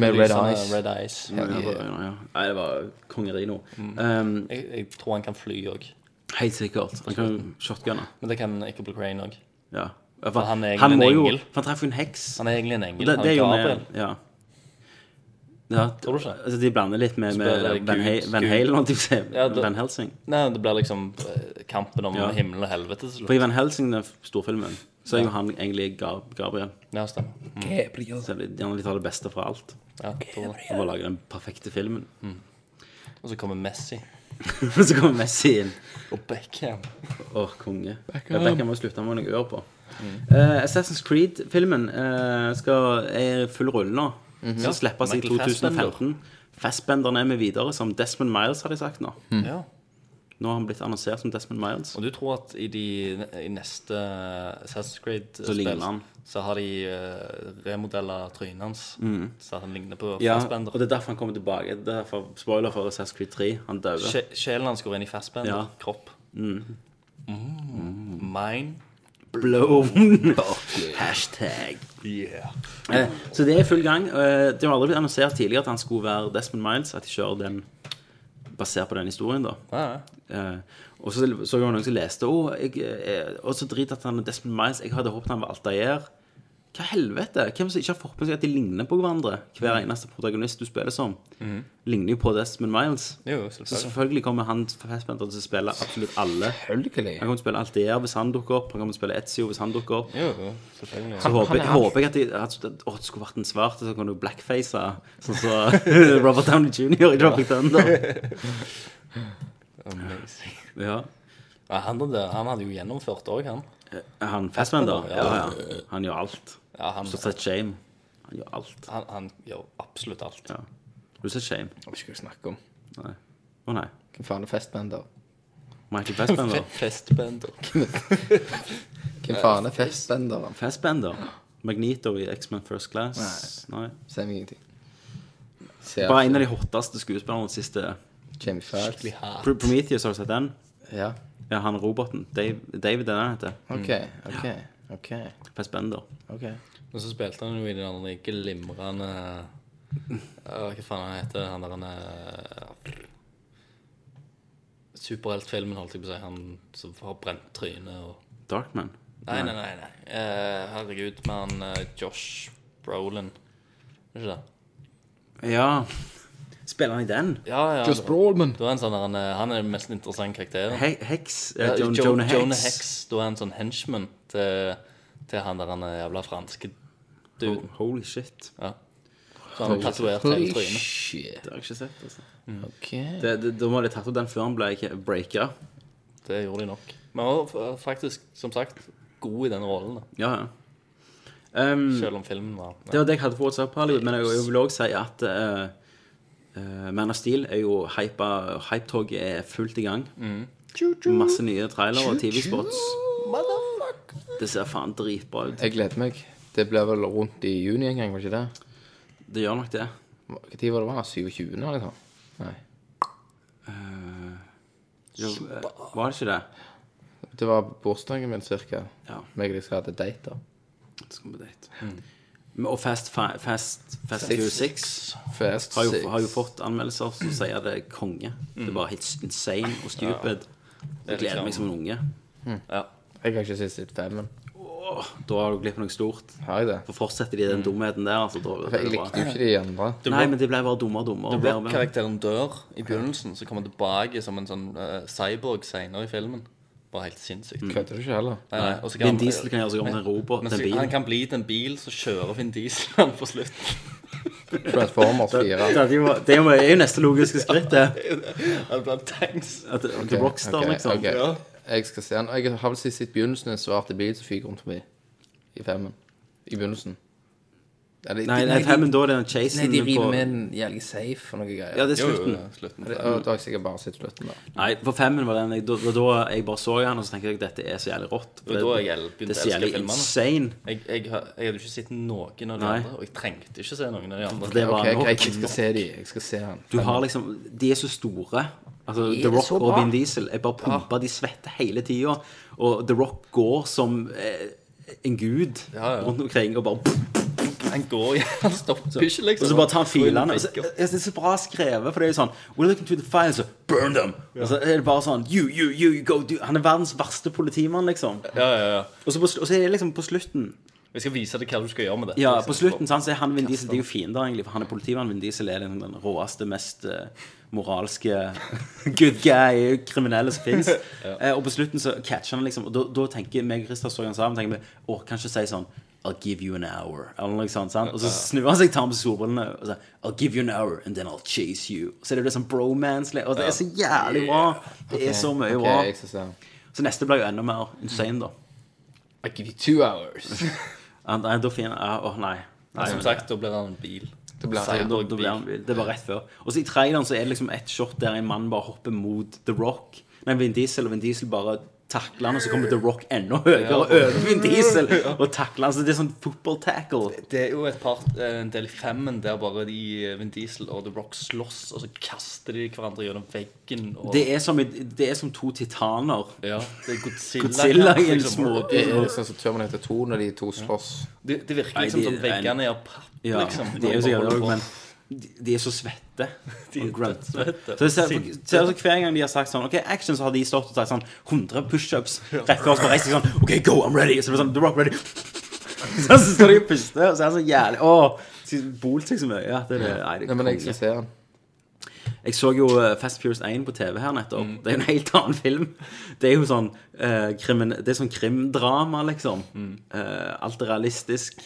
Med red eyes. Red eyes. Ja, ja, ja. Nei, det var kongeri nå. Um, Jeg, jeg tror han kan fly òg. Helt sikkert. Han kan jo shotgunne. Men det kan bli Crane òg. Ja. For, For han er egentlig må en jo, for han treffer jo en heks. Han er egentlig en engel. Det, han det er Gabriel. med Ja. ja Tror du ikke? Altså, de blander litt med, med Van, Halen, Van. Halen. Ja, Van Helsing. Nei, det blir liksom eh, kampen om Ja. himmel og helvete til For i. Van Helsing, den storfilmen, så er jo han egentlig Gabriel. Ja, stemmer. Så de gjerne de tar det beste fra alt. Ja, Gabriel. Og bare lager den perfekte filmen. Og så kommer Messi (laughs) Og så kommer Messi inn. og Beckham. Åh, konge. Beckham, Beckham må slutte med noe ør på. Eh, Assassin's Creed-filmen eh, skal er i full rulle nå. Skal slippes i Michael 2015. Fastbenderne er med videre som Desmond Miles, har de sagt nå. Ja. Nå har han blitt annonsert som Desmond Miles. Og du tror at i, de, i neste Assassin's Creed-spill så, så har de uh, remodella trynet hans, så han ligner på Mm. Ja, Fassbender. og det er derfor han kommer tilbake. Det er derfor, Spoiler for Assassin's Creed 3. Han. Sje- Sjelen hans går inn i Fassbender Ja. kropp. Mm. Mine. Blown. (laughs) Hashtag. Eh, så det er i full gang. Eh, det har aldri blitt annonsert tidligere at han skulle være Desmond Miles. At de kjører den basert på den historien, da. Ja, ja. Eh, og så så jeg noen som leste jeg, eh, og så drit at han er Desmond Miles. Jeg hadde håpet han var Altair. Hva helvete? Hvem som ikke har fått med seg at de ligner på hverandre? Hver eneste protagonist du spiller som, ligner jo på Desmond Miles. Jo, Så selvfølgelig. selvfølgelig kommer han Fassbender til å spille absolutt alle. Selvfølgelig. Han kommer til å spille Altair hvis han dukker opp. Han kommer til å spille Ezio hvis han dukker opp. Jo, jo, selvfølgelig. Så håper, jeg, han er- håper jeg at, de, at å, det skulle vært en svart, så kan du blackface sånn som (laughs) Robert Downey jr. i Dropping Thunder. (laughs) Amazing. Ja. Ja, han, hadde, han hadde jo gjennomført òg, han. Han Fassbender? Ja. ja. Han gjør alt. Ja, han, Så sett Shame. Han gjør alt. han, han gjør absolutt alt. Ja. Har du sett Shame? Jeg vet ikke hva jeg snakker om. Nei. Å nei. Hvem faen er Festbender? Michael Fassbender? (laughs) Festbender. (laughs) Hvem faen er Festbender? Fassbender? Magneto i X-Men First Class? Nei. Sier meg ingenting. Ser Bare en av de hotteste skuespillerne de siste Jamie Foxx. Pr- Prometheus, har du sett den? Ja. Ja, han roboten. Dave, David er det han heter. OK, OK. ok, Fassbender. ok Og så spilte han jo i den andre glimrende Hva faen han heter han der han er Superheltfilmen, holdt jeg på å si. Han som har brent trynet og Darkman. Nei, nei, nei. nei. Eh, herregud, med han eh, Josh Brolin. Er det ikke det? Ja. Spiller han i den? Ja, ja. Josh Brolin. Da er han sånn der, han, er- han er den mest interessante karakteren. He Hex? Ja, Eh, Jo- Jonah Hex? Jonah Hex. Da er han sånn henchman til, til han der han er jævla franske duden. Holy shit. Ja. Så han har tatovert hele Holy trynet. shit. Det har jeg ikke sett. altså. OK. Det, det, da må de tatt opp den før han ble breaka. Det gjorde de nok. Men han var faktisk, som sagt, god i den rollen, da. Ja, ja. Um, Selv om filmen var det var det jeg hadde på WhatsApp, Hollywood, men jeg, jeg vil òg si at uh, uh, Man of Steel er jo hypa Hypetoget er fullt i gang. Masse nye trailere og TV-spots. Det ser faen dritbra ut. Jeg gleder meg. Det blir vel rundt i juni en gang, var ikke det? Det gjør nok det. Hva var det? var? 27. eller noe sånt? Nei. Jo, eh, var det ikke det? Det var bursdagen min, cirka. Ja. Meg og de skal ha date, da. Skal på date. Men- Og Fast, Fi- Fast, Fast Six. 6 Fast har jo, six. har jo fått anmeldelser som sier det er konge. Det er bare helt insane og stupid. Jeg gleder meg som en unge. Ja. Jeg har ikke sett sitt femmen. Åh, da har du glipp av noe stort. Har jeg det? For fortsetter de den dumheten der, altså, da For jeg likte jo ikke de andre. Nei, men de ble bare dummere og dummere. og bedre og bedre. Karakteren dør i begynnelsen, så kommer han tilbake som en sånn eh, cyborg senere i filmen. Bare helt sinnssykt. Kødder du ikke heller? Nei, nei. og så Vin Diesel kan gjøre seg om til en robot, Men til så, en bil. han kan bli til en bil, så kjører Vin Diesel han på slutten. Transformers 4. Det er jo, det er jo, er jo neste logiske skritt, det. (laughs) Han blir tanks. At, at okay, Rockstar, ok, liksom. ok. Jeg skal se den. Jeg har vel sett begynnelsen en svart bil som fyker rundt forbi. I femmen. I begynnelsen. Eller, Nei, de- nei, femmen, da er det chasen Nei, de river på med en jævlig safe og noe greier. Ja, det er Jo, jo, slutten. slutten. Det- Da har jeg sikkert bare sett slutten, da. Nei, for femmen var den jeg, da, da, jeg bare så den, og så tenkte jeg at dette er så jævlig rått. For Det da jeg det er så jævlig insane. Jeg, jeg, jeg hadde ikke sett noen av de Nei. andre, og jeg trengte ikke se noen av de andre. For det var okay, nok. jeg skal se de. Jeg skal se han. Du har liksom De er så store. Altså, The Rock og. Vin Diesel er bare pumpa, de svetter hele tida. Og The Rock går som eh, en gud Ja, ja. rundt omkring og bare Han går igjen, han stopper ikke, liksom. Og så bare tar han filene. Så- prikker. Det er så bra skrevet, for det er jo sånn We're looking to the files, so burn them! Og så er det bare sånn You, you, you, you go do Han er verdens verste politimann, liksom. Ja, ja, ja. Og så, på, og så er det liksom på slutten Vi skal vise deg hva du skal gjøre med det. Ja, på slutten sant, så er han Vin Diesel De er jo fiender, egentlig, for han er politimann. Vin Diesel er den, den råeste, mest eh, moralske (laughs) good guy, kriminelle som fins. (laughs) og på slutten så catcher han liksom Og da, da tenker meg og Christer så sammen, tenker vi å, kanskje si sånn I'll give you an hour, eller noe sånt. sant? Og så snur han seg, tar på solbrillene og sier I'll give you an hour, and then I'll chase you. Så er det sånn bromance, og det er så jævlig bra. Det er så mye bra. Så neste blir jo enda mer insane, da. I'll give you two hours. (laughs) Da finner jeg Å, nei. nei. Som sagt, da blir han en bil. Ja, da, blir han vill. Det var rett før. Og så i traileren så er det liksom et shot der en mann bare hopper mot The Rock. Nei, Vin Diesel, og Vin Diesel bare takler han, og så kommer The Rock enda høyere over Vin Diesel (laughs) og takler han. Så det er sånn football tackle. Det er jo et par, eh, en del i femmen der bare de eh, Vin Diesel og The Rock slåss, og så kaster de hverandre gjennom veggen. Og, Det er som, det er som to titaner. ja, det er Godzilla. Godzilla i en små- Det er sånn som Terminator 2 når de to slåss. Det, det virker Nei, liksom de- som veggene er av papp, Ja, liksom. de er jo så jævlig, men de, de er så svette. (laughs) De er og Så, ser, ser altså Hver gang de har sagt sånn OK, action, så har de stått og sagt sånn 100 pushups rett før oss på reisen. Sånn OK, go, I'm ready. Så det er sånn The Rock ready. (laughs) Så, så står de og puster, og så er han så jævlig Å, bolt seg så mye. Ja, det er det. Nei, det Nei, men jeg skal se den. Jeg så jo eh, Fast Furious 1 på TV her nettopp. Det er jo en helt (laughs) annen film. Det er jo sånn eh, krimen, Det er sånn krimdrama, liksom. Eh, alt er realistisk.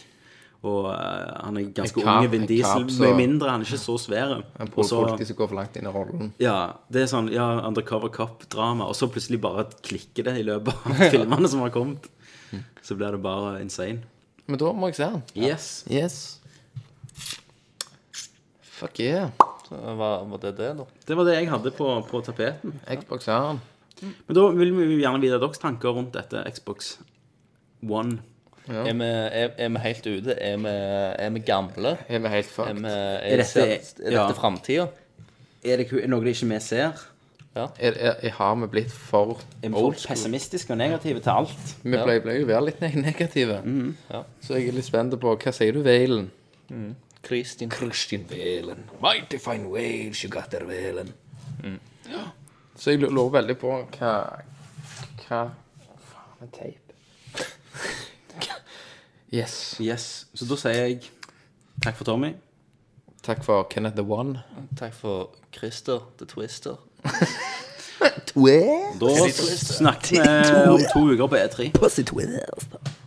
Og eh, han er ganske kap- ung, Vin Diesel. kap, så- Mye mindre, han er ikke så svær. En Og politi som går for langt inn i rollen. ja, det er sånn ja, undercover cop-drama, og så plutselig bare klikker det i løpet av (laughs) filmene som har kommet. Så blir det bare insane. Men da må jeg se den. Yes. Yes. Fuck yeah. Så Var, var det det, da? Det var det jeg hadde på, på tapeten. Xbox den. Men da vil vi gjerne vite deres tanker rundt dette Xbox One. Er, vi, er, er vi helt ute? Er vi, er vi gamle? Er vi helt fucked? er, Er dette- er ja. framtida? Er det noe de ikke vi ser? Er, er, er, har vi blitt for Er vi for pessimistiske og negative til alt? Vi ble, ble jo være litt negative. negative. Ja. Så jeg er litt spent på Hva sier du, Valen? Kristin. Christian Valen. Mighty fine whales you got there, Valen. Ja. Så jeg lurer veldig på hva Hva Faen, en tape. Yes. Yes. Så da sier jeg takk for Tommy. Takk for Kenneth the One. Takk for Christer the Twister. (laughs) Da snakkes vi om to uker på E3.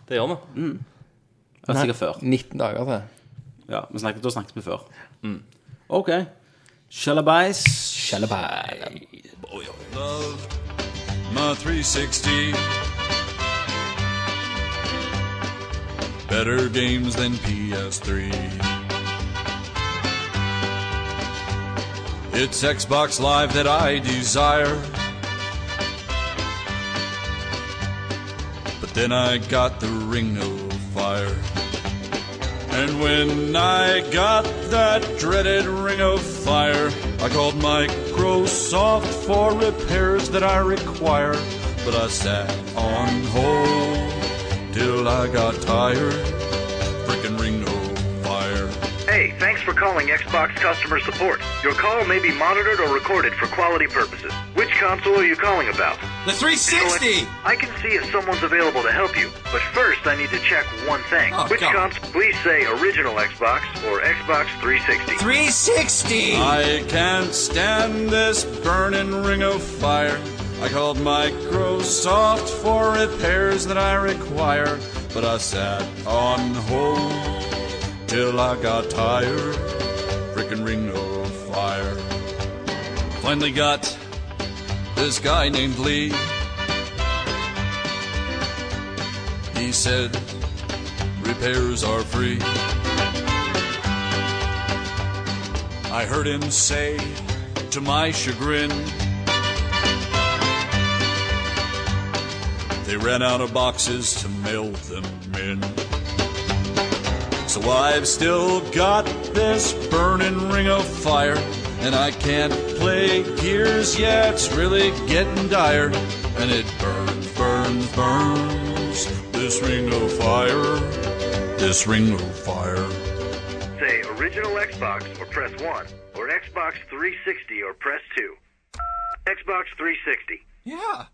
Det gjør vi. Ja, sikkert før. 19 dager til. Ja, men snakket, da snakket vi før. OK. Shallabais. Love my 360. Better games than PS3. It's Xbox Live that I desire. But then I got the Ring of Fire. And when I got that dreaded Ring of Fire, I called Microsoft for repairs that I require. But I sat on hold till I got tired. Freaking Ring of Fire. Hey, thanks for calling Xbox customer support. Your call may be monitored or recorded for quality purposes. Which console are you calling about? The 360! I can see if someone's available to help you, but first I need to check one thing. Oh, Which God. console? Please say original Xbox or Xbox 360. 360! I can't stand this burning ring of fire. I called Microsoft for repairs that I require, but I sat on hold till I got tired. Frickin' ring of fire. Finally got this guy named Lee. He said repairs are free. I heard him say, to my chagrin, they ran out of boxes to mail them in. So I've still got this burning ring of fire, and I can't play Gears, yet. it's really getting dire. And it burns, burns, burns, this ring of fire, this ring of fire. Say original Xbox or press 1, or Xbox 360 or press 2. Xbox 360. Yeah.